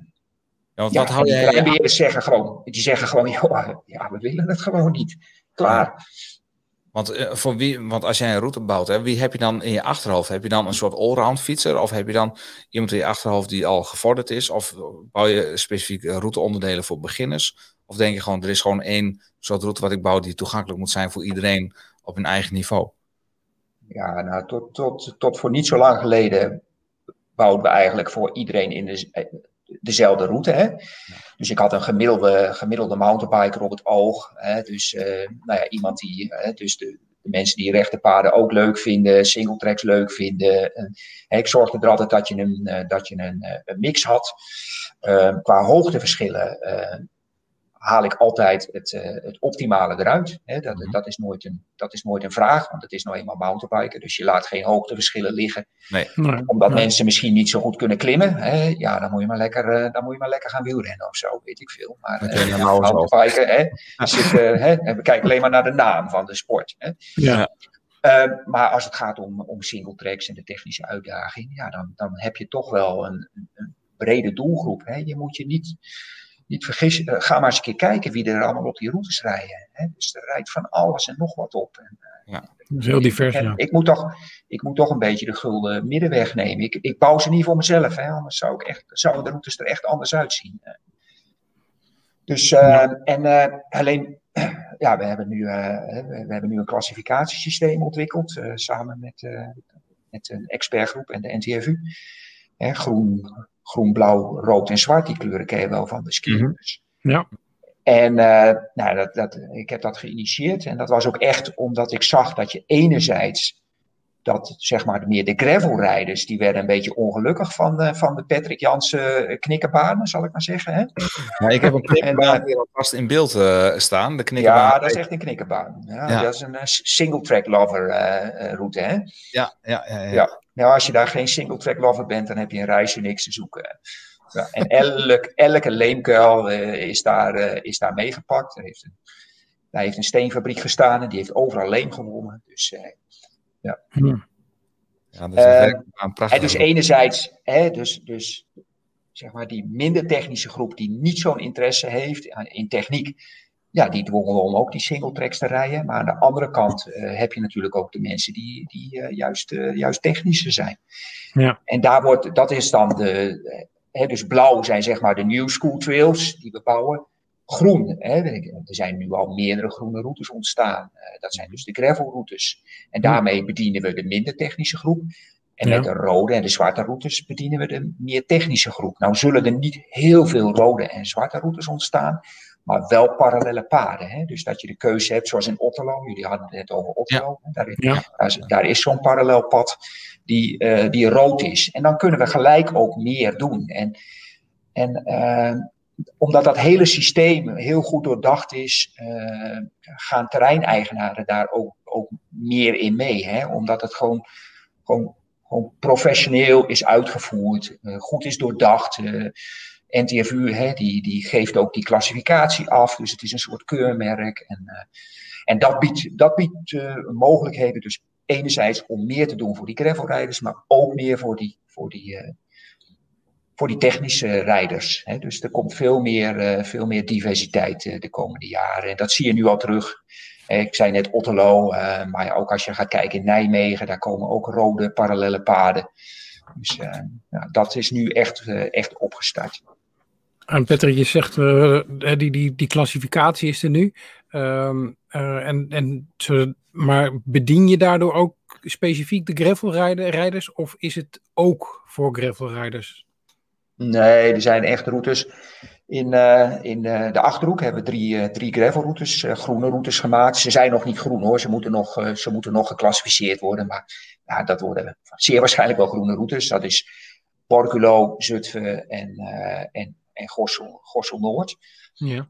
Speaker 3: Ja, want
Speaker 9: ja,
Speaker 3: wat hou
Speaker 9: die
Speaker 3: jij...
Speaker 9: treinbeheerders zeggen gewoon, die zeggen gewoon, joh, ja, we willen het gewoon niet. Klaar.
Speaker 3: Want, eh, voor wie, want als jij een route bouwt, hè, wie heb je dan in je achterhoofd? Heb je dan een soort allround fietser? Of heb je dan iemand in je achterhoofd die al gevorderd is? Of bouw je specifiek eh, routeonderdelen voor beginners? Of denk je gewoon, er is gewoon één soort route wat ik bouw die toegankelijk moet zijn voor iedereen op hun eigen niveau?
Speaker 9: Ja, nou, tot, tot, tot voor niet zo lang geleden bouwden we eigenlijk voor iedereen in de, dezelfde route. Hè? Dus ik had een gemiddelde, gemiddelde mountainbiker op het oog. Hè? Dus eh, nou ja, iemand die, hè, dus de, de mensen die rechte paden ook leuk vinden, singletracks leuk vinden. En, hè, ik zorgde er altijd dat je een, eh, dat je een, eh, mix had. Qua hoogteverschillen haal ik altijd het, eh, het optimale eruit. Hè? Dat, dat, is nooit een, dat is nooit een vraag, want het is nou eenmaal mountainbiken. Dus je laat geen hoogteverschillen liggen
Speaker 3: Nee.
Speaker 1: Nee.
Speaker 9: omdat
Speaker 1: Nee.
Speaker 9: mensen misschien niet zo goed kunnen klimmen. Hè? Ja, dan moet, je maar lekker, eh, dan moet je maar lekker gaan wielrennen of zo, weet ik veel. Maar eh, ja, mountainbiken, hè? Zit, hè? we kijken alleen maar naar de naam van de sport. Hè?
Speaker 1: Ja.
Speaker 9: Eh, maar als het gaat om, om single tracks en de technische uitdaging, ja, dan, dan heb je toch wel een, een- een brede doelgroep. Hè? Je moet je niet, niet vergissen. eh, ga maar eens een keer kijken wie er allemaal op die routes rijden. Hè? Dus er rijdt van alles en nog wat op. En,
Speaker 1: Dat is heel divers,
Speaker 9: en
Speaker 1: ja.
Speaker 9: ik, moet toch, ik moet toch een beetje de gulden middenweg nemen. Ik, ik bouw ze niet voor mezelf, hè, anders zou ik echt, zouden de routes er echt anders uitzien. Dus, eh, en eh, alleen, ja, we hebben nu, eh, we, we hebben nu een klassificatiesysteem ontwikkeld, eh, samen met, eh, met een expertgroep en de NTFU. Hè, groen, groen, blauw, rood en zwart, die kleuren ken je wel van de ski.
Speaker 1: Mhm. Ja.
Speaker 9: En eh, nou, dat, dat, ik heb dat geïnitieerd. En dat was ook echt omdat ik zag dat je enerzijds dat zeg maar meer de gravelrijders, die werden een beetje ongelukkig van, de- van de Patrick Jansen eh, knikkerbanen, zal ik maar zeggen. Hè?
Speaker 3: Ja, ik heb een knikkerbaan
Speaker 9: eh,
Speaker 3: hier alvast in beeld eh, staan. De knikkerbaan.
Speaker 9: Ja, dat is echt een knikkerbaan. Ja,
Speaker 3: Ja.
Speaker 9: Dat is een eh, single track lover eh, eh, route. Hè?
Speaker 3: Ja, ja, ja, ja.
Speaker 9: Ja. Nou, als je daar geen single track lover bent, dan heb je een reisje niks te zoeken. Ja, en elk, elke leemkuil eh, is, daar, eh, is daar meegepakt. Er heeft een, daar heeft een steenfabriek gestaan en die heeft overal leem gewonnen. Dus, eh,
Speaker 1: Hm.
Speaker 3: Ja, dat is een prachtig.
Speaker 9: dus enerzijds, hè, dus, dus zeg maar die minder technische groep die niet zo'n interesse heeft in techniek, ja, die dwongen we om ook die single tracks te rijden. Maar aan de andere kant eh, heb je natuurlijk ook de mensen die, die eh, juist, eh, juist technischer zijn.
Speaker 1: Ja.
Speaker 9: En daar wordt, dat is dan de, hè, dus blauw zijn zeg maar de new school trails die we bouwen. Groen, hè, er zijn nu al meerdere groene routes ontstaan. Dat zijn dus de gravelroutes. En daarmee bedienen we de minder technische groep. En
Speaker 1: Ja.
Speaker 9: met de rode en de zwarte routes bedienen we de meer technische groep. Nou zullen er niet heel veel rode en zwarte routes ontstaan, maar wel parallele paden. Hè? Dus dat je de keuze hebt, zoals in Otterlo. Jullie hadden het net over Otterlo. Daar,
Speaker 1: Ja.
Speaker 9: daar is, daar is zo'n parallel pad die, eh, die rood is. En dan kunnen we gelijk ook meer doen. En, en eh, omdat dat hele systeem heel goed doordacht is, eh, gaan terreineigenaren daar ook, ook meer in mee. Hè? Omdat het gewoon, gewoon, gewoon professioneel is uitgevoerd, goed is doordacht. NTFU hè, die, die geeft ook die klassificatie af, dus het is een soort keurmerk. En, eh, en dat biedt, dat biedt eh, mogelijkheden, dus enerzijds om meer te doen voor die gravelrijders, maar ook meer voor die, voor die, eh, voor die technische rijders. Hè. Dus er komt veel meer, veel meer diversiteit de komende jaren. En dat zie je nu al terug. Ik zei net Otterlo, maar ook als je gaat kijken in Nijmegen, daar komen ook rode parallele paden. Dus ja, dat is nu echt, echt opgestart.
Speaker 1: En Patrick, je zegt, eh, die, die, die klassificatie is er nu. Ehm, eh, en, en maar bedien je daardoor ook specifiek de gravelrijders of is het ook voor gravelrijders?
Speaker 9: Nee, er zijn echt routes. In, eh, in de achterhoek hebben we drie, eh, drie gravelroutes, groene routes gemaakt. Ze zijn nog niet groen hoor, ze moeten nog, ze moeten nog geclassificeerd worden. Maar ja, dat worden zeer waarschijnlijk wel groene routes. Dat is Borculo, Zutphen en, en, en Gossel Noord.
Speaker 1: Ja.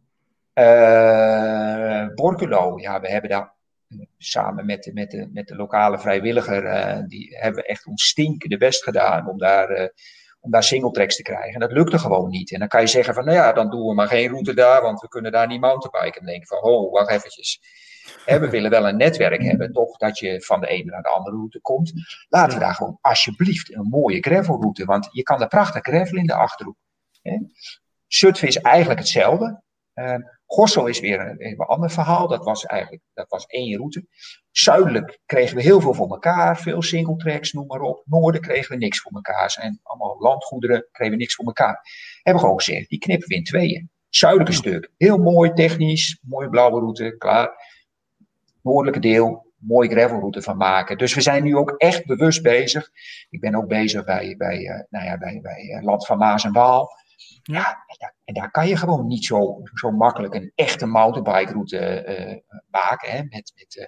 Speaker 9: Eh Borculo, ja, we hebben daar eh, samen met, de- met, de, met de lokale vrijwilliger, eh, die hebben echt ons stinkende best gedaan om daar, om daar singletracks te krijgen. En dat lukte gewoon niet. En dan kan je zeggen van, nou ja, dan doen we maar geen route daar, want we kunnen daar niet mountainbiken. En dan denk ik van, oh, wacht eventjes. We willen wel een netwerk hebben, toch, dat je van de ene naar de andere route komt. Laten we daar gewoon alsjeblieft een mooie gravelroute, want je kan er prachtig gravel in de Achterhoek. Hè. Zutphen is eigenlijk hetzelfde. Eh, Gossel is weer een, een ander verhaal. Dat was eigenlijk dat was één route. Zuidelijk kregen we heel veel voor elkaar. Veel singletracks, noem maar op. Noorden kregen we niks voor elkaar. Zijn allemaal landgoederen, kregen we niks voor elkaar. Hebben we gewoon gezegd, die knippen we in tweeën. Zuidelijke stuk, heel mooi technisch. Mooie blauwe route, klaar. Noordelijke deel, mooie gravelroute van maken. Dus we zijn nu ook echt bewust bezig. Ik ben ook bezig bij, bij, eh, nou ja, bij, bij eh, Land van Maas en Waal. Ja, en daar, kan je gewoon niet zo, zo makkelijk een echte mountainbike route eh, maken. Hè, met, met, eh,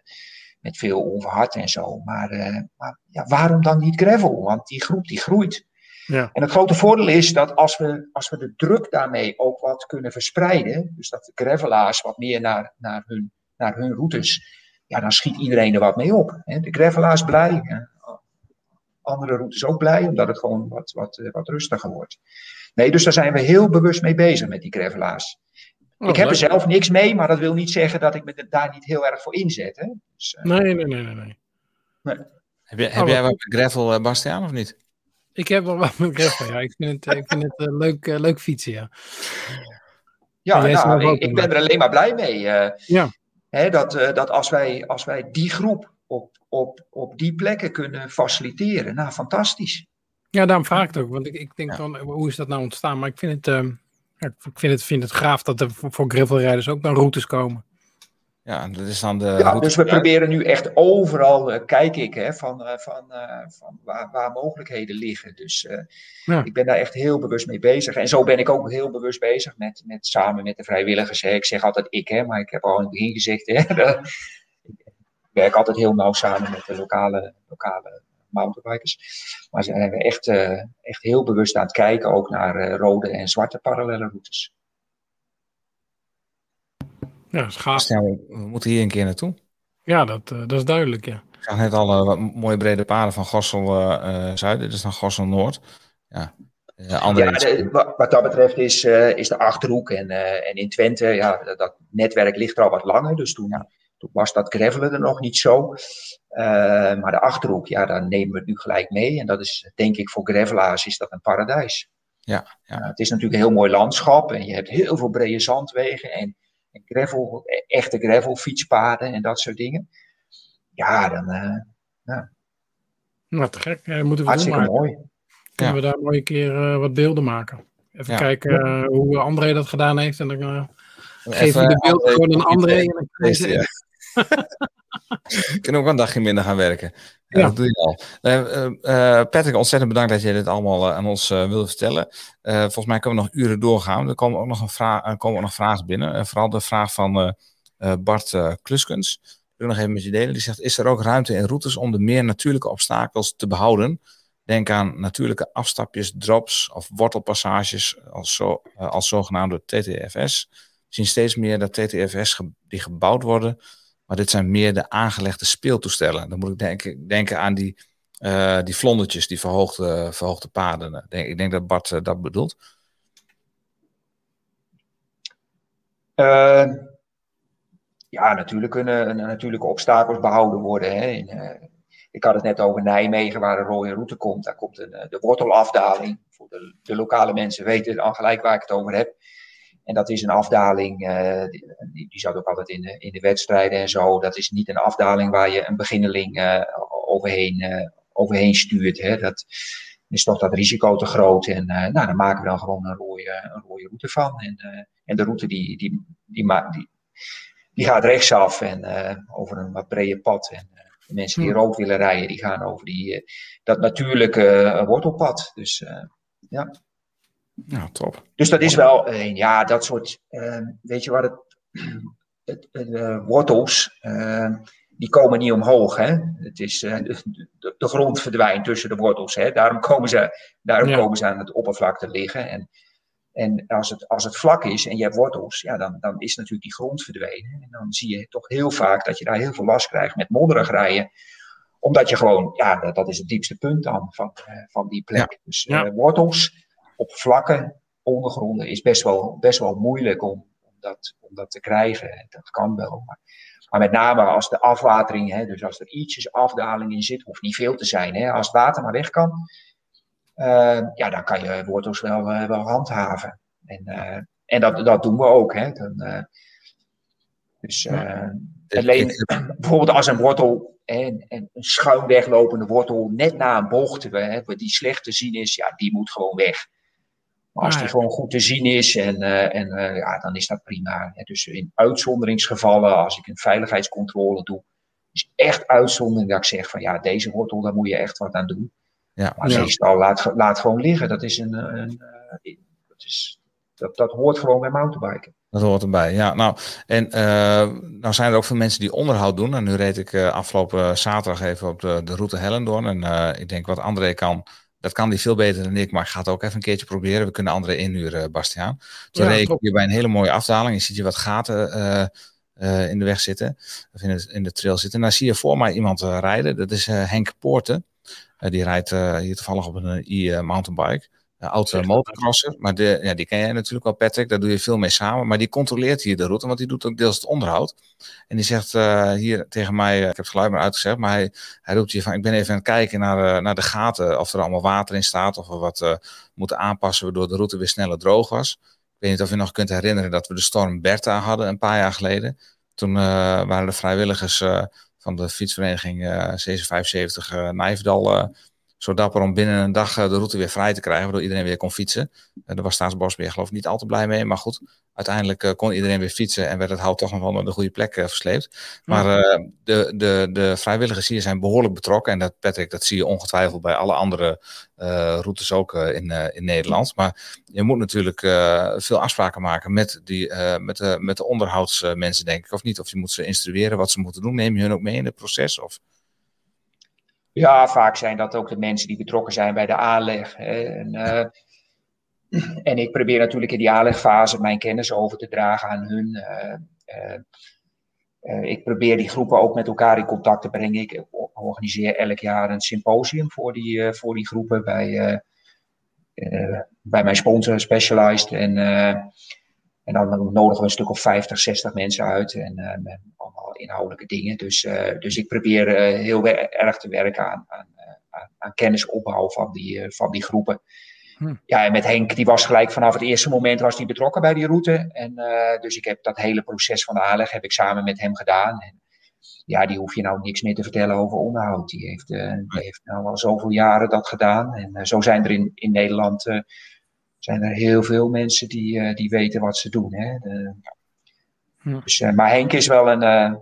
Speaker 9: met veel onverhard en zo. Maar, eh, maar ja, waarom dan niet gravel? Want die groep die groeit.
Speaker 1: Ja.
Speaker 9: En het grote voordeel is dat als we, als we de druk daarmee ook wat kunnen verspreiden. Dus dat de gravelaars wat meer naar, naar, hun, naar hun routes. Ja, dan schiet iedereen er wat mee op. Hè. De gravelaars blij. andere routes ook blij, omdat het gewoon wat, wat, wat rustiger wordt. Nee, dus daar zijn we heel bewust mee bezig met die gravelaars.
Speaker 1: Oh,
Speaker 9: ik heb er zelf niks mee, maar dat wil niet zeggen dat ik me daar niet heel erg voor inzet. Hè? Dus, eh,
Speaker 1: Nee, nee, nee, nee. nee.
Speaker 3: Heb, jij-
Speaker 1: Oh,
Speaker 3: heb jij
Speaker 1: wat
Speaker 3: met gravel, eh, Bastiaan, of niet?
Speaker 1: Ik heb wel wat met gravel, ja. Ik vind het, ik vind het eh, leuk, leuk fietsen, ja.
Speaker 9: Ja, nou, ik, ben er alleen maar blij mee. eh,
Speaker 1: Ja.
Speaker 9: hè, dat eh, dat als, wij, als wij die groep op, op, op die plekken kunnen faciliteren, nou fantastisch.
Speaker 1: Ja, daarom vraag ik het ook. Want ik, ik denk dan, hoe is dat nou ontstaan? Maar ik vind het, ehm, ja, ik vind het, vind het gaaf dat er voor, voor gravelrijders ook dan routes komen.
Speaker 3: Ja, dat is dan de
Speaker 9: Ja,
Speaker 3: route
Speaker 9: dus we proberen nu echt overal, eh, kijk ik, hè, van, eh, van, eh, van waar, waar mogelijkheden liggen. Dus eh,
Speaker 1: Ja.
Speaker 9: ik ben daar echt heel bewust mee bezig. En zo ben ik ook heel bewust bezig met, met samen met de vrijwilligers. Hè. Ik zeg altijd ik, hè, maar ik heb al in het begin gezegd, hè, dat- ik werk altijd heel nauw samen met de lokale, lokale mountainbikers. Maar zijn we echt, eh, echt heel bewust aan het kijken, ook naar eh, rode en zwarte parallele routes.
Speaker 1: Ja, dat is gaaf.
Speaker 3: We, we moeten hier een keer naartoe.
Speaker 1: Ja, dat, eh, dat is duidelijk, ja.
Speaker 3: Ik zag net al wat mooie brede paden van Gossel eh, eh, Zuid. Dit is dan Gossel Noord. Ja, eh,
Speaker 9: Ja, de- wat dat betreft is, eh, is de Achterhoek en, eh, en in Twente, ja, dat, dat netwerk ligt er al wat langer. Dus toen, toen was dat gravelen er nog niet zo. Eh, maar de Achterhoek, ja, daar nemen we het nu gelijk mee. En dat is, denk ik, voor gravelaars is dat een paradijs.
Speaker 3: Ja, ja.
Speaker 9: Ja, het is natuurlijk een heel mooi landschap en je hebt heel veel brede zandwegen en, en gravel, echte gravel fietspaden en dat soort dingen. Ja, dan eh
Speaker 1: Nou, te gek. Ja, dat moeten we
Speaker 9: hartstikke
Speaker 1: maar
Speaker 9: mooi.
Speaker 1: kunnen we daar mooi een keer eh, wat beelden maken. Even
Speaker 3: Ja.
Speaker 1: kijken eh, hoe André dat gedaan heeft. En dan eh, geef
Speaker 3: Even
Speaker 1: je de beelden gewoon aan André. En dan
Speaker 3: Kunnen ook een dagje minder gaan werken. Ja. Dat doe je al. Eh, eh, eh, Patrick, ontzettend bedankt dat je dit allemaal aan ons wilde vertellen. Volgens mij kunnen we nog uren doorgaan. Er komen ook nog, een vraag, komen ook nog vragen binnen. Vooral de vraag van Bart Kluskens. Die wil ik nog even met je delen. Die zegt, is er ook ruimte in routes om de meer natuurlijke obstakels te behouden? Denk aan natuurlijke afstapjes, drops of wortelpassages als, zo, als zogenaamde TTFS. We zien steeds meer dat TTFS ge- die gebouwd worden, maar dit zijn meer de aangelegde speeltoestellen. Dan moet ik denken, denken aan die, eh, die vlondertjes, die verhoogde, verhoogde paden. Ik denk, dat Bart eh, dat bedoelt.
Speaker 9: Eh, ja, natuurlijk kunnen natuurlijke obstakels behouden worden. Hè. Eh, ik had het net over Nijmegen, waar een rode route komt. Daar komt een, de wortelafdaling. Voor de, de lokale mensen weten al gelijk waar ik het over heb. En dat is een afdaling, eh, die, die, zat ook altijd in de, in de wedstrijden en zo. Dat is niet een afdaling waar je een beginneling eh, overheen, eh, overheen stuurt. Hè. Dat is toch dat risico te groot. En nou, dan maken we dan gewoon een rode, een rode route van. En, en de route die, die, die, die, die gaat rechtsaf en over een wat breder pad. En de mensen die
Speaker 1: Hmm.
Speaker 9: rood willen rijden, die gaan over die, dat natuurlijke wortelpad. Dus ja.
Speaker 3: Ja, top.
Speaker 9: Dus dat is wel een, ja, dat soort, eh, weet je wat het, het, eh, wortels, eh, die komen niet omhoog, hè. Het is, eh, de, de, de grond verdwijnt tussen de wortels, hè. Daarom komen ze, daarom
Speaker 1: Ja.
Speaker 9: komen ze aan het oppervlak te liggen. En, en als, het, als het vlak is en je hebt wortels, ja, dan, dan is natuurlijk die grond verdwenen. En dan zie je toch heel vaak dat je daar heel veel last krijgt met modderig rijden omdat je gewoon, ja, dat, dat is het diepste punt dan van, eh, van die plek. Dus wortels op vlakke ondergronden is best wel, best wel moeilijk om, om, dat, om dat te krijgen. Dat kan wel. Maar, maar met name als de afwatering, hè, dus als er ietsjes afdaling in zit, hoeft niet veel te zijn. Hè, als het water maar weg kan, eh, ja, dan kan je wortels wel, eh, wel handhaven. En, eh, en dat, dat doen we ook. Hè. Dan, dus alleen bijvoorbeeld als een wortel, hè, een, een schuin weglopende wortel, net na een bocht, hè, waar die slecht te zien is, ja, die moet gewoon weg. Maar als
Speaker 1: Ah,
Speaker 9: die gewoon goed te zien is, en, eh, en, eh, ja, dan is dat prima. Hè. Dus in uitzonderingsgevallen, als ik een veiligheidscontrole doe, is echt uitzondering dat ik zeg van ja, deze wortel, daar moet je echt wat aan doen.
Speaker 3: Ja.
Speaker 9: Maar
Speaker 1: Ja.
Speaker 9: meestal laat, laat gewoon liggen. Dat, is een, een, eh, dat, is, dat, dat hoort gewoon bij mountainbiken.
Speaker 3: Dat hoort erbij. Ja, nou, en eh, nou zijn er ook veel mensen die onderhoud doen. En nu reed ik afgelopen zaterdag even op de, de route Hellendoorn. En eh, ik denk wat André kan, dat kan die veel beter dan ik. Maar ik ga het ook even een keertje proberen. We kunnen André inhuren, Bastiaan. Toen
Speaker 1: Ja,
Speaker 3: reed ik hier bij een hele mooie afdaling. Je ziet hier wat gaten eh, eh, in de weg zitten. Of in, het, in de trail zitten. En dan zie je voor mij iemand eh, rijden. Dat is eh, Henk Poorten. Eh, die rijdt eh, hier toevallig op een e-mountainbike.
Speaker 1: Dat
Speaker 3: motocrosser. Maar de, ja, die ken jij natuurlijk wel, Patrick. Daar doe je veel mee samen. Maar die controleert hier de route, want die doet ook deels het onderhoud. En die zegt eh, hier tegen mij, eh, ik heb het geluid maar uitgezegd, maar hij, hij roept hier van, ik ben even aan het kijken naar, de- naar de gaten, of er allemaal water in staat, of we wat eh, moeten aanpassen, waardoor de route weer sneller droog was. Ik weet niet of je nog kunt herinneren dat we de storm Bertha hadden een paar jaar geleden. Toen eh, waren de vrijwilligers eh, van de fietsvereniging eh 775 eh Nijverdal eh, zo dapper om binnen een dag eh, de route weer vrij te krijgen, waardoor iedereen weer kon fietsen. En daar was Staatsbosbeheer geloof ik niet al te blij mee, maar goed. Uiteindelijk eh, kon iedereen weer fietsen en werd het hout toch nog wel naar de goede plek eh, versleept. Maar eh, de, de, de vrijwilligers hier zijn behoorlijk betrokken. En dat, Patrick, dat zie je ongetwijfeld bij alle andere eh, routes ook eh, in, eh, in Nederland. Maar je moet natuurlijk eh, veel afspraken maken met, die, eh, met, de, met de onderhoudsmensen, denk ik. Of niet? Of je moet ze instrueren wat ze moeten doen. Neem je hun ook mee in het proces? Of...
Speaker 9: Ja, vaak zijn dat ook de mensen die betrokken zijn bij de aanleg. En, eh, en ik probeer natuurlijk in die aanlegfase mijn kennis over te dragen aan hun. eh, eh, ik probeer die groepen ook met elkaar in contact te brengen. Ik organiseer elk jaar een symposium voor die, voor die groepen bij, bij mijn sponsor Specialized. En, en dan nodigen we een stuk of 50, 60 mensen uit. En allemaal inhoudelijke dingen. Dus, eh, dus ik probeer eh, heel erg te werken aan, aan, eh, aan, aan kennisopbouw van die, van die groepen.
Speaker 1: Hm.
Speaker 9: Ja, en met Henk, die was gelijk vanaf het eerste moment was die betrokken bij die route. En dus ik heb dat hele proces van de aanleg heb ik samen met hem gedaan. En ja, die hoef je nou niks meer te vertellen over onderhoud. Die heeft, eh, die heeft nou al zoveel jaren dat gedaan. En zo zijn er in, in Nederland zijn er heel veel mensen die, die weten wat ze doen. Hè? De- dus, maar Henk is wel een,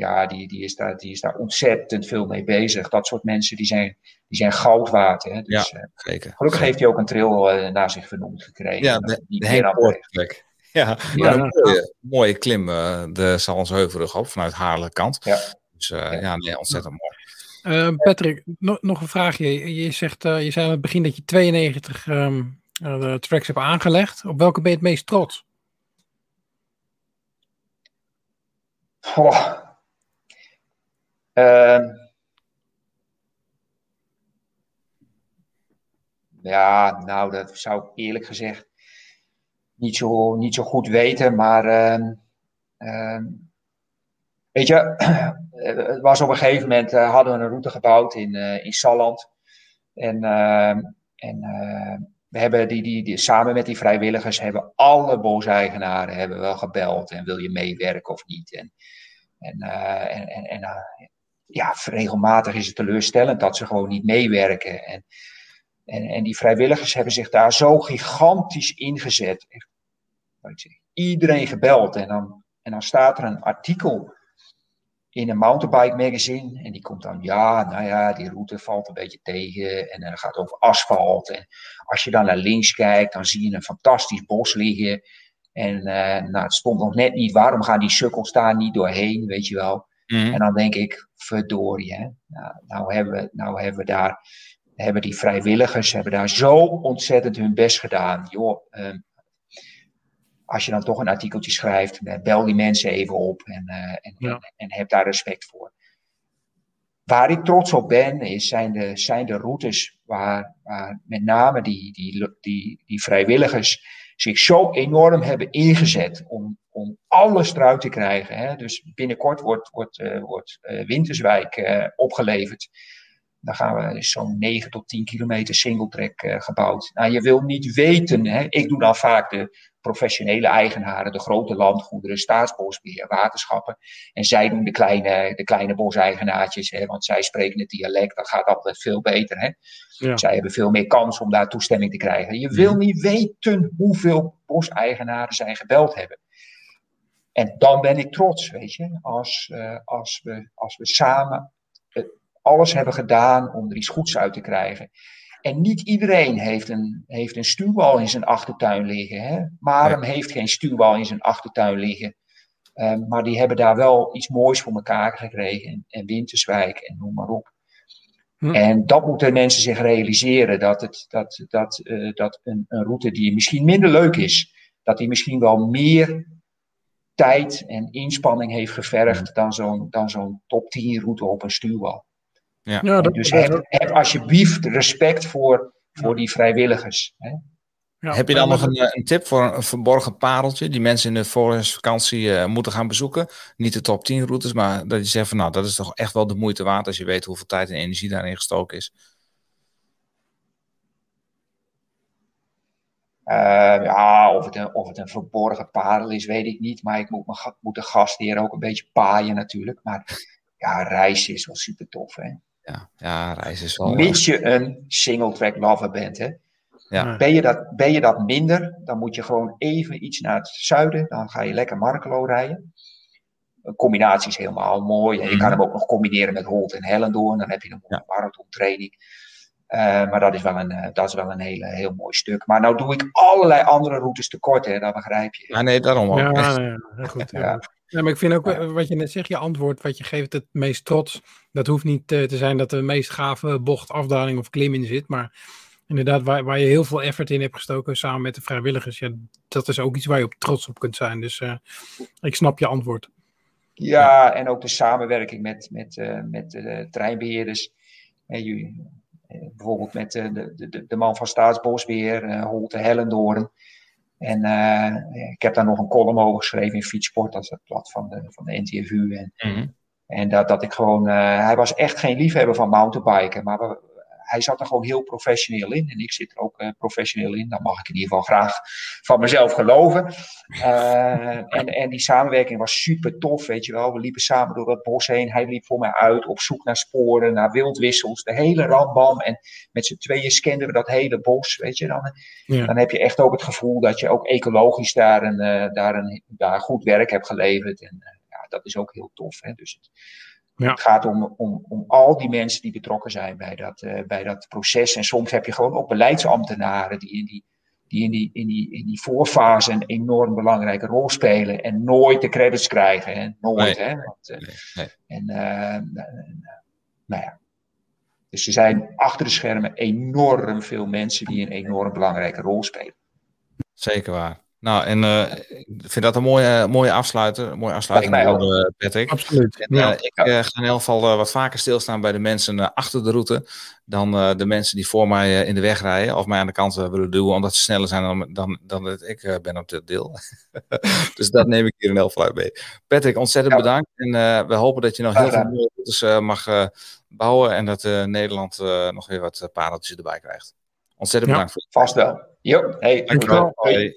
Speaker 9: ja, die, die, is daar, die is daar ontzettend veel mee bezig. Dat soort mensen die zijn, die zijn goud waard. Hè? Dus,
Speaker 3: Ja,
Speaker 9: eh,
Speaker 3: zeker.
Speaker 9: gelukkig heeft hij ook een trail eh, naar zich vernoemd gekregen.
Speaker 3: Ja, de, Henk. Poortplek. Ja,
Speaker 9: Ja.
Speaker 3: een mooie, mooie klim, eh, de Sallandsheuvelrug op vanuit Haarlem kant.
Speaker 9: Ja.
Speaker 3: Dus eh, ja, nee, ontzettend mooi.
Speaker 1: Eh, Patrick, no- nog een vraagje. Je, je zegt, eh, je zei aan het begin dat je 92 ehm, eh, de tracks hebt aangelegd. Op welke ben je het meest trots?
Speaker 9: Goh. Ehm. ja, nou, dat zou ik eerlijk gezegd niet zo, niet zo goed weten. Maar ehm, ehm, weet je, het was op een gegeven moment eh, hadden we een route gebouwd in, eh in Salland. En, en we hebben die, die, die, samen met die vrijwilligers hebben alle boseigenaren hebben wel gebeld. En wil je meewerken of niet? En, en, eh, en, en, en ja, regelmatig is het teleurstellend dat ze gewoon niet meewerken. En, en, en die vrijwilligers hebben zich daar zo gigantisch ingezet. Echt, iedereen gebeld. En dan, en dan staat er een artikel in een mountainbike magazine. En die komt dan, ja, nou ja, die route valt een beetje tegen. En dan gaat over asfalt. En als je dan naar links kijkt, dan zie je een fantastisch bos liggen. En eh, nou, het stond nog net niet, waarom gaan die sukkels daar niet doorheen, weet je wel.
Speaker 3: Mhm.
Speaker 9: En dan denk ik, verdorie, hè. Nou, nou, hebben, we, nou hebben we daar, hebben die vrijwilligers hebben daar zo ontzettend hun best gedaan. Joh, ehm, als je dan toch een artikeltje schrijft, bel die mensen even op en, eh, en,
Speaker 1: Ja.
Speaker 9: en, en heb daar respect voor. Waar ik trots op ben, is, zijn, de, zijn de routes waar, waar met name die, die, die, die vrijwilligers zich zo enorm hebben ingezet om, om alles eruit te krijgen. Hè. Dus binnenkort wordt, wordt, eh, wordt eh, Winterswijk eh, opgeleverd. Dan gaan we is zo'n 9 tot 10 kilometer singletrack gebouwd. Nou, je wil niet weten, hè. ik doe dan vaak de professionele eigenaren, de grote landgoederen, staatsbosbeheer, waterschappen. En zij doen de kleine, de kleine boseigenaartjes, hè, want zij spreken het dialect, dat gaat altijd veel beter. Hè.
Speaker 1: Ja.
Speaker 9: Zij hebben veel meer kans om daar toestemming te krijgen. Je wil niet weten hoeveel boseigenaren zij gebeld hebben. En dan ben ik trots, weet je, als, eh, als, we, als we samen eh, alles hebben gedaan om er iets goeds uit te krijgen. En niet iedereen heeft een, heeft een stuwbal in zijn achtertuin liggen. Hè? Marum heeft geen stuwbal in zijn achtertuin liggen. Eh, maar die hebben daar wel iets moois voor elkaar gekregen. En, en Winterswijk en noem maar op.
Speaker 1: Hm.
Speaker 9: En dat moeten mensen zich realiseren. Dat, het, dat, dat, dat een, een route die misschien minder leuk is, dat die misschien wel meer tijd en inspanning heeft gevergd dan zo'n dan zo'n top 10 route op een stuwbal.
Speaker 3: Ja.
Speaker 1: Ja, dat,
Speaker 9: Dus heb, heb alsjeblieft respect voor, voor die vrijwilligers. Hè?
Speaker 1: ja,
Speaker 3: Heb je dan nog een, een tip voor een, een verborgen pareltje die mensen in de voorjaarsvakantie eh, moeten gaan bezoeken? Niet de top 10 routes, maar dat je zegt van nou, dat is toch echt wel de moeite waard als je weet hoeveel tijd en energie daarin gestoken is.
Speaker 9: Eh, ja, of het, een, of het een verborgen parel is, weet ik niet. Maar ik moet, mijn moet de gastheer ook een beetje paaien natuurlijk. Maar ja, reizen is wel super tof. Hè?
Speaker 3: Ja, ja reis is wel...
Speaker 9: Mits je een single track lover bent. Hè?
Speaker 3: Ja.
Speaker 9: Ben, je dat, ben je dat minder, dan moet je gewoon even iets naar het zuiden. Dan ga je lekker Markelo rijden. Een combinatie is helemaal mooi. En je kan hem ook nog combineren met Holt en Hellendoorn. Dan heb je een mooie marathontraining. Eh, maar dat is wel een, eh, dat is wel een hele, heel mooi stuk. Maar nou doe ik allerlei andere routes tekort, hè, dat begrijp je.
Speaker 3: Ja, nee, daarom ook.
Speaker 1: Ja, ja, ja, heel goed.
Speaker 9: Ja.
Speaker 1: Ja, maar ik vind ook eh, wat je net zegt, je antwoord, wat je geeft het meest trots. Dat hoeft niet eh, te zijn dat er de meest gave bocht, afdaling of klim in zit. Maar inderdaad, waar, waar je heel veel effort in hebt gestoken samen met de vrijwilligers. Ja, dat is ook iets waar je op trots op kunt zijn. Dus eh, ik snap je antwoord.
Speaker 9: Ja, en ook de samenwerking met, met, eh, met de treinbeheerders. Eh, jullie, bijvoorbeeld met eh, de, de, de man van Staatsbosbeheer, eh Holte Hellendoorn. En eh, ik heb daar nog een column over geschreven in Fietsport, dat is het blad van de, van de NTFU. En,
Speaker 3: Mhm.
Speaker 9: en dat, dat ik gewoon, hij was echt geen liefhebber van mountainbiken, maar we- hij zat er gewoon heel professioneel in. En ik zit er ook eh, professioneel in. Dat mag ik in ieder geval graag van mezelf geloven. Eh, en, en die samenwerking was super tof, weet je wel. We liepen samen door dat bos heen. Hij liep voor mij uit op zoek naar sporen, naar wildwissels. De hele rambam. En met z'n tweeën scanden we dat hele bos, weet je. Dan,
Speaker 1: Ja.
Speaker 9: dan heb je echt ook het gevoel dat je ook ecologisch daar, een, eh, daar, een, daar goed werk hebt geleverd. En, ja, dat is ook heel tof. Hè? Dus het,
Speaker 1: Ja.
Speaker 9: het gaat om, om, om al die mensen die betrokken zijn bij dat, eh, bij dat proces. En soms heb je gewoon ook beleidsambtenaren die in die, die, in die, in die, in die voorfase een enorm belangrijke rol spelen en nooit de credits krijgen. Hè? Nooit.
Speaker 3: Nee.
Speaker 9: Hè? Want, eh,
Speaker 3: Nee, nee.
Speaker 9: en eh, nou ja. Dus er zijn achter de schermen enorm veel mensen die een enorm belangrijke rol spelen.
Speaker 3: Zeker waar. Nou, en eh, ik vind dat een mooie, mooie afsluiter. Een mooie afsluiting,
Speaker 9: Lijkt mij ook.
Speaker 3: eh, Patrick.
Speaker 1: Absoluut.
Speaker 3: En,
Speaker 1: Ja.
Speaker 3: eh, ik eh, ga in elk geval eh, wat vaker stilstaan bij de mensen eh, achter de route dan eh, de mensen die voor mij eh, in de weg rijden of mij aan de kant eh, willen duwen omdat ze sneller zijn dan, dan, dan dat ik eh, ben op dit deel. dus dat neem ik hier in elk geval uit mee. Patrick, ontzettend
Speaker 9: Ja.
Speaker 3: bedankt. En eh, we hopen dat je nog heel veel mooie routes eh, mag eh, bouwen en dat eh, Nederland eh, nog weer wat eh, pareltjes erbij krijgt. Ontzettend
Speaker 1: Ja.
Speaker 3: bedankt voor
Speaker 9: Vast wel. Jo, hey,
Speaker 3: Dankjewel.
Speaker 9: Hoi.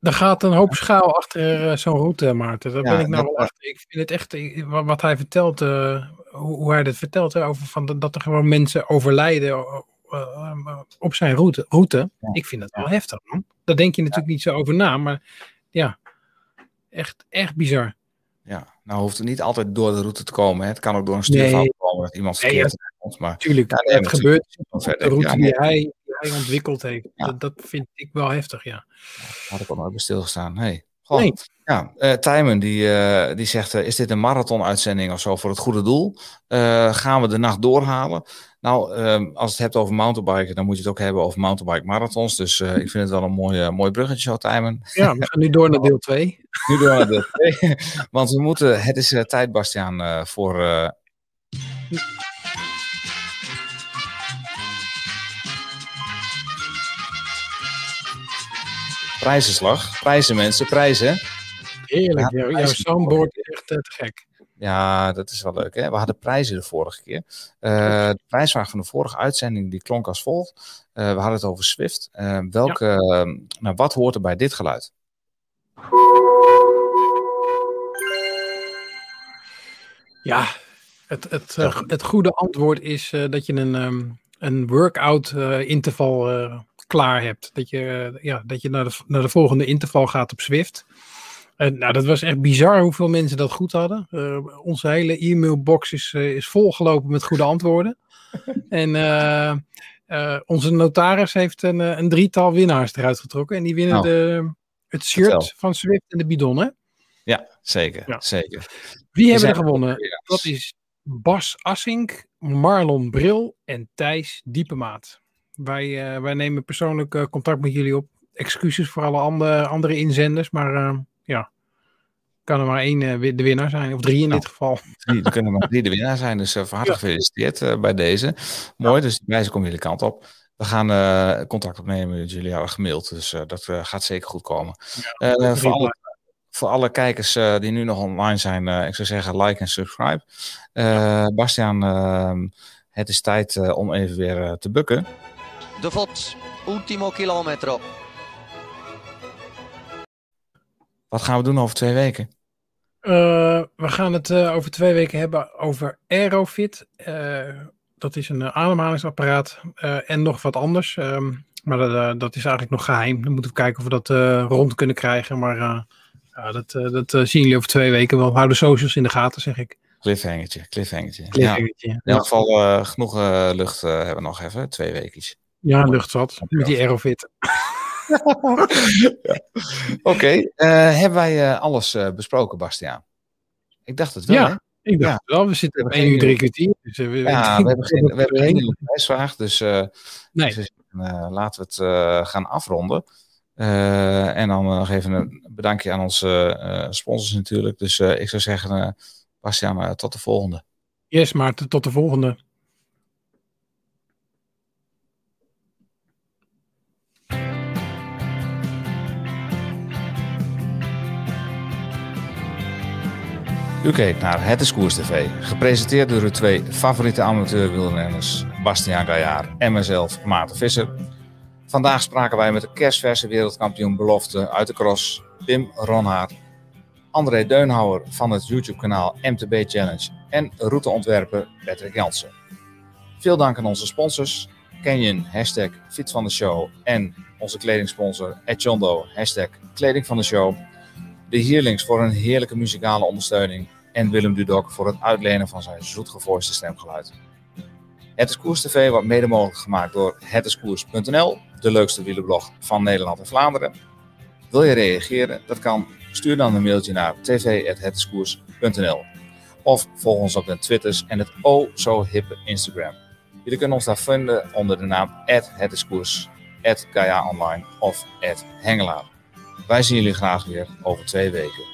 Speaker 1: Er gaat een hoop schaal achter eh, zo'n route, Maarten. Daar
Speaker 3: Ja,
Speaker 1: ben ik nou wel achter. Ik vind het echt, wat, hij vertelt, eh, hoe, hoe hij dat vertelt, hè, over van, dat- er gewoon mensen overlijden eh, eh, op zijn route. route. Ik vind dat wel heftig, man. Daar denk je natuurlijk niet zo over na, maar ja, echt, echt bizar.
Speaker 3: Ja, nou hoeft het niet altijd door de route te komen. Hè. Het kan ook door een
Speaker 1: Nee.
Speaker 3: komen dat iemand
Speaker 1: Nee,
Speaker 3: verkeerd. Maar
Speaker 1: Tuurlijk,
Speaker 3: nee,
Speaker 1: het gebeurt de route
Speaker 3: Ja,
Speaker 1: die, hij, hij ontwikkeld heeft.
Speaker 3: Ja.
Speaker 1: Dat, dat vind ik wel heftig, ja.
Speaker 3: had ik al nooit bij stilgestaan. Hey. Goh.
Speaker 1: Nee.
Speaker 3: Ja, eh Tijmen die, eh, die zegt, eh, is dit een marathon-uitzending of zo voor het goede doel? Gaan we de nacht doorhalen? Nou, ehm, als het hebt over mountainbiken, dan moet je het ook hebben over mountainbike marathons. Dus ik vind het wel een mooi, mooi bruggetje zo, Tijmen.
Speaker 1: Ja, we gaan nu door naar deel 2.
Speaker 3: Nu door naar deel 2. Want we moeten, het is tijd, Bastiaan, voor... Prijzenslag. Prijzen, mensen, prijzen.
Speaker 1: Heerlijk,
Speaker 3: Ja,
Speaker 1: jouw, soundboard is echt eh, te gek.
Speaker 3: Ja, dat is wel leuk. Hè? We hadden prijzen de vorige keer. Eh, de prijsvraag van de vorige uitzending die klonk als volgt. Eh, we hadden het over Swift. Welke, nou, wat hoort er bij dit geluid?
Speaker 1: Ja, het, het, het goede antwoord is dat je een, ehm, een workout interval klaar hebt. Dat je, eh, ja, dat je naar, de, naar de volgende interval gaat op Swift. En, nou, dat was echt bizar hoeveel mensen dat goed hadden. Eh, onze hele e-mailbox is, eh, is volgelopen met goede antwoorden. en eh, eh, onze notaris heeft een, een drietal winnaars eruit getrokken. En die winnen
Speaker 3: Nou,
Speaker 1: de, het shirt
Speaker 3: vertel.
Speaker 1: van Swift en de bidon. Hè?
Speaker 3: Ja, zeker.
Speaker 1: Ja.
Speaker 3: zeker.
Speaker 1: Wie hebben er gewonnen? Dat is Bas Assink, Marlon Bril en Thijs Diepemaat. Wij, eh, wij nemen persoonlijk eh, contact met jullie op. Excuses voor alle andere, andere inzenders, maar eh, ja, kan er maar één de winnaar zijn, of drie in
Speaker 3: Nou.
Speaker 1: dit geval.
Speaker 3: Drie, er kunnen maar drie de winnaar zijn. Dus van harte gefeliciteerd bij deze. Mooi, dus die prijzen komen jullie kant op. We gaan contact opnemen met jullie al gemaild. Dus dat gaat zeker goed komen. Voor, alle, voor alle kijkers die nu nog online zijn, ik zou zeggen like en subscribe. Bastiaan, ehm, het is tijd om even weer te bukken.
Speaker 10: De Vot, ultimo kilometro.
Speaker 3: Wat gaan we doen over twee weken?
Speaker 1: Eh, we gaan het eh, over twee weken hebben over Aerofit. Eh, dat is een ademhalingsapparaat eh, en nog wat anders. Ehm, maar dat, dat is eigenlijk nog geheim. Dan moeten we kijken of we dat eh, rond kunnen krijgen. Maar eh, ja, dat, eh, dat zien jullie over twee weken wel. Hou de socials in de gaten, zeg ik.
Speaker 3: Cliffhangertje, cliffhangertje. Ja, in elk geval eh, genoeg lucht eh, hebben we nog even, twee weekjes.
Speaker 1: Ja, luchtzat. Met die Aerofit.
Speaker 3: Oké, eh, hebben wij eh, alles eh, besproken, Bastiaan? Ik dacht het wel, hè?
Speaker 1: Ja, ik dacht
Speaker 3: Ja.
Speaker 1: het wel. We zitten op
Speaker 3: hebben
Speaker 1: 1 uur
Speaker 3: geen-
Speaker 1: 3 kwartier. Dus, eh, we,
Speaker 3: Ja, we hebben geen, we hebben geen prijsvraag, dus
Speaker 1: Nee.
Speaker 3: eh, laten we het gaan afronden. En dan nog even een bedankje aan onze sponsors natuurlijk. Dus ik zou zeggen, Bastiaan, tot de volgende.
Speaker 1: Yes, Maarten. Tot de volgende.
Speaker 3: U kijkt naar Het is TV, gepresenteerd door uw twee favoriete amateurwielrenners, Bastiaan Gaillard en mezelf, Maarten Visser. Vandaag spraken wij met de kerstverse wereldkampioen belofte uit de cross, Pim Ronhaard, André Deunhouwer van het YouTube-kanaal MTB Challenge en routeontwerper Patrick Jansen. Veel dank aan onze sponsors, Canyon, hashtag van de show en onze kledingsponsor Echondo, hashtag kleding van de show. De Heerlings voor een heerlijke muzikale ondersteuning. En Willem Dudok voor het uitlenen van zijn zoetgevoiste stemgeluid. Het is Koers TV wordt mede mogelijk gemaakt door hetiskoers.nl, de leukste wielerblog van Nederland en Vlaanderen. Wil je reageren? Dat kan. Stuur dan een mailtje naar tv.hetiskoers.nl of volg ons op de Twitters en het oh zo hippe Instagram. Jullie kunnen ons daar vinden onder de naam @hetiskoers, @gaia online of @hengelaar. Wij zien jullie graag weer over twee weken.